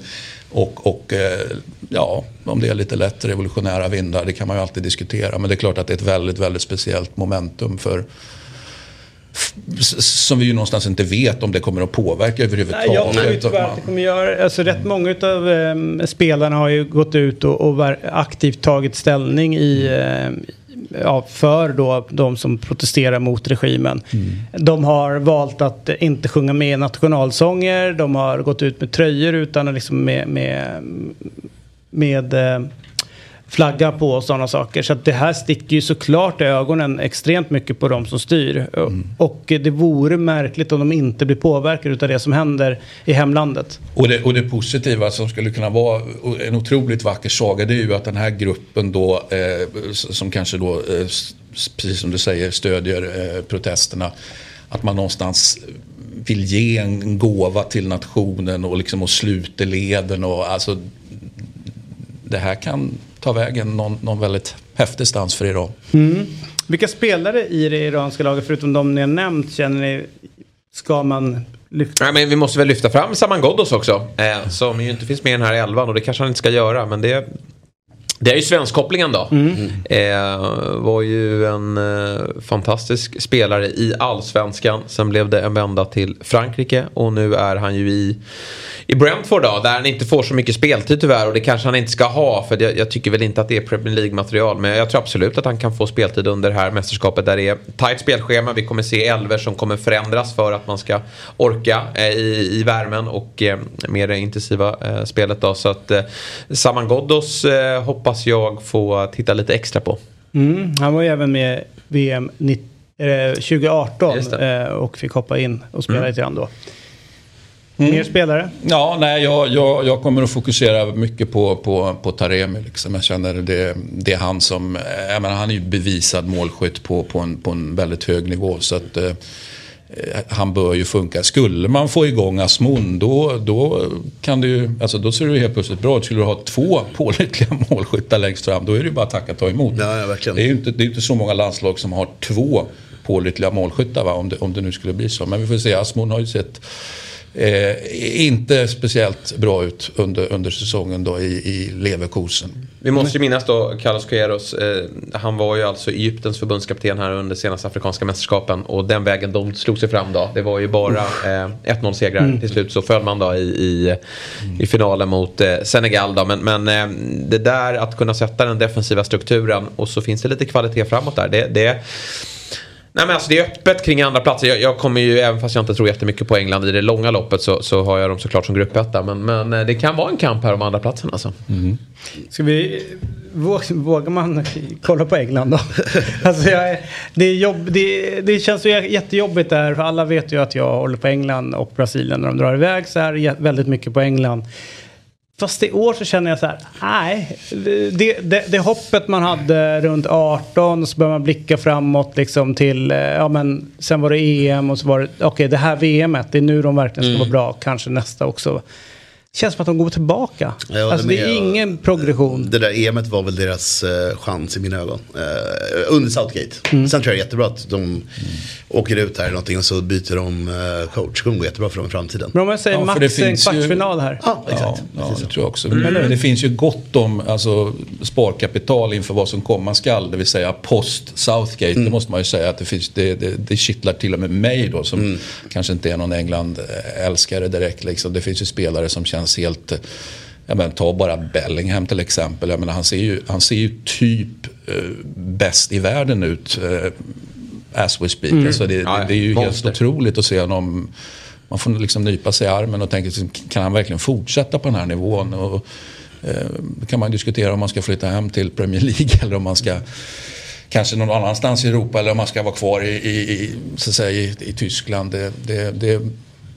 G: och, och eh, ja, om det är lite lätt revolutionära vindar, det kan man ju alltid diskutera. Men det är klart att det är ett väldigt, väldigt speciellt momentum för som vi ju någonstans inte vet om det kommer att påverka
B: Nej,
G: överhuvudtaget.
B: jag tror tyvärr att det kommer göra, alltså rätt många av eh, spelarna har ju gått ut och, och aktivt tagit ställning i, eh, ja, för då de som protesterar mot regimen. De har valt att inte sjunga med nationalsånger, de har gått ut med tröjor utan att liksom med, med, med eh, flagga på och sådana saker. Så att det här sticker ju såklart i ögonen extremt mycket på de som styr. Och det vore märkligt om de inte blir påverkade av det som händer i hemlandet.
G: Och det, och det positiva som skulle kunna vara en otroligt vacker saga det är ju att den här gruppen då eh, som kanske då eh, precis som du säger stödjer eh, protesterna att man någonstans vill ge en gåva till nationen och liksom och sluta leden och alltså det här kan ta vägen någon, någon väldigt häftig stans för Iran.
B: Vilka spelare i det iranska laget, förutom de ni har nämnt, känner ni ska man lyfta?
C: Nej, men vi måste väl lyfta fram Saman Ghoddos också. Eh, som ju inte finns med i den här elvan och det kanske han inte ska göra. Men det, det är ju svenskkopplingen då. Eh, var ju en eh, fantastisk spelare i allsvenskan. Sen blev det en vända till Frankrike och nu är han ju i, i Brentford då. Där han inte får så mycket speltid tyvärr och det kanske han inte ska ha. För jag, jag tycker väl inte att det är Premier League-material. Men jag tror absolut att han kan få speltid under det här mästerskapet. Där det är tajt spelschema. Vi kommer se elver som kommer förändras för att man ska orka eh, i, i värmen och eh, mer det intensiva eh, spelet då. Så att eh, Saman Ghoddos eh, hoppas jag få titta lite extra på.
B: Mm, han var ju även med VM 90, eh, 2018
C: Just det.
B: eh, och fick hoppa in och spela lite grann då. Mer spelare?
G: Ja, nej, jag, jag, jag kommer att fokusera mycket på, på, på Taremi. Liksom. Jag känner det, det är han som, eh, jag menar, han är ju bevisad målskytt på, på, en, på en väldigt hög nivå. Så att, eh, han bör ju funka. Skulle man få igång Asmon då, då kan det ju, alltså då ser det ju helt plötsligt bra ut. Skulle du ha två pålitliga målskyttar längst fram, då är det ju bara att tacka och ta emot.
H: Ja, ja, verkligen.
G: Det är ju inte, det är inte så många landslag som har två pålitliga målskyttar va? Om, det, om det nu skulle bli så. Men vi får se, Asmon har ju sett eh, inte speciellt bra ut under, under säsongen då i, i Leverkusen.
C: Vi måste ju minnas då Carlos Queiroz. Eh, han var ju alltså Egyptens förbundskapten här under senaste afrikanska mästerskapen. Och den vägen de slog sig fram då. Det var ju bara eh, 1-0 segrar. Till slut så föll man då i, i, i finalen mot eh, Senegal då. Men, men eh, det där att kunna sätta den defensiva strukturen och så finns det lite kvalitet framåt där. Det, det Nej men alltså det är öppet kring andra platser. Jag, jag kommer ju, även fast jag inte tror jättemycket på England i det långa loppet så, så har jag dem såklart som gruppetta. Men, men eh, det kan vara en kamp här om andra platsen alltså.
B: Ska vi, vå- vågar man kolla på England då? alltså jag, det, är jobb, det, det känns ju jättejobbigt där, för alla vet ju att jag håller på England och Brasilien när de drar iväg så här väldigt mycket på England. Fast i år så känner jag så här, nej, det, det, det hoppet man hade runt 18 så börjar man blicka framåt liksom till, eh, ja men sen var det EM och så var det, okej det här VMet, det är nu de verkligen ska vara bra, kanske nästa också. Känns som att de går tillbaka.
H: Ja,
B: alltså det är
H: med.
B: ingen progression.
H: Det där EMet var väl deras eh, chans i mina ögon. Eh, under Southgate.
B: Mm.
H: Sen tror jag jättebra att de åker ut här eller någonting och så byter de eh, coach. Det kommer gå jättebra för dem i framtiden.
B: Men om jag säger
G: Ja, det
B: max en
G: ju-
B: kvartsfinal här.
H: Ja, exakt.
G: Ja, ja, det tror jag också. Men det finns ju gott om alltså, sparkapital inför vad som komma skall. Det vill säga post Southgate. Det måste man ju säga att det, finns, det, det, det kittlar till och med mig då som kanske inte är någon England-älskare direkt. Liksom. Det finns ju spelare som känns helt... eh, Ja, men, ta bara Bellingham till exempel. Jag menar, han, ser ju, han ser ju typ eh, bäst i världen ut. Eh, as we speak. Alltså det,
C: Ja,
G: det, det är ju helt
C: monster.
G: otroligt att se honom. Man får liksom nypa sig i armen och tänka, liksom, kan han verkligen fortsätta på den här nivån? Och, eh, kan man diskutera om man ska flytta hem till Premier League eller om man ska kanske någon annanstans i Europa eller om man ska vara kvar i, i, i, så att säga, i, i Tyskland. Det, det, det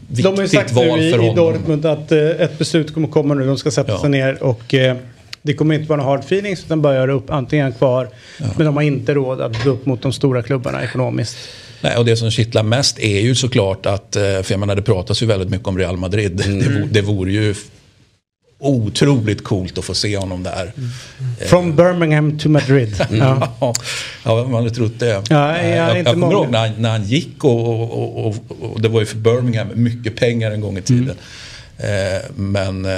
G: viktigt
B: De har ju sagt
G: val
B: nu i,
G: för
B: i
G: honom.
B: Dortmund att eh, ett beslut kommer komma nu. De ska sätta
G: Ja.
B: sig ner och eh, det kommer inte vara några hard feelings utan bara göra upp antingen kvar. Men de har inte råd att gå upp mot de stora klubbarna ekonomiskt.
G: Nej, och det som kittlar mest är ju såklart att, eh, för jag menar det pratas ju väldigt mycket om Real Madrid. Det, vo- det vore ju otroligt coolt att få se honom där.
B: From Birmingham to Madrid. Ja.
G: Vem hade trott det?
B: Ja,
G: Eh,
B: ja,
G: jag
B: inte
G: jag kommer ihåg när han, när han gick och, och, och, och, det var ju för Birmingham mycket pengar en gång i tiden. Eh, men eh,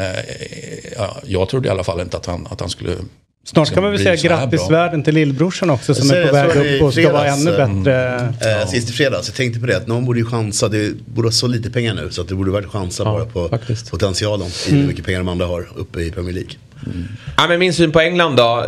G: ja, jag trodde i alla fall inte att han, att han skulle
B: Snart kan man väl säga grattis världen till lillbrorsan också som är på väg upp och ska vara ännu
H: mm.
B: bättre.
H: Eh, Sist i fredags, jag tänkte på det att någon borde ju chansa. Det borde ha så lite pengar nu så att det borde varit chansa bara på
C: faktiskt.
H: potentialen i hur mycket pengar de andra har uppe i Premier League.
C: Ja, men min syn på England då.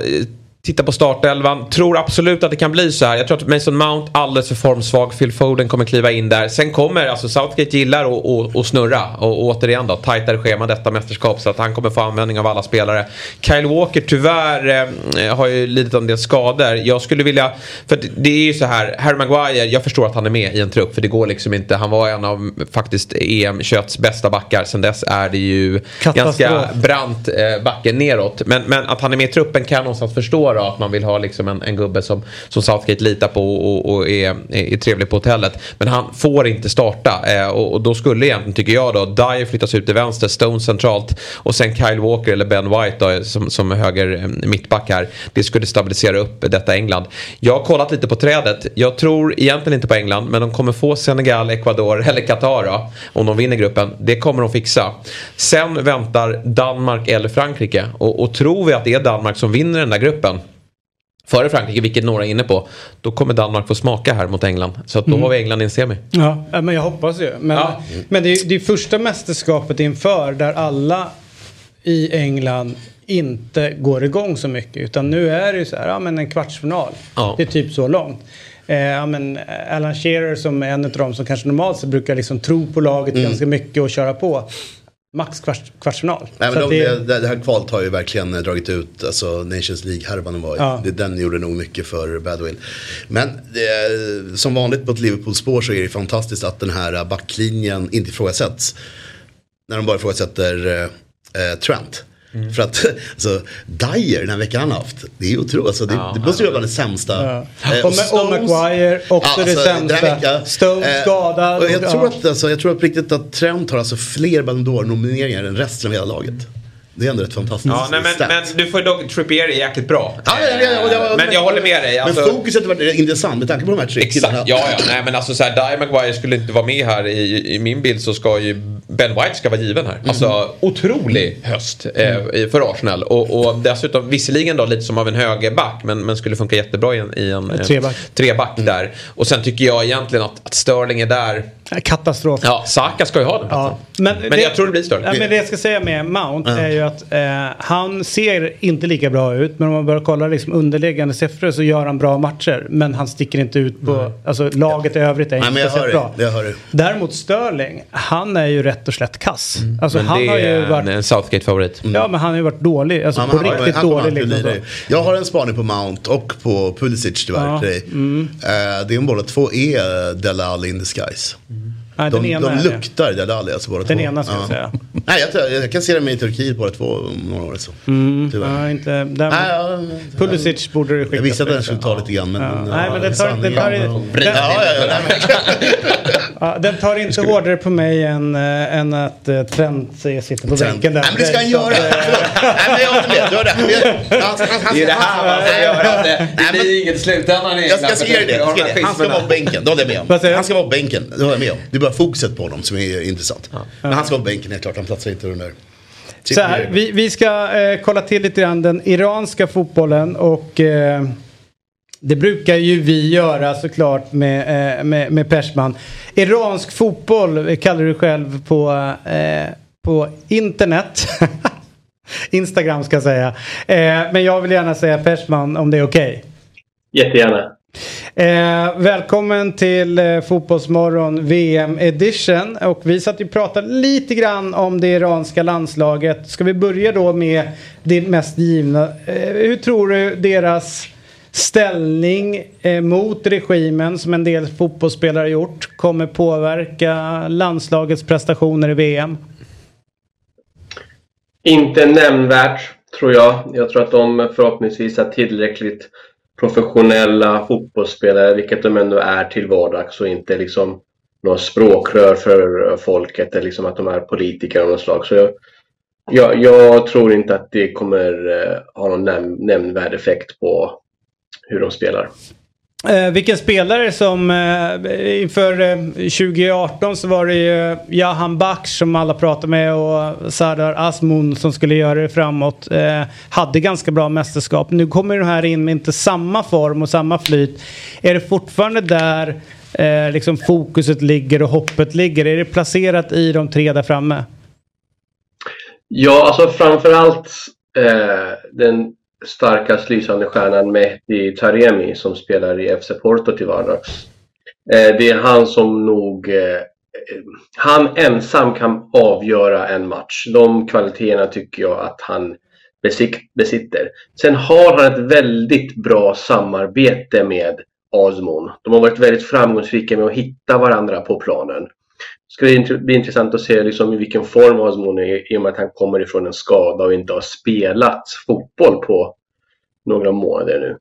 C: Titta på startelvan. Tror absolut att det kan bli så här. Jag tror att Mason Mount alldeles för formsvag. Phil Foden kommer kliva in där. Sen kommer, alltså Southgate gillar att- att att snurra. Och, och återigen då, tajtare schema detta mästerskap. Så att han kommer få användning av alla spelare. Kyle Walker tyvärr eh, har ju lidit av en del skador. Jag skulle vilja, för det är ju så här. Harry Maguire, jag förstår att han är med i en trupp. För det går liksom inte. Han var en av faktiskt EM-kötts bästa backar. Sen dess är det ju
B: Katastrof.
C: ganska brant eh, backen neråt. Men, men att han är med i truppen kan jag någonstans förstå då, att man vill ha liksom en, en gubbe som, som Southgate litar på och, och är, är trevlig på hotellet. Men han får inte starta eh, och, och då skulle egentligen, tycker jag då, Dyer flyttas ut till vänster, Stone centralt och sen Kyle Walker eller Ben White då, eh, som, som är höger eh, mittback här. Det skulle stabilisera upp detta England. Jag har kollat lite på trädet. Jag tror egentligen inte på England, men de kommer få Senegal, Ecuador eller Qatar då, om de vinner gruppen. Det kommer de fixa. Sen väntar Danmark eller Frankrike. Och, och tror vi att det är Danmark som vinner den där gruppen före Frankrike, vilket några är inne på, då kommer Danmark få smaka här mot England. Så att då har vi England i en semi.
B: Ja, men jag hoppas ju. Men,
C: Ja.
B: men det är det är första mästerskapet inför där alla i England inte går igång så mycket. Utan nu är det ju så här, ja men en kvartsfinal.
C: Ja.
B: Det är typ så långt. Eh, ja, men Alan Shearer som är en av dem som kanske normalt sett brukar liksom tro på laget ganska mycket och köra på. Max kvarts, kvartsfinal.
H: Nej, men de,
B: det-
H: det, det här kvalet har ju verkligen eh, dragit ut, alltså Nations League-härvan var.
B: Ja.
H: Det, den gjorde nog mycket för Badwill. Men det, som vanligt på ett Liverpool-spår så är det fantastiskt att den här backlinjen inte ifrågasätts. När de bara ifrågasätter eh, eh, Trent.
B: Mm.
H: För att alltså, Dyer den veckan han haft, det är ju otroligt. Alltså, det, det måste ju vara bland det sämsta.
B: Ja.
H: Eh,
B: Och, med, och Maguire, också
H: Ja,
B: det
H: alltså, här
B: sämsta.
H: veckan,
B: Stones
H: eh,
B: skadad.
H: Och jag,
B: Ja.
H: tror att, alltså, jag tror att på riktigt att Trent har alltså fler Ballon d'Or-nomineringar än resten av hela laget. Det är ändå ett fantastiskt
C: Ja, nej, men, men du får ju dock, Trippier är jäkligt bra.
H: Ja, ja, ja, ja, ja,
C: men jag håller med dig. Alltså,
H: men fokuset varit intressant med tanke på de här tre killarna.
C: Exakt, ja ja. Nej men alltså så här, Dyer Maguire skulle inte vara med här. I, I min bild så ska ju Ben White ska vara given här. Alltså otrolig höst eh, i- för Arsenal. Och, och dessutom visserligen då lite som av en högerback men, men skulle funka jättebra i en, i en,
B: treback.
C: treback där. Och sen tycker jag egentligen att, att Sterling är där.
B: Katastrof.
C: Ja, Saka ska ju ha den platsen.
B: Men,
C: Men jag tror det blir Sterling.
B: Ja, men det jag ska säga med Mount är ju att eh, han ser inte lika bra ut. Men om man börjar kolla liksom underliggande siffror så gör han bra matcher. Men han sticker inte ut på, alltså laget i övrigt är
H: Nej,
B: inte
H: men jag hör
B: speciellt
H: det.
B: bra.
H: Jag hör det.
B: Däremot Sterling, han är ju rätt och slätt kass. Alltså
C: Men
B: han
C: det
B: har ju varit,
C: en, Southgate-favorit.
B: ja men han har ju varit dålig. Alltså
H: Ja,
B: på riktigt
H: han kommer
B: dålig. Liksom,
H: det. Jag har en spaning på Mount och på Pulisic tyvärr
B: Ja,
H: till dig. Eh, det är båda två är Dele Alli in disguise.
B: Nej, den
H: De,
B: ena
H: de
B: är det.
H: luktar Dele Alli alltså båda
B: Den
H: två.
B: ena ska jag säga.
H: Nej, jag, tror- jag kan se dem i Turkiet båda två om några år. Så. Tyvärr.
B: Ja, inte, där,
H: Nej, ja,
B: Pulisic borde det skickas.
H: jag visste att den skulle ta lite grann. Men,
B: Ja. Nej,
H: ja,
B: men den tar, den, tar,
H: sanningen-
B: den,
H: Ja, ja, ja, nej,
B: ja, den tar inte hårdare på mig än, äh, än att uh, Trent sitter på bänken där.
H: Nej, men det ska han göra. Förlåt. Nej, men jag håller med. Han- han- han-
C: Det är det här man ska göra. Det, blir inget i slutändan
H: Jag ska säga
C: för
H: det. Jag
C: har
H: ska
C: de här
H: det. Han ska vara på bänken, det håller jag med om.
B: du?
H: Han ska vara på bänken, det håller jag med om. Det är bara fokuset på honom som är intressant. Men han ska vara på bänken, helt klart. Han platsar inte den där.
B: Så här, vi, vi ska eh, kolla till lite grann den iranska fotbollen och eh, det brukar ju vi göra såklart med, eh, med, med Persman. Iransk fotboll kallar du själv på, eh, på internet. Instagram ska jag säga. Eh, men jag vill gärna säga Persman om det är okej.
I: Jättegärna.
B: Eh, välkommen till eh, Fotbollsmorgon VM edition. Och vi satt ju och pratade lite grann om det iranska landslaget. Ska vi börja då med det mest givna. Eh, hur tror du deras ställning eh, mot regimen som en del fotbollsspelare har gjort kommer påverka landslagets prestationer i VM?
I: Inte nämnvärt, tror jag. Jag tror att de förhoppningsvis är tillräckligt professionella fotbollsspelare, vilket de ändå är till vardags och inte liksom några språkrör för folket eller liksom att de är politiker av något slag. Så jag, jag, jag tror inte att det kommer eh, ha någon näm nämnvärd effekt på hur de spelar.
B: Eh, vilken spelare som eh, inför eh, 2018 så var det ju Jahan Baksh som alla pratade med och Sardar Asmun som skulle göra det framåt. Eh, hade ganska bra mästerskap. Nu kommer de här in med inte samma form och samma flyt. Är det fortfarande där eh, liksom fokuset ligger och hoppet ligger? Är det placerat i de tre där framme?
I: Ja, alltså framförallt eh, den starkast lysande stjärnan Mehdi Taremi som spelar i FC Porto till vardags. Eh, det är han som nog... Eh, han ensam kan avgöra en match. De kvaliteterna tycker jag att han besitter. Sen har han ett väldigt bra samarbete med Asmon. De har varit väldigt framgångsrika med att hitta varandra på planen. Ska det bli intressant att se liksom i vilken form Osmon är i och med att han kommer ifrån en skada och inte har spelat fotboll på några månader nu.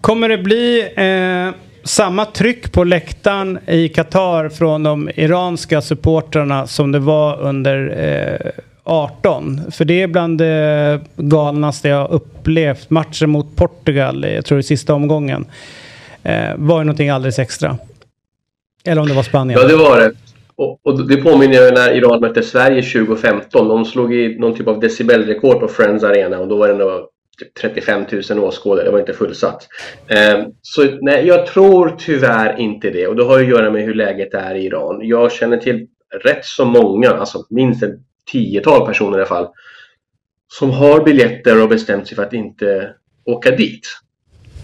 B: Kommer det bli eh, samma tryck på läktaren i Qatar från de iranska supportrarna som det var under eh, 18? För det är bland det galnaste jag upplevt. Matchen mot Portugal, eh, jag tror i sista omgången, eh, var ju någonting alldeles extra. Eller om det var Spanien.
I: Ja, det var det. Och, och det påminner jag när Iran mötte Sverige 2015. De slog i någon typ av decibelrekord på Friends Arena och då var det ändå typ 35 000 åskådare. Det var inte fullsatt. Eh, så nej, jag tror tyvärr inte det. Och det har att göra med hur läget är i Iran. Jag känner till rätt så många, alltså minst ett tiotal personer i alla fall, som har biljetter och bestämt sig för att inte åka dit.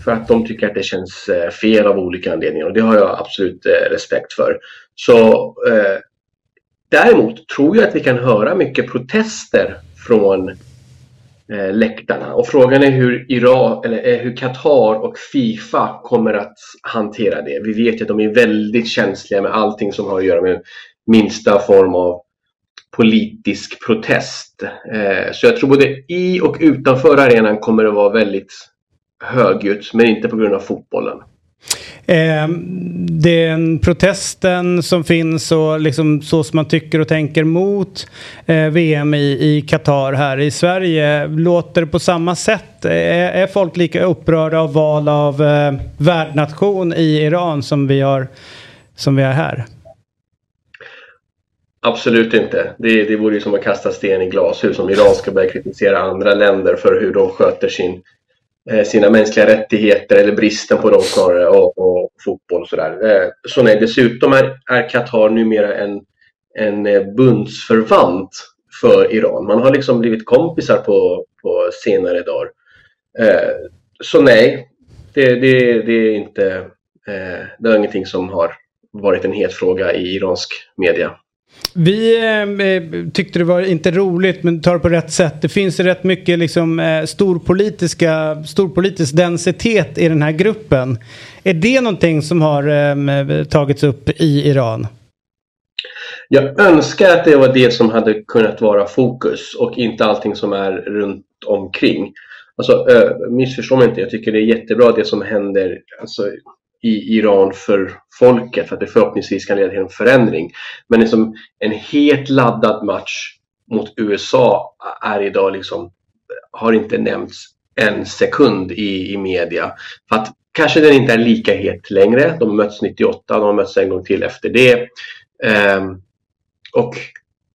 I: För att de tycker att det känns eh, fel av olika anledningar och det har jag absolut eh, respekt för. Så eh, Däremot tror jag att vi kan höra mycket protester från eh, läktarna och frågan är hur Iran, eller eh, hur Qatar och Fifa kommer att hantera det. Vi vet ju att de är väldigt känsliga med allting som har att göra med minsta form av politisk protest. Eh, så jag tror både i och utanför arenan kommer det vara väldigt högljutt, men inte på grund av fotbollen.
B: Eh, den protesten som finns och liksom så som man tycker och tänker mot eh, VM i, Qatar här i Sverige. Låter det på samma sätt? Är, är folk lika upprörda av val av eh, värdnation i Iran som vi, har, som vi är här?
I: Absolut inte. Det, det vore ju som att kasta sten i glashus om Iran ska börja kritisera andra länder för hur de sköter sin, eh, Eh, sina mänskliga rättigheter eller bristen på dem snarare och, och fotboll och sådär. Eh, så nej, dessutom är, Qatar numera en, en eh, bundsförvant för Iran. Man har liksom blivit kompisar på, på senare dagar. Så nej, det, det, det är inte det är ingenting som har varit en het fråga i iransk media.
B: Vi eh, eh, tyckte det var inte roligt men tar det på rätt sätt. Det finns ju rätt mycket liksom, eh, storpolitiska, storpolitisk densitet i den här gruppen. Är det någonting som har ehm, eh, tagits upp i Iran?
I: Jag önskar att det var det som hade kunnat vara fokus och inte allting som är runt omkring. Alltså, eh, missförstå mig inte, jag tycker det är jättebra det som händer alltså, i Iran för folket för att det förhoppningsvis kan leda till en förändring. Men liksom, en helt laddad match mot USA är idag liksom, har inte nämnts en sekund i, i media. För att kanske den inte är lika het längre. De har mötts 98, de har mötts en gång till efter det. Ehm, och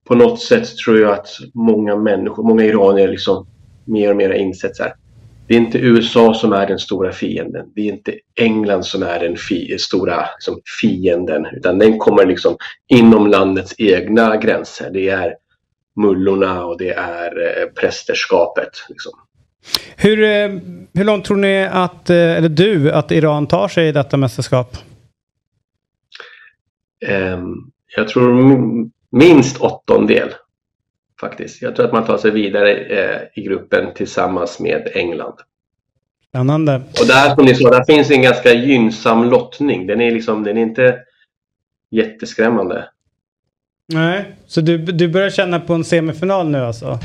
I: på något sätt tror jag att många människor, många iranier liksom mer och mer har insett så här. Det är inte USA som är den stora fienden. Det är inte England som är den fi stora liksom, fienden. Utan den kommer liksom inom landets egna gränser. Det är mullorna och det är eh, prästerskapet. Liksom.
B: Hur, eh, hur långt tror ni att, eh, eller du, att Iran tar sig i detta mästerskap?
I: Ehm, jag tror minst åttondel faktiskt. Jag tror att man tar sig vidare eh, i gruppen tillsammans med England.
B: Spännande.
I: Och där som ni sa, där finns en ganska gynnsam lottning. Den är liksom, den är inte jätteskrämmande.
B: Nej, så du, du börjar känna på en semifinal nu alltså?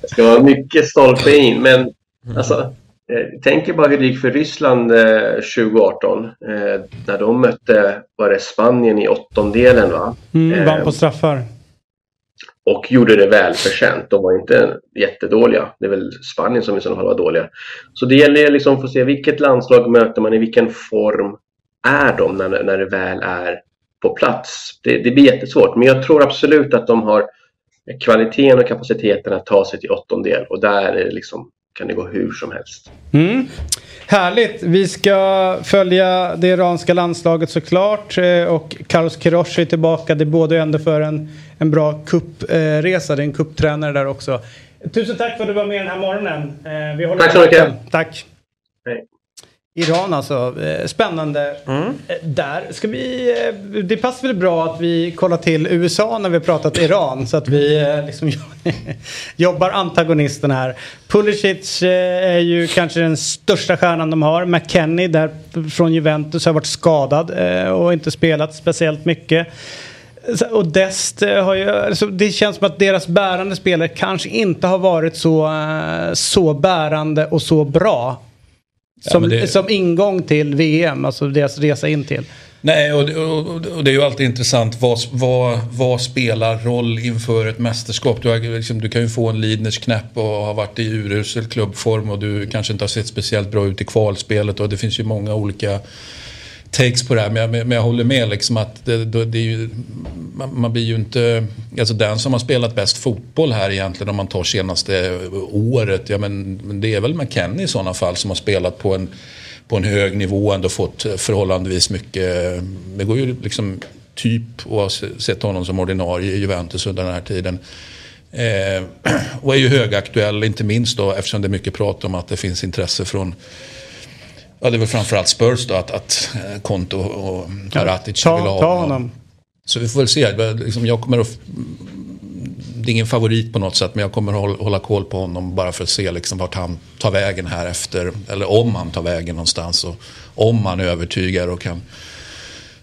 I: Det ska vara mycket stolpe in, men alltså, eh, tänk er bara hur det gick för Ryssland eh, 2018 eh, när de mötte, var det Spanien i åttondelen va?
B: Mm, vann
I: Eh,
B: på straffar
I: och gjorde det välförtjänt. De var inte jättedåliga. Det är väl Spanien som i så fall var dåliga. Så det gäller liksom att få se vilket landslag möter man, i vilken form är de när, när det väl är på plats. Det, det blir jättesvårt, men jag tror absolut att de har kvaliteten och kapaciteten att ta sig till åttondel och där är det liksom, kan det gå hur som helst.
B: Mm. Härligt. Vi ska följa det iranska landslaget såklart. Eh, Och Carlos Queiroz är tillbaka. Det båda ju ändå för en, en bra kuppresa. Det är en kupptränare där också. Tusen tack för att du var med den här morgonen. Eh, Vi håller
I: Tack så mycket.
B: Tack.
I: Hej.
B: Iran alltså. Eh, Spännande.
C: Mm.
B: Eh, Där ska vi... eh, Det passar väl bra att vi kollar till USA när vi pratat Iran. Så att vi liksom jobbar antagonisten här. Pulisic är ju kanske den största stjärnan de har. McKennie där från Juventus har varit skadad och inte spelat speciellt mycket. Och Dest har ju, alltså det känns som att deras bärande spelare kanske inte har varit så, så bärande och så bra.
G: Ja,
B: Som,
G: men det-
B: som ingång till VM, alltså deras resa in till.
G: Nej, och, och, och det är ju alltid intressant. Vad, vad, vad spelar roll inför ett mästerskap? Du, har, liksom, du kan ju få en Lidners knäpp och ha varit i urusel klubbform och du kanske inte har sett speciellt bra ut i kvalspelet. Och det finns ju många olika takes på det här. Men jag, men jag håller med liksom att det, det, det är ju, man, man blir ju inte... Alltså den som har spelat bäst fotboll här egentligen om man tar senaste året. Ja, men, det är väl McKennie i sådana fall som har spelat på en på en hög nivå ändå fått förhållandevis mycket. Det går ju liksom typ att ha sett honom som ordinarie i Juventus under den här tiden. Eh, och är ju högaktuell, inte minst då eftersom det är mycket prat om att det finns intresse från Ja, det väl framförallt Spurs då att, att eh, Konto och Karatic
B: ta-
G: vill ha
B: ta honom.
G: Så vi får väl se. Liksom, Jag kommer att, det är ingen favorit på något sätt men jag kommer att hålla, hålla koll på honom bara för att se liksom vart han tar vägen här efter. Eller om han tar vägen någonstans och om han övertygar och kan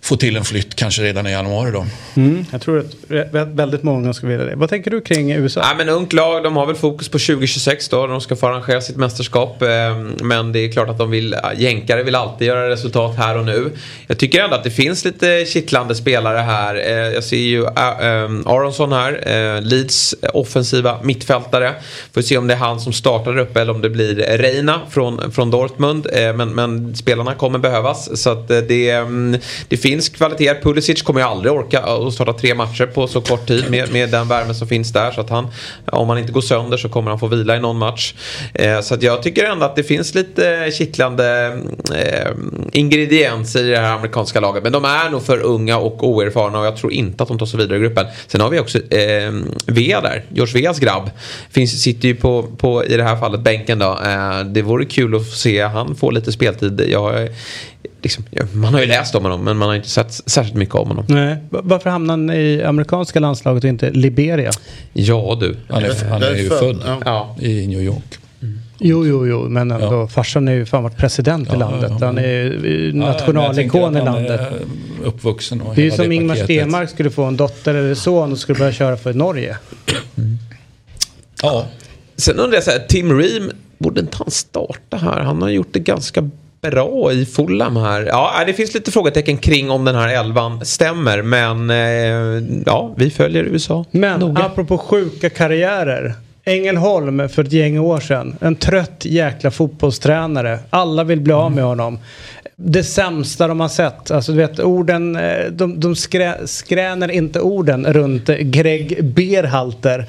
G: få till en flytt kanske redan i januari då.
B: Mm, jag tror att vä- väldigt många skulle vilja det. Vad tänker du kring USA?
C: Nej, men ungt lag, de har väl fokus på 2026 då. De ska få arrangera sitt mästerskap. eh, Men det är klart att de vill, jänkare vill alltid göra resultat här och nu. Jag tycker ändå att det finns lite kittlande spelare här. Eh, Jag ser ju Ä- ähm, Aronsson här, eh, Leeds offensiva mittfältare. Får se om det är han som startar uppe eller om det blir Reina från, från Dortmund. Eh, Men, men spelarna kommer behövas. Så att eh, det, mm, det finns finns kvaliteter. Pulisic kommer ju aldrig orka att starta tre matcher på så kort tid med, med den värme som finns där. Så att han, om han inte går sönder så kommer han få vila i någon match. Eh, så att jag tycker ändå att det finns lite kittlande eh, ingredienser i det här amerikanska laget. Men de är nog för unga och oerfarna och jag tror inte att de tar sig vidare i gruppen. Sen har vi också eh, Vea där, George Veas grabb. Finns, sitter ju på, på, i det här fallet, bänken då. Eh, det vore kul att se han få lite speltid. Jag, liksom, ja, man har ju läst om honom men man har inte sett särskilt mycket om honom.
B: Nej. Va- Varför hamnar han i amerikanska landslaget och inte Liberia?
C: Ja du.
G: Han är, han är ju född
H: ja.
C: Ja.
G: i New York.
B: Jo, jo, jo, men ändå. Farsan är ju fan varit president i
G: Ja,
B: landet.
G: ja,
B: Han är
G: Ja,
B: nationalikon i landet.
G: är Uppvuxen och
B: Det är ju som Ingmar
G: paketet.
B: Stenmark skulle få en dotter eller son och skulle börja köra för Norge.
G: Ja,
C: Sen undrar jag så här, Tim Ream, borde inte han starta här? Han har gjort det ganska bra i Fulham här. Ja, det finns lite frågetecken kring om den här elvan stämmer. Men eh, ja, vi följer USA
B: Men
C: noga.
B: apropå sjuka karriärer. Ängelholm för ett gäng år sedan. En trött jäkla fotbollstränare. Alla vill bli av med honom. Det sämsta de har sett. Alltså du vet orden, eh, de, de skrä, skräner inte orden runt Greg Berhalter.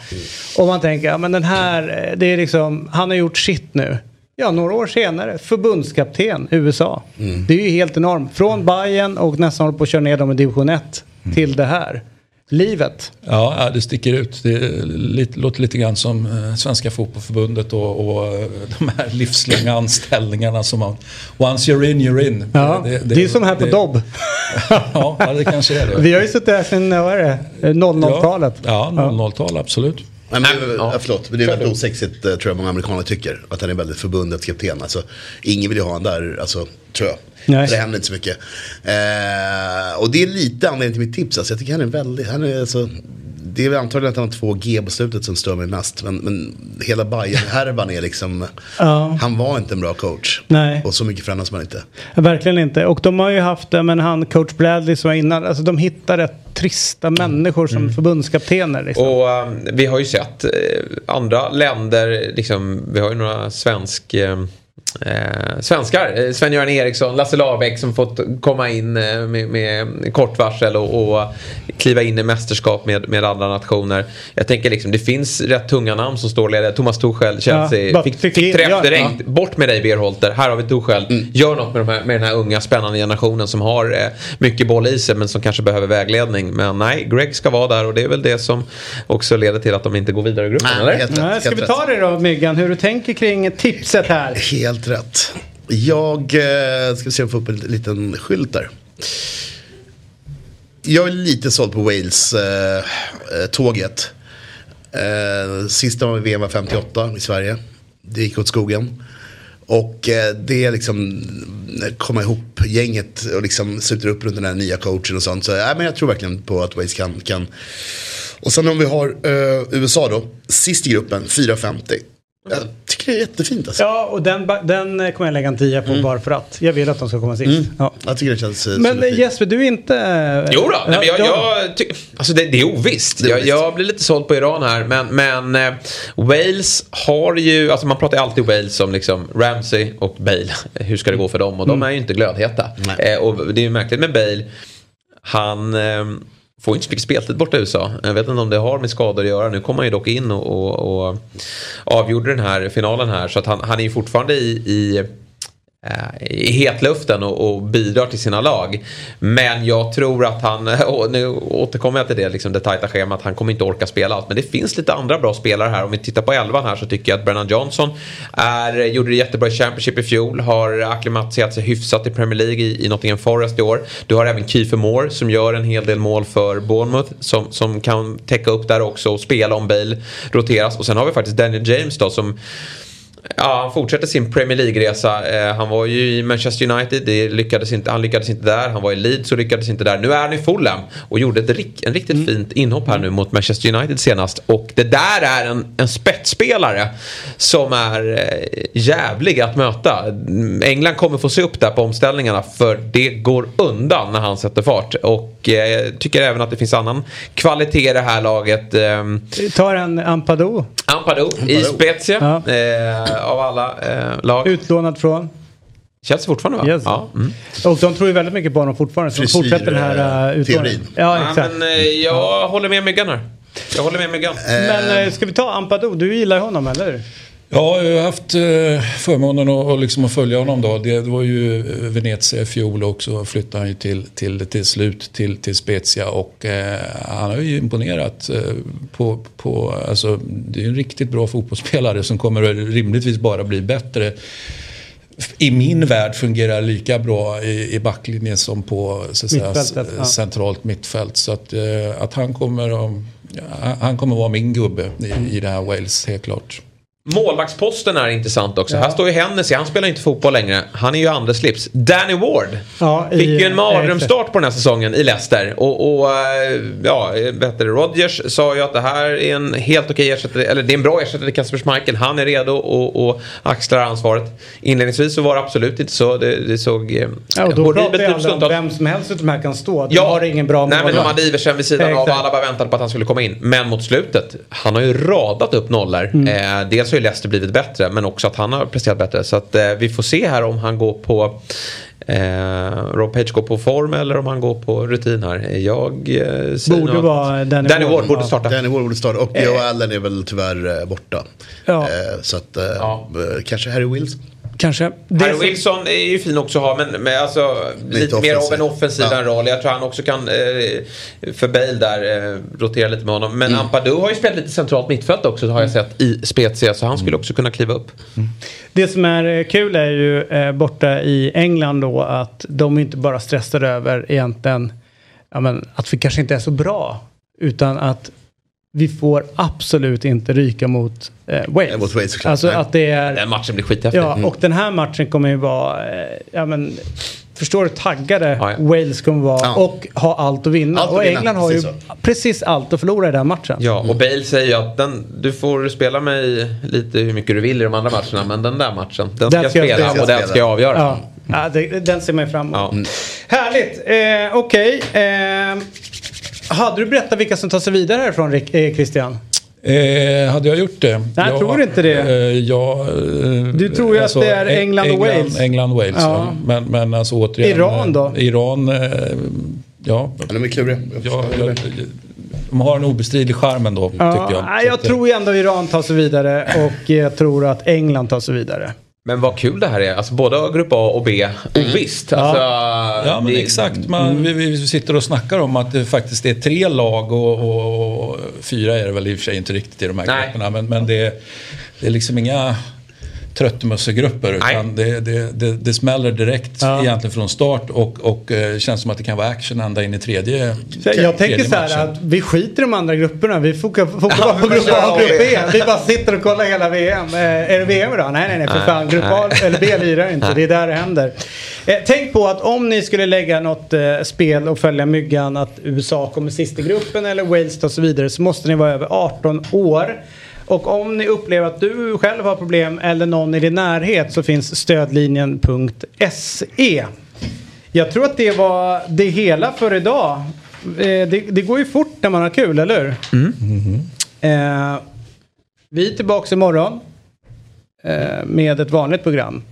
B: Och man tänker, ja men den här, eh, det är liksom, han har gjort shit nu. Ja, några år senare, förbundskapten USA. Det är ju helt enormt. Från Bayern och nästan håller på att köra ner dem i division 1 till det här. Livet.
G: ja, ja, det sticker ut. Det lite, låter lite grann som eh, Svenska Fotbollförbundet och, och eh, de här livslånga anställningarna som man... Once you're in, you're in.
B: Ja, det, är som här på
G: det-
B: Dobb.
G: Ja, ja, det kanske är det.
B: Vi har ju suttit här sedan, vad är det, Eh, 00-talet.
G: Ja, 00-tal, absolut.
H: Nej, men det, är-
C: Ja.
H: förlåt, men det är väldigt osexigt eh, tror jag många amerikaner tycker. Att han är väldigt förbundets kapten. Alltså, ingen vill ju ha han där, alltså, tror jag.
B: Nej.
H: Det händer inte så mycket. Eh, och det är lite anledningen till mitt tips. Alltså, jag tycker han är väldigt, han är alltså, det är väl antagligen att han har två G på slutet som stör mig mest. Men, men hela Bayern-härvan är liksom,
B: Ja.
H: han var inte en bra coach.
B: Nej.
H: Och så mycket förändras man inte.
B: Verkligen inte. Och de har ju haft, men han coach Bradley som var innan, alltså de hittar rätt trista människor som förbundskaptener. Liksom.
C: Och um, vi har ju sett eh, andra länder, liksom, vi har ju några svensk... Eh, Eh, svenskar, eh, Sven-Göran Eriksson, Lasse Lagerbäck som fått komma in eh, med, med kort varsel och, och kliva in i mästerskap med, med andra nationer. Jag tänker liksom, det finns rätt tunga namn som står ledare. Thomas Tuchel, Chelsea,
B: bara
C: fick,
B: fick
C: fick träff
B: ja,
C: direkt.
B: ja.
C: Bort med dig Berholter, här har vi Tuchel.
B: Mm.
C: Gör något med, de här, med den här unga spännande generationen som har eh, mycket boll i sig men som kanske behöver vägledning. Men nej, Greg ska vara där och det är väl det som också leder till att de inte går vidare i gruppen,
H: Nej,
C: eller?
H: helt rätt,
B: Nej, ska vi ta det då Myggan, hur du tänker kring tipset här?
H: Helt rätt. Jag eh, ska se om jag får upp en liten skylt där. Jag är lite såld på Wales-tåget. Eh, eh, eh sista VM var 58 i Sverige. Det gick åt skogen. Och eh, det är liksom eh, komma ihop gänget och liksom sluter upp runt den här nya coachen och sånt. Så äh, men jag tror verkligen på att Wales kan. kan. Och sen om vi har eh, USA då. Sist i gruppen, 4,50. Jag tycker det är jättefint alltså.
B: Ja, och den, den eh, kommer jag lägga en tia på bara för att. Jag vill att de ska komma sist. Ja.
H: Jag tycker det känns eh,
B: Men eh. Jesper, du är inte...
C: Jo då, nej, men jag,
B: ja,
C: jag ty- alltså det, det är ovisst.
H: Det är
C: jag,
H: ovisst.
C: jag blir lite såld på Iran här. Men, men eh, Wales har ju, alltså man pratar ju alltid Wales som liksom Ramsey och Bale. Hur ska det gå för dem? Och de är ju inte glödheta.
H: Nej.
C: Eh, och det är ju märkligt med Bale. Han eh, får inte så mycket speltid borta i USA. Jag vet inte om det har med skador att göra. Nu kom han ju dock in och, och, och avgjorde den här finalen här. Så att han, han är ju fortfarande i, i Eh, i hetluften och, och bidrar till sina lag. Men jag tror att han, och nu återkommer jag till det, liksom det tajta schemat, han kommer inte orka spela allt. Men det finns lite andra bra spelare här. Om vi tittar på elvan här så tycker jag att Brennan Johnson är, gjorde det jättebra i Championship i fjol, har acklimatiserat sig hyfsat i Premier League i, i Nottingham Forest i år. Du har även Kiefer Moore som gör en hel del mål för Bournemouth som, som kan täcka upp där också och spela om Bale roteras. Och sen har vi faktiskt Daniel James då som Ja, han fortsätter sin Premier League-resa. Eh, han var ju i Manchester United, det lyckades inte, han lyckades inte där. Han var i Leeds och lyckades inte där. Nu är han i Fulham och gjorde ett, rik- en riktigt fint inhopp här nu mot Manchester United senast. Och det där är en, en spetsspelare som är eh, jävlig att möta. England kommer få se upp där på omställningarna för det går undan när han sätter fart. Och eh, jag tycker även att det finns annan kvalitet i det här laget. Ehm,
B: Vi tar en Ampadu.
C: Ampadu i Spezia
B: Ja.
C: Eh, av alla eh, lag.
B: Utlånad från?
C: Chelsea fortfarande va?
B: Yes.
C: Ja. Mm.
B: Och de tror ju väldigt mycket på honom fortfarande. Så de fortsätter den här uh, utlåningen.
H: teorin.
B: Ja,
C: Ja,
B: exakt.
C: men eh, jag håller med Myggan här. Jag håller med Myggan.
B: Men eh, ska vi ta Ampadu? Du gillar honom, eller?
G: Ja, jag har haft eh, förmånen att, liksom att följa honom då. Det, var ju eh, Venezia i fjol och så flyttade han ju till, till, till slut till, till Spezia och eh, han har ju imponerat eh, på, på, alltså det är en riktigt bra fotbollsspelare som kommer rimligtvis bara bli bättre. I min värld fungerar lika bra i, i backlinjen som på så säga,
B: ja.
G: centralt mittfält. Så att, att han kommer att, han kommer att vara min gubbe i, i det här Wales, helt klart.
C: Målvaktsposten är intressant också. Här står ju Hennessy, han spelar inte fotboll längre. Han är ju andra slips. Danny Ward
B: Ja, i-
C: fick ju en mardrömsstart på den här säsongen i Leicester. Och, och eh, ja, du, Rodgers sa ju att det här är en helt okej ersättare, eller det är en bra ersättare till Kasper Schmeichel. Han är redo och, och axlar ansvaret. Inledningsvis så var det absolut inte så. Det, det såg eh,
B: Ja, och då
C: horribelt ut stundtals.
B: vem som helst av de här kan stå. De
C: Ja,
B: har ingen bra
C: Nej men de
B: målvakt.
C: hade Iversen vid sidan av
B: Exakt.
C: alla bara väntade på att han skulle komma in. Men mot slutet, han har ju radat upp nollor.
B: Mm.
C: Eh, dels har ju Leicester blivit bättre men också att han har presterat bättre. Så att eh, vi får se här om han går på eh, Rob Page går på form eller om han går på rutin här. Jag eh, säger
B: Borde vara Danny
C: Danny
B: Ward.
C: Borde starta.
H: Danny Ward borde starta och Joe Allen är väl tyvärr eh, borta.
B: Ja.
H: Eh, så att, eh,
C: Ja.
H: eh, kanske Harry Wills.
B: Kanske. Det
C: Harry Wilson är ju fin också att ha men, men alltså, lite, mer av en offensiv
H: Ja.
C: roll. Jag tror han också kan eh, för Bale där eh, rotera lite med honom. Men
H: Mm.
C: Ampadu har ju spelat lite centralt mittfält också har jag sett i Spezia så han skulle också kunna kliva upp.
B: Det som är eh, kul är ju eh, borta i England då att de inte bara stressar över egentligen ja, men, att vi kanske inte är så bra. Utan att vi får absolut inte ryka mot eh, Wales.
H: Ja, mot Wales, såklart.
B: alltså att det är...
C: Den matchen blir skithäftig.
B: Ja, och den här matchen kommer ju vara, eh, ja men, förstår du taggade
C: Ja, ja.
B: Wales kommer vara
H: Ja.
B: och ha allt att vinna.
H: Allt att
B: och
H: vinna,
B: England har ju
H: precis
B: precis allt att förlora i den matchen.
C: Ja, och Bale säger ju att den, du får spela mig lite hur mycket du vill i de andra matcherna men den där matchen, den ska jag
B: ska jag
C: spela
B: spela.
C: och den ska jag avgöra.
B: Ja, ja det, den ser man ju fram emot.
C: Ja.
B: Härligt, eh, okej. Eh, hade du berättat vilka som tar sig vidare härifrån eh, Christian?
G: Eh, hade jag gjort det?
B: Nej, jag tror inte det.
G: Eh, ja, eh,
B: Du tror ju att det är
G: Eng-
B: England och Wales.
G: England och Wales,
B: Ja.
G: ja. Men, men alltså återigen.
B: Iran då?
G: eh, Iran, eh, ja.
H: De är kluriga. Jag
G: jag, de har en obestridlig charm ändå,
B: Ja,
G: tycker jag.
B: nej, jag tror ju ändå Iran tar sig vidare och jag tror att England tar sig vidare.
C: Men vad kul det här är. Alltså både grupp A och B. Ovisst. Alltså,
G: Ja men
C: det-
G: exakt, Man, vi, vi sitter och snackar om att det faktiskt är tre lag och, och, och fyra är det väl i och för sig inte riktigt i de här
C: Nej.
G: grupperna. Men, men det, det är liksom inga tröttmössegrupper utan det, det, det, det smäller direkt
B: Ja.
G: egentligen från start och, och eh, känns som att det kan vara action ända in i tredje
B: Så Jag tänker så här
G: matchen.
B: att vi skiter i de andra grupperna. Vi fokar
C: Ja,
B: på
C: vi
B: grupp A och grupp B. Vi bara sitter och kollar hela VM. Eh, är det VM idag? Nej, nej, nej. För
C: Nej,
B: fan. Grupp A eller B lirar inte. Det är där det händer. Eh, tänk på att om ni skulle lägga något spel och följa myggan att USA kommer sist i gruppen eller Wales och så vidare så måste ni vara över 18 år. Och om ni upplever att du själv har problem eller någon i din närhet så finns stödlinjen.se. Jag tror att det var det hela för idag. Eh, det, det går ju fort när man har kul, eller hur? Eh, vi är tillbaka imorgon eh, med ett vanligt program.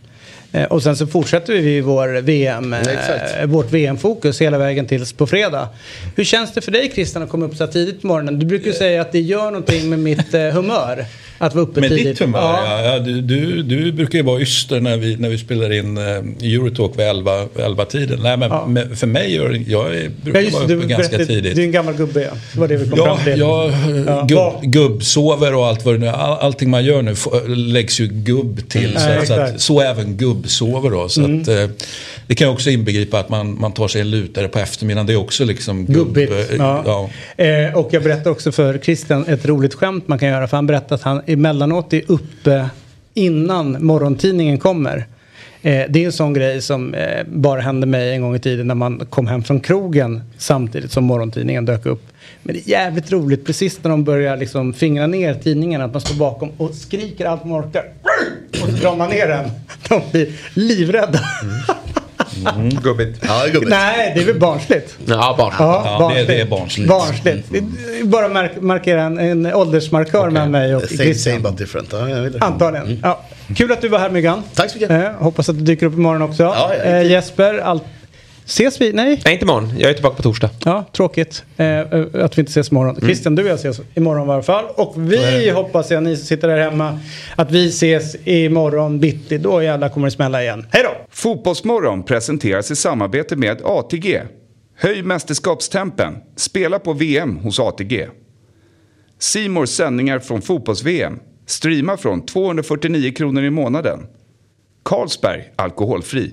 B: Eh, och sen så fortsätter vi vår VM,
H: exakt.
B: eh, vårt VM-fokus hela vägen tills på fredag. Hur känns det för dig Christian att komma upp så här tidigt på morgonen? Du brukar ju säga att det gör någonting med mitt eh, humör. Att vara uppe
G: Med
B: tidigt.
G: ditt humör,
B: Ja.
G: ja. ja du, du, du brukar ju vara yster när vi, när vi spelar in eh, Eurotalk vid 11, 11 tiden. Nej, men
B: Ja.
G: med, för mig gör jag är,
B: Ja,
G: brukar
B: just
G: vara uppe
B: du,
G: ganska
B: berättade-
G: tidigt.
B: Du är en gammal gubbe, ja. Det var det vi kom
G: Ja,
B: fram till.
G: jag
B: Ja.
G: gubb, gubbsover och allt vad det nu. All, allting man gör nu läggs ju gubb till.
B: Ja,
G: så, så.
B: Mm.
G: att, så även gubbsover då. Så att, eh, det kan också inbegripa att man, man tar sig en lutare på eftermiddagen. Det är också liksom gubb,
B: Gubbigt.
G: eh,
B: Ja.
G: ja.
B: Eh, och jag berättar också för Christian ett roligt skämt man kan göra. För han berättar att han emellanåt är uppe innan morgontidningen kommer. Eh, det är en sån grej som eh, bara hände mig en gång i tiden när man kom hem från krogen samtidigt som morgontidningen dök upp. Men det är jävligt roligt precis när de börjar liksom fingra ner tidningen att man står bakom och skriker allt man orkar. Och så drar man ner den. De blir livrädda.
C: Gubbigt.
H: Ja, gubbigt.
B: Nej, det är väl barnsligt.
C: Ja, barn.
G: Ja, det- det är barnsligt.
B: Barnsligt. Är Bara mark markera en, en åldersmarkör mellan mig och
H: Same,
B: Christian.
H: same but different. Ja.
B: Antagligen. Ja. Kul att du var här Myggan.
H: Tack så mycket.
B: Eh, hoppas att du dyker upp imorgon också.
H: Ja, ja,
B: eh, Jesper, allt... ses vi? Nej?
C: Nej, inte imorgon. Jag är tillbaka på torsdag.
B: Ja, tråkigt eh, eh, att vi inte ses imorgon. Christian, du och jag ses imorgon i alla fall. Och vi hoppas jag, ni som sitter där hemma, att vi ses imorgon bitti. Då jävlar kommer det smälla igen. Hej då!
A: Fotbollsmorgon presenteras i samarbete med ATG. Höj mästerskapstempen. Spela på VM hos ATG. Simors sändningar från fotbolls-VM. Streama från 249 kronor i månaden. Carlsberg Alkoholfri.